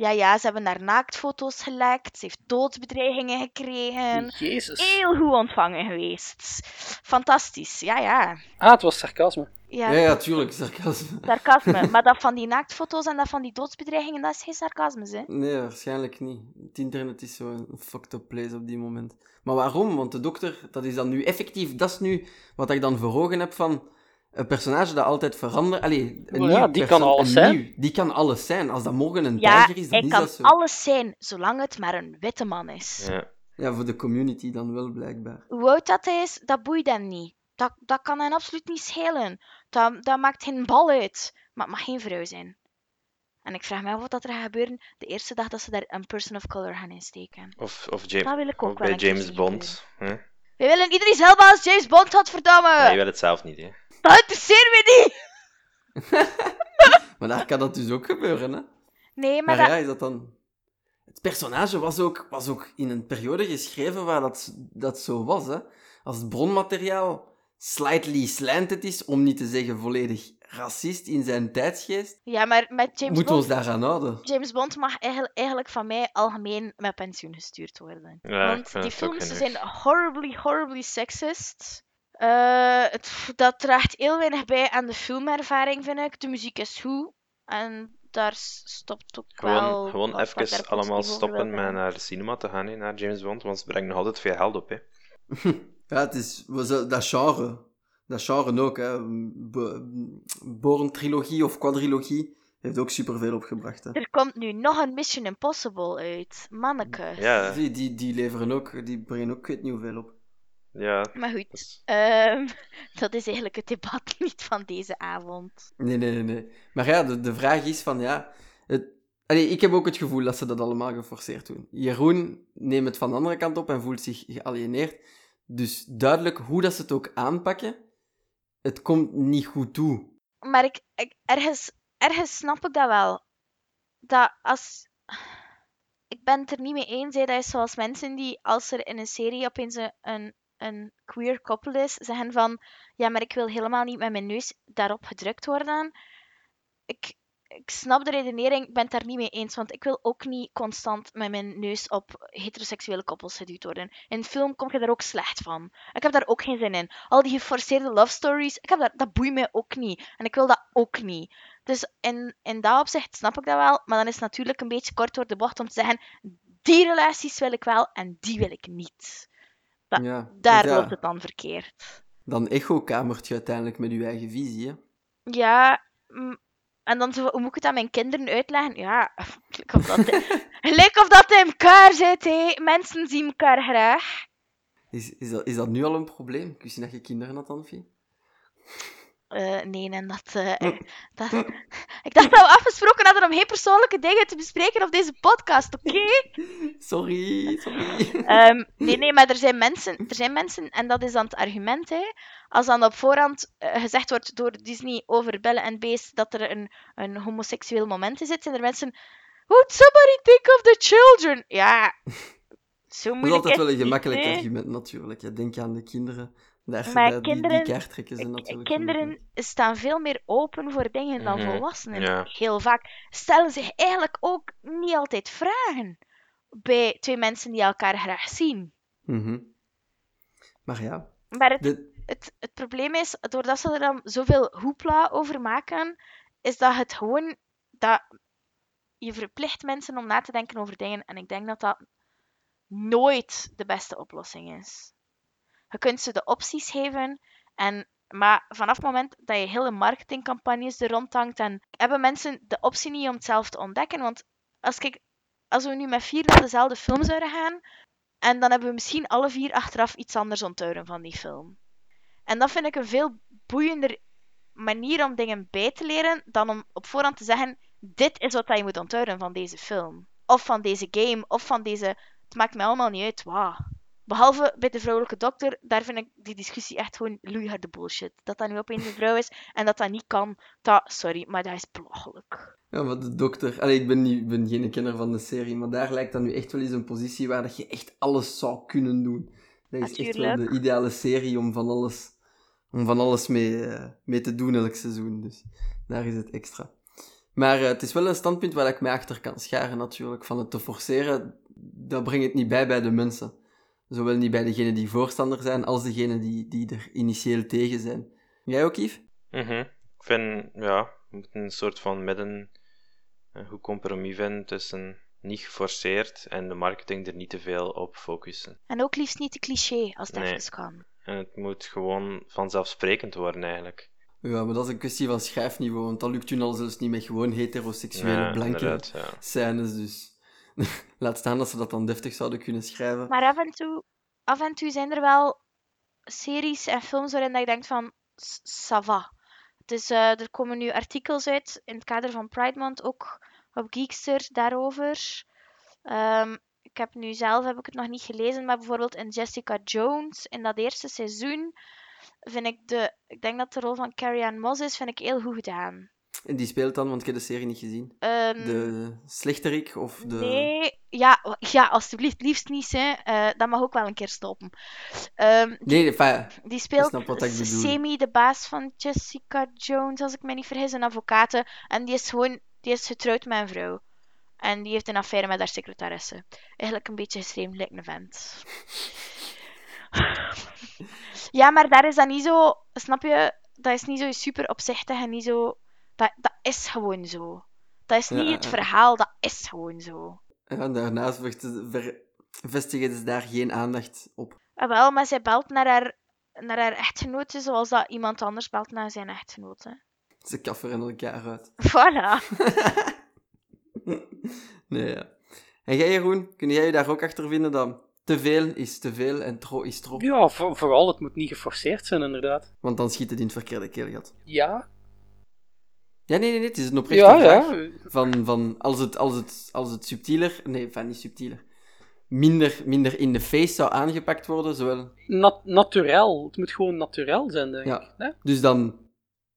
ja, ja, ze hebben daar naaktfoto's gelekt. Ze heeft doodsbedreigingen gekregen. Jezus. Heel goed ontvangen geweest. Fantastisch, ja, ja. Ah, het was sarcasme. Ja, ja, tuurlijk, sarcasme. Sarcasme. maar dat van die naaktfoto's en dat van die doodsbedreigingen, dat is geen sarcasme, hè? Nee, waarschijnlijk niet. Het internet is zo'n fucked up place op die moment. Maar waarom? Want de dokter, dat is dan nu effectief, dat is nu wat ik dan voor ogen heb van een personage dat altijd verandert. Allee, een ja, die kan alles zijn. die kan alles zijn. Als dat morgen een ja, tijger is, dan is dat zo. kan alles zijn, zolang het maar een witte man is. Ja. ja, voor de community dan wel, blijkbaar. Hoe oud dat hij is, dat boeit hem niet. Dat, dat kan hem absoluut niet schelen. Dat, dat maakt geen bal uit. Maar het mag geen vrouw zijn. En ik vraag me af wat er gaat gebeuren de eerste dag dat ze daar een person of color gaan insteken. Of, of, James, dat wil ik ook bij James Bond. We willen iedereen zelf als James Bond, godverdamme! Nee, je wil het zelf niet, hè. Dat interesseert me niet! maar daar kan dat dus ook gebeuren, hè? Nee, maar, maar ja, is dat dan... Het personage was ook, was ook in een periode geschreven waar dat, dat zo was, hè? Als het bronmateriaal slightly slanted is, om niet te zeggen volledig racist in zijn tijdsgeest. Ja, maar met James Moeten we ons daaraan houden. James Bond mag eigenlijk, van mij algemeen met pensioen gestuurd worden. Want die films zijn horribly, horribly sexist. Uh, het, dat draagt heel weinig bij aan de filmervaring, vind ik. De muziek is goed. En daar stopt ook Gewoon, wel... gewoon even allemaal stoppen met naar de cinema te gaan, hè, naar James Bond, want ze brengen nog altijd veel geld op. Hè. Ja, het is dat genre. Dat genre ook, hè. Bo- Bourne-trilogie of quadrilogie heeft ook superveel opgebracht. Hè. Er komt nu nog een Mission Impossible uit. Manneke. Ja, Die, die, die leveren ook, die brengen ook weet niet hoeveel op. ja. Maar goed, dat is- ehm, dat is eigenlijk het debat niet van deze avond. Nee, nee, nee, nee. Maar ja, de, de vraag is van, ja... Het... Allee, ik heb ook het gevoel dat ze dat allemaal geforceerd doen. Jeroen neemt het van de andere kant op en voelt zich gealieneerd. Dus duidelijk, hoe dat ze het ook aanpakken, het komt niet goed toe. Maar ik, ik, ergens, ergens snap ik dat wel. Dat als... Ik ben het er niet mee eens, hè. dat is zoals mensen die, als er in een serie opeens een, een, een queer koppel is, zeggen van, ja, maar ik wil helemaal niet met mijn neus daarop gedrukt worden. Ik, ik snap de redenering, ik ben het daar niet mee eens, want ik wil ook niet constant met mijn neus op heteroseksuele koppels geduwd worden. In film kom je daar ook slecht van. Ik heb daar ook geen zin in. Al die geforceerde love stories, ik heb dat, dat boeit mij ook niet. En ik wil dat ook niet. Dus in, in dat opzicht snap ik dat wel, maar dan is het natuurlijk een beetje kort door de bocht om te zeggen, die relaties wil ik wel en die wil ik niet. Da- Ja, Daar ja, loopt het dan verkeerd. Dan echo-kamert je uiteindelijk met je eigen visie, hè. Ja, mm, en dan zo, hoe moet ik het aan mijn kinderen uitleggen? Ja, gelijk of dat, gelijk of dat in elkaar zit, hé. Mensen zien elkaar graag. Is, is, dat, is dat nu al een probleem? Ik wist niet dat je kinderen had, Anfie. Eh, nee, en dat, eh, dat... Ik dacht dat we afgesproken hadden om geen persoonlijke dingen te bespreken op deze podcast, oké? Sorry, sorry. Ehm, nee, nee, maar er zijn, mensen, er zijn mensen, en dat is dan het argument, hè, als dan op voorhand eh, gezegd wordt door Disney over Belle en Beest dat er een, een homoseksueel moment in zit, zijn er mensen... Would somebody think of the children? Ja, zo Dat is moeilijk altijd wel een gemakkelijk argument, natuurlijk. Denk aan de kinderen. Daar, Maar daar- kinderen- die. Kinderen staan veel meer open voor dingen dan Mhm, volwassenen. ja. Heel vaak stellen zich eigenlijk ook niet altijd vragen bij twee mensen die elkaar graag zien. Mhm. Maar ja, Maar het, de, het, het probleem is, doordat ze er dan zoveel hoepla over maken, is dat het gewoon dat je verplicht mensen om na te denken over dingen. En ik denk dat dat nooit de beste oplossing is. Je kunt ze de opties geven, en, maar vanaf het moment dat je hele marketingcampagnes er rond hangt, dan hebben mensen de optie niet om het zelf te ontdekken. Want als, ik, als we nu met vier naar dezelfde film zouden gaan, en dan hebben we misschien alle vier achteraf iets anders onthouden van die film. En dat vind ik een veel boeiender manier om dingen bij te leren dan om op voorhand te zeggen: dit is wat je moet onthouden van deze film. Of van deze game, of van deze. Het maakt mij allemaal niet uit. Wauw. Behalve bij de vrouwelijke dokter, daar vind ik die discussie echt gewoon loeiharde bullshit. Dat dat nu opeens een vrouw is en dat dat niet kan, dat, sorry, maar dat is belachelijk. ja, maar de dokter... Allee, ik ben, niet, ben geen kenner van de serie, maar daar lijkt dat nu echt wel eens een positie waar dat je echt alles zou kunnen doen. Dat is echt wel de ideale serie om van alles, om van alles mee, eh, mee te doen elk seizoen. Dus daar is het extra. Maar eh, het is wel een standpunt waar ik mij achter kan scharen, natuurlijk. Van het te forceren, dat brengt het niet bij bij de mensen. Zowel niet bij degenen die voorstander zijn, als degenen die, die er initieel tegen zijn. Jij ook, Yves? Mhm. Ik vind, ja, we moeten een soort van midden, een goed compromis vinden tussen niet geforceerd en de marketing er niet te veel op focussen. En ook liefst niet te cliché als het Nee. kan. En het moet gewoon vanzelfsprekend worden, eigenlijk. Ja, maar dat is een kwestie van schrijfniveau, want dat lukt toen al zelfs niet met gewoon heteroseksuele Ja, blanke inderdaad, ja. scènes, dus... Laat staan dat ze dat dan deftig zouden kunnen schrijven. Maar af en toe, af en toe zijn er wel series en films waarin dat je denkt van, "S- ça va. Dus eh, er komen nu artikels uit in het kader van Pride Month, ook op Geekster, daarover. Ehm, ik heb nu zelf, heb ik het nog niet gelezen, maar bijvoorbeeld in Jessica Jones, in dat eerste seizoen, vind ik de, ik denk dat de rol van Carrie Ann Moss is, vind ik heel goed gedaan. En die speelt dan, want ik heb de serie niet gezien. Ehm, De slechterik of de... Nee, ja, ja, alstublieft, liefst niet, hè. Eh, dat mag ook wel een keer stoppen. Ehm, Nee, enfin, Die speelt. Semi, de baas van Jessica Jones, als ik me niet vergis, een advocate. En die is gewoon, die is getrouwd met een vrouw. En die heeft een affaire met haar secretaresse. Eigenlijk een beetje gestreemd lijkt een vent. ja, maar daar is dat niet zo, snap je? Dat is niet zo super opzichtig en niet zo... Dat, dat, is gewoon zo. Dat is niet Ja, het ja. verhaal, dat is gewoon zo. En daarnaast vestigen ze daar geen aandacht op. Ah, wel, maar zij belt naar haar, naar haar echtgenote zoals dat iemand anders belt naar zijn echtgenote. Ze kafferen elkaar uit. Voilà. nee, ja. En jij, Jeroen, kun jij je daar ook achter vinden dat te veel is te veel en tro is tro? Ja, voor- vooral, het moet niet geforceerd zijn, inderdaad. Want dan schiet het in het verkeerde keelgat. Ja, Ja, nee, nee, nee, het is een oprechte ja, vraag. ja. Van, van als, het, als, het, als het subtieler, nee, van niet subtieler, minder, minder in de face zou aangepakt worden, zowel... Nat naturel. Het moet gewoon naturel zijn, denk Ja. ik. hè? Dus dan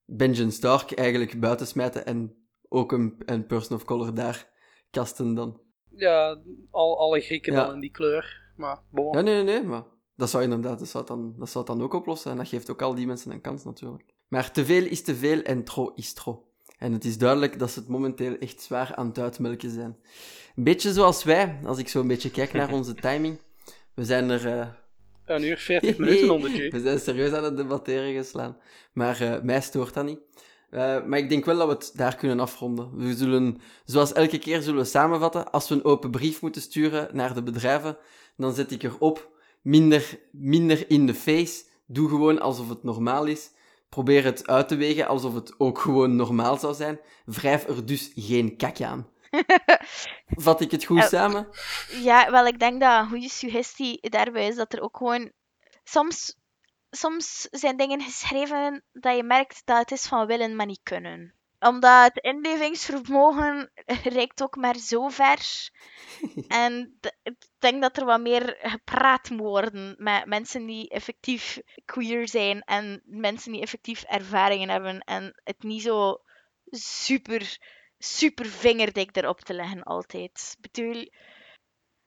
Benjamin Stark eigenlijk buitensmijten en ook een, een person of color daar kasten dan. Ja, al, alle Grieken dan in die kleur. Maar, bon. Ja, nee, nee, nee, maar dat zou inderdaad, dat zou, dan, dat zou dan ook oplossen. En dat geeft ook al die mensen een kans natuurlijk. Maar te veel is te veel en tro is tro. En het is duidelijk dat ze het momenteel echt zwaar aan het uitmelken zijn. Een beetje zoals wij, als ik zo een beetje kijk naar onze timing. We zijn er... eh, Een uur 40 minuten onder we zijn serieus aan het debatteren geslaan. Maar eh, mij stoort dat niet. Eh, maar ik denk wel dat we het daar kunnen afronden. We zullen, zoals elke keer, zullen we samenvatten. Als we een open brief moeten sturen naar de bedrijven, dan zet ik erop minder, minder in de face. Doe gewoon alsof het normaal is. Probeer het uit te wegen alsof het ook gewoon normaal zou zijn. Wrijf er dus geen kak aan. Vat ik het goed Eh, samen? Ja, wel, ik denk dat een goede suggestie daarbij is dat er ook gewoon... Soms, soms zijn dingen geschreven dat je merkt dat het is van willen, maar niet kunnen. Omdat het inlevingsvermogen reikt ook maar zo ver. En ik denk dat er wat meer gepraat moet worden met mensen die effectief queer zijn en mensen die effectief ervaringen hebben en het niet zo super, super vingerdik erop te leggen altijd. Ik bedoel,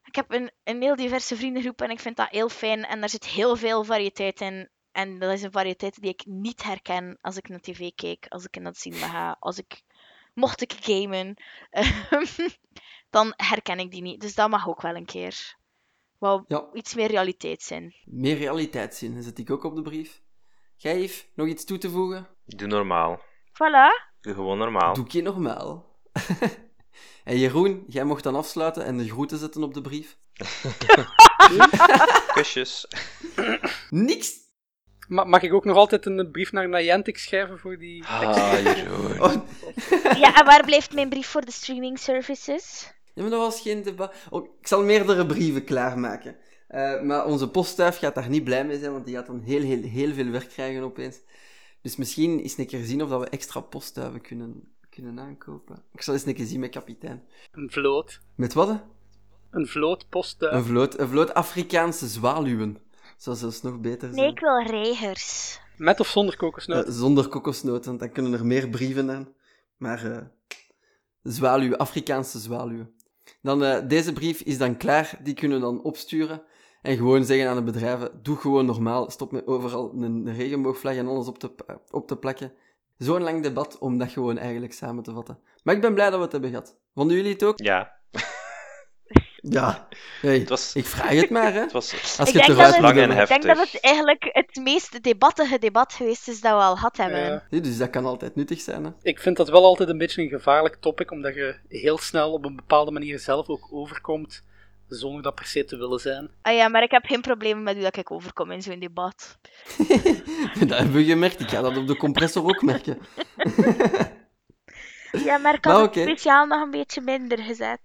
ik heb een, een heel diverse vriendengroep en ik vind dat heel fijn en daar zit heel veel variëteit in. En dat is een variëteit die ik niet herken als ik naar tv kijk, als ik in het cinema ga, als ik... Mocht ik gamen, dan herken ik die niet. Dus dat mag ook wel een keer. Wou Ja, iets meer realiteit zijn. meer realiteitszin. Dat zet ik ook op de brief. Yves, nog iets toe te voegen? Doe normaal. Voilà. Doe gewoon normaal. Doe je normaal. en Jeroen, jij mocht dan afsluiten en de groeten zetten op de brief. Kusjes. Niks! Ma- mag ik ook nog altijd een brief naar Niantic schrijven voor die tekst? Ah, Jeroen. Oh, Ja, en waar blijft mijn brief voor de streaming services? ja, maar dat was geen debat. Oh, ik zal meerdere brieven klaarmaken. Eh, maar onze postduif gaat daar niet blij mee zijn, want die gaat dan heel, heel, heel veel werk krijgen opeens. Dus misschien eens een keer zien of dat we extra postduiven kunnen, kunnen aankopen. Ik zal eens een keer zien met kapitein. Een vloot. Met wat? hè? Een vloot postduif. Een vloot, een vloot Afrikaanse zwaluwen. Zou zelfs nog beter zijn. Nee, ik wil reigers. Met of zonder kokosnoot? Eh, zonder kokosnoten, want dan kunnen er meer brieven aan. Maar eh zwaluwen, Afrikaanse zwaluwen. Dan, eh, deze brief is dan klaar, die kunnen we dan opsturen. En gewoon zeggen aan de bedrijven, doe gewoon normaal, stop met overal een, een regenboogvlag en alles op te, op te plakken. Zo'n lang debat om dat gewoon eigenlijk samen te vatten. Maar ik ben blij dat we het hebben gehad. Vonden jullie het ook? Ja, Ja. Hey, het was, ik vraag het maar, hè. het was Als Ik je het denk het- lang en hebben. Ik denk dat heftig. het eigenlijk het meest debattige debat geweest is dat we al gehad hebben. Ja. Nee, Dus dat kan altijd nuttig zijn, hè. Ik vind dat wel altijd een beetje een gevaarlijk topic, omdat je heel snel op een bepaalde manier zelf ook overkomt, zonder dat per se te willen zijn. Ah ja, maar ik heb geen probleem met hoe dat ik overkom in zo'n debat. dat hebben we gemerkt. Ik ga dat op de compressor ook merken. Ja, maar ik Maar had het speciaal nog een beetje minder gezet.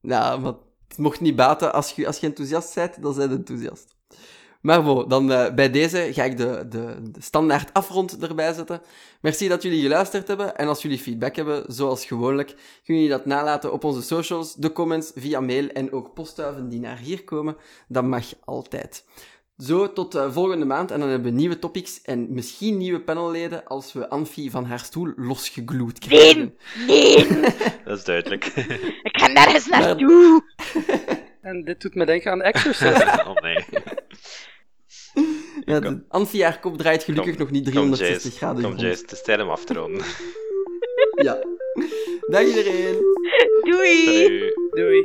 Nou, maar het mocht niet baten. Als je, als je enthousiast bent, dan zijn enthousiast. Maar bon, dan eh, bij deze ga ik de, de, de standaard afrond erbij zetten. Merci dat jullie geluisterd hebben. En als jullie feedback hebben, zoals gewoonlijk, kunnen jullie dat nalaten op onze socials, de comments, via mail en ook postduiven die naar hier komen. Dat mag altijd. Zo, tot eh, volgende maand. En dan hebben we nieuwe topics en misschien nieuwe panelleden als we Anfie van haar stoel losgegluwd krijgen. Nee, nee, dat is duidelijk. ik ga nergens naartoe. En dit doet me denken aan Exorcist. oh nee. Ja, de Anfie haar kop draait gelukkig Kom- nog niet Kom 360 Jace, graden. kom. Jace, het is tijd om af te ronden. Ja. Dag iedereen. Doei. Salut. Doei.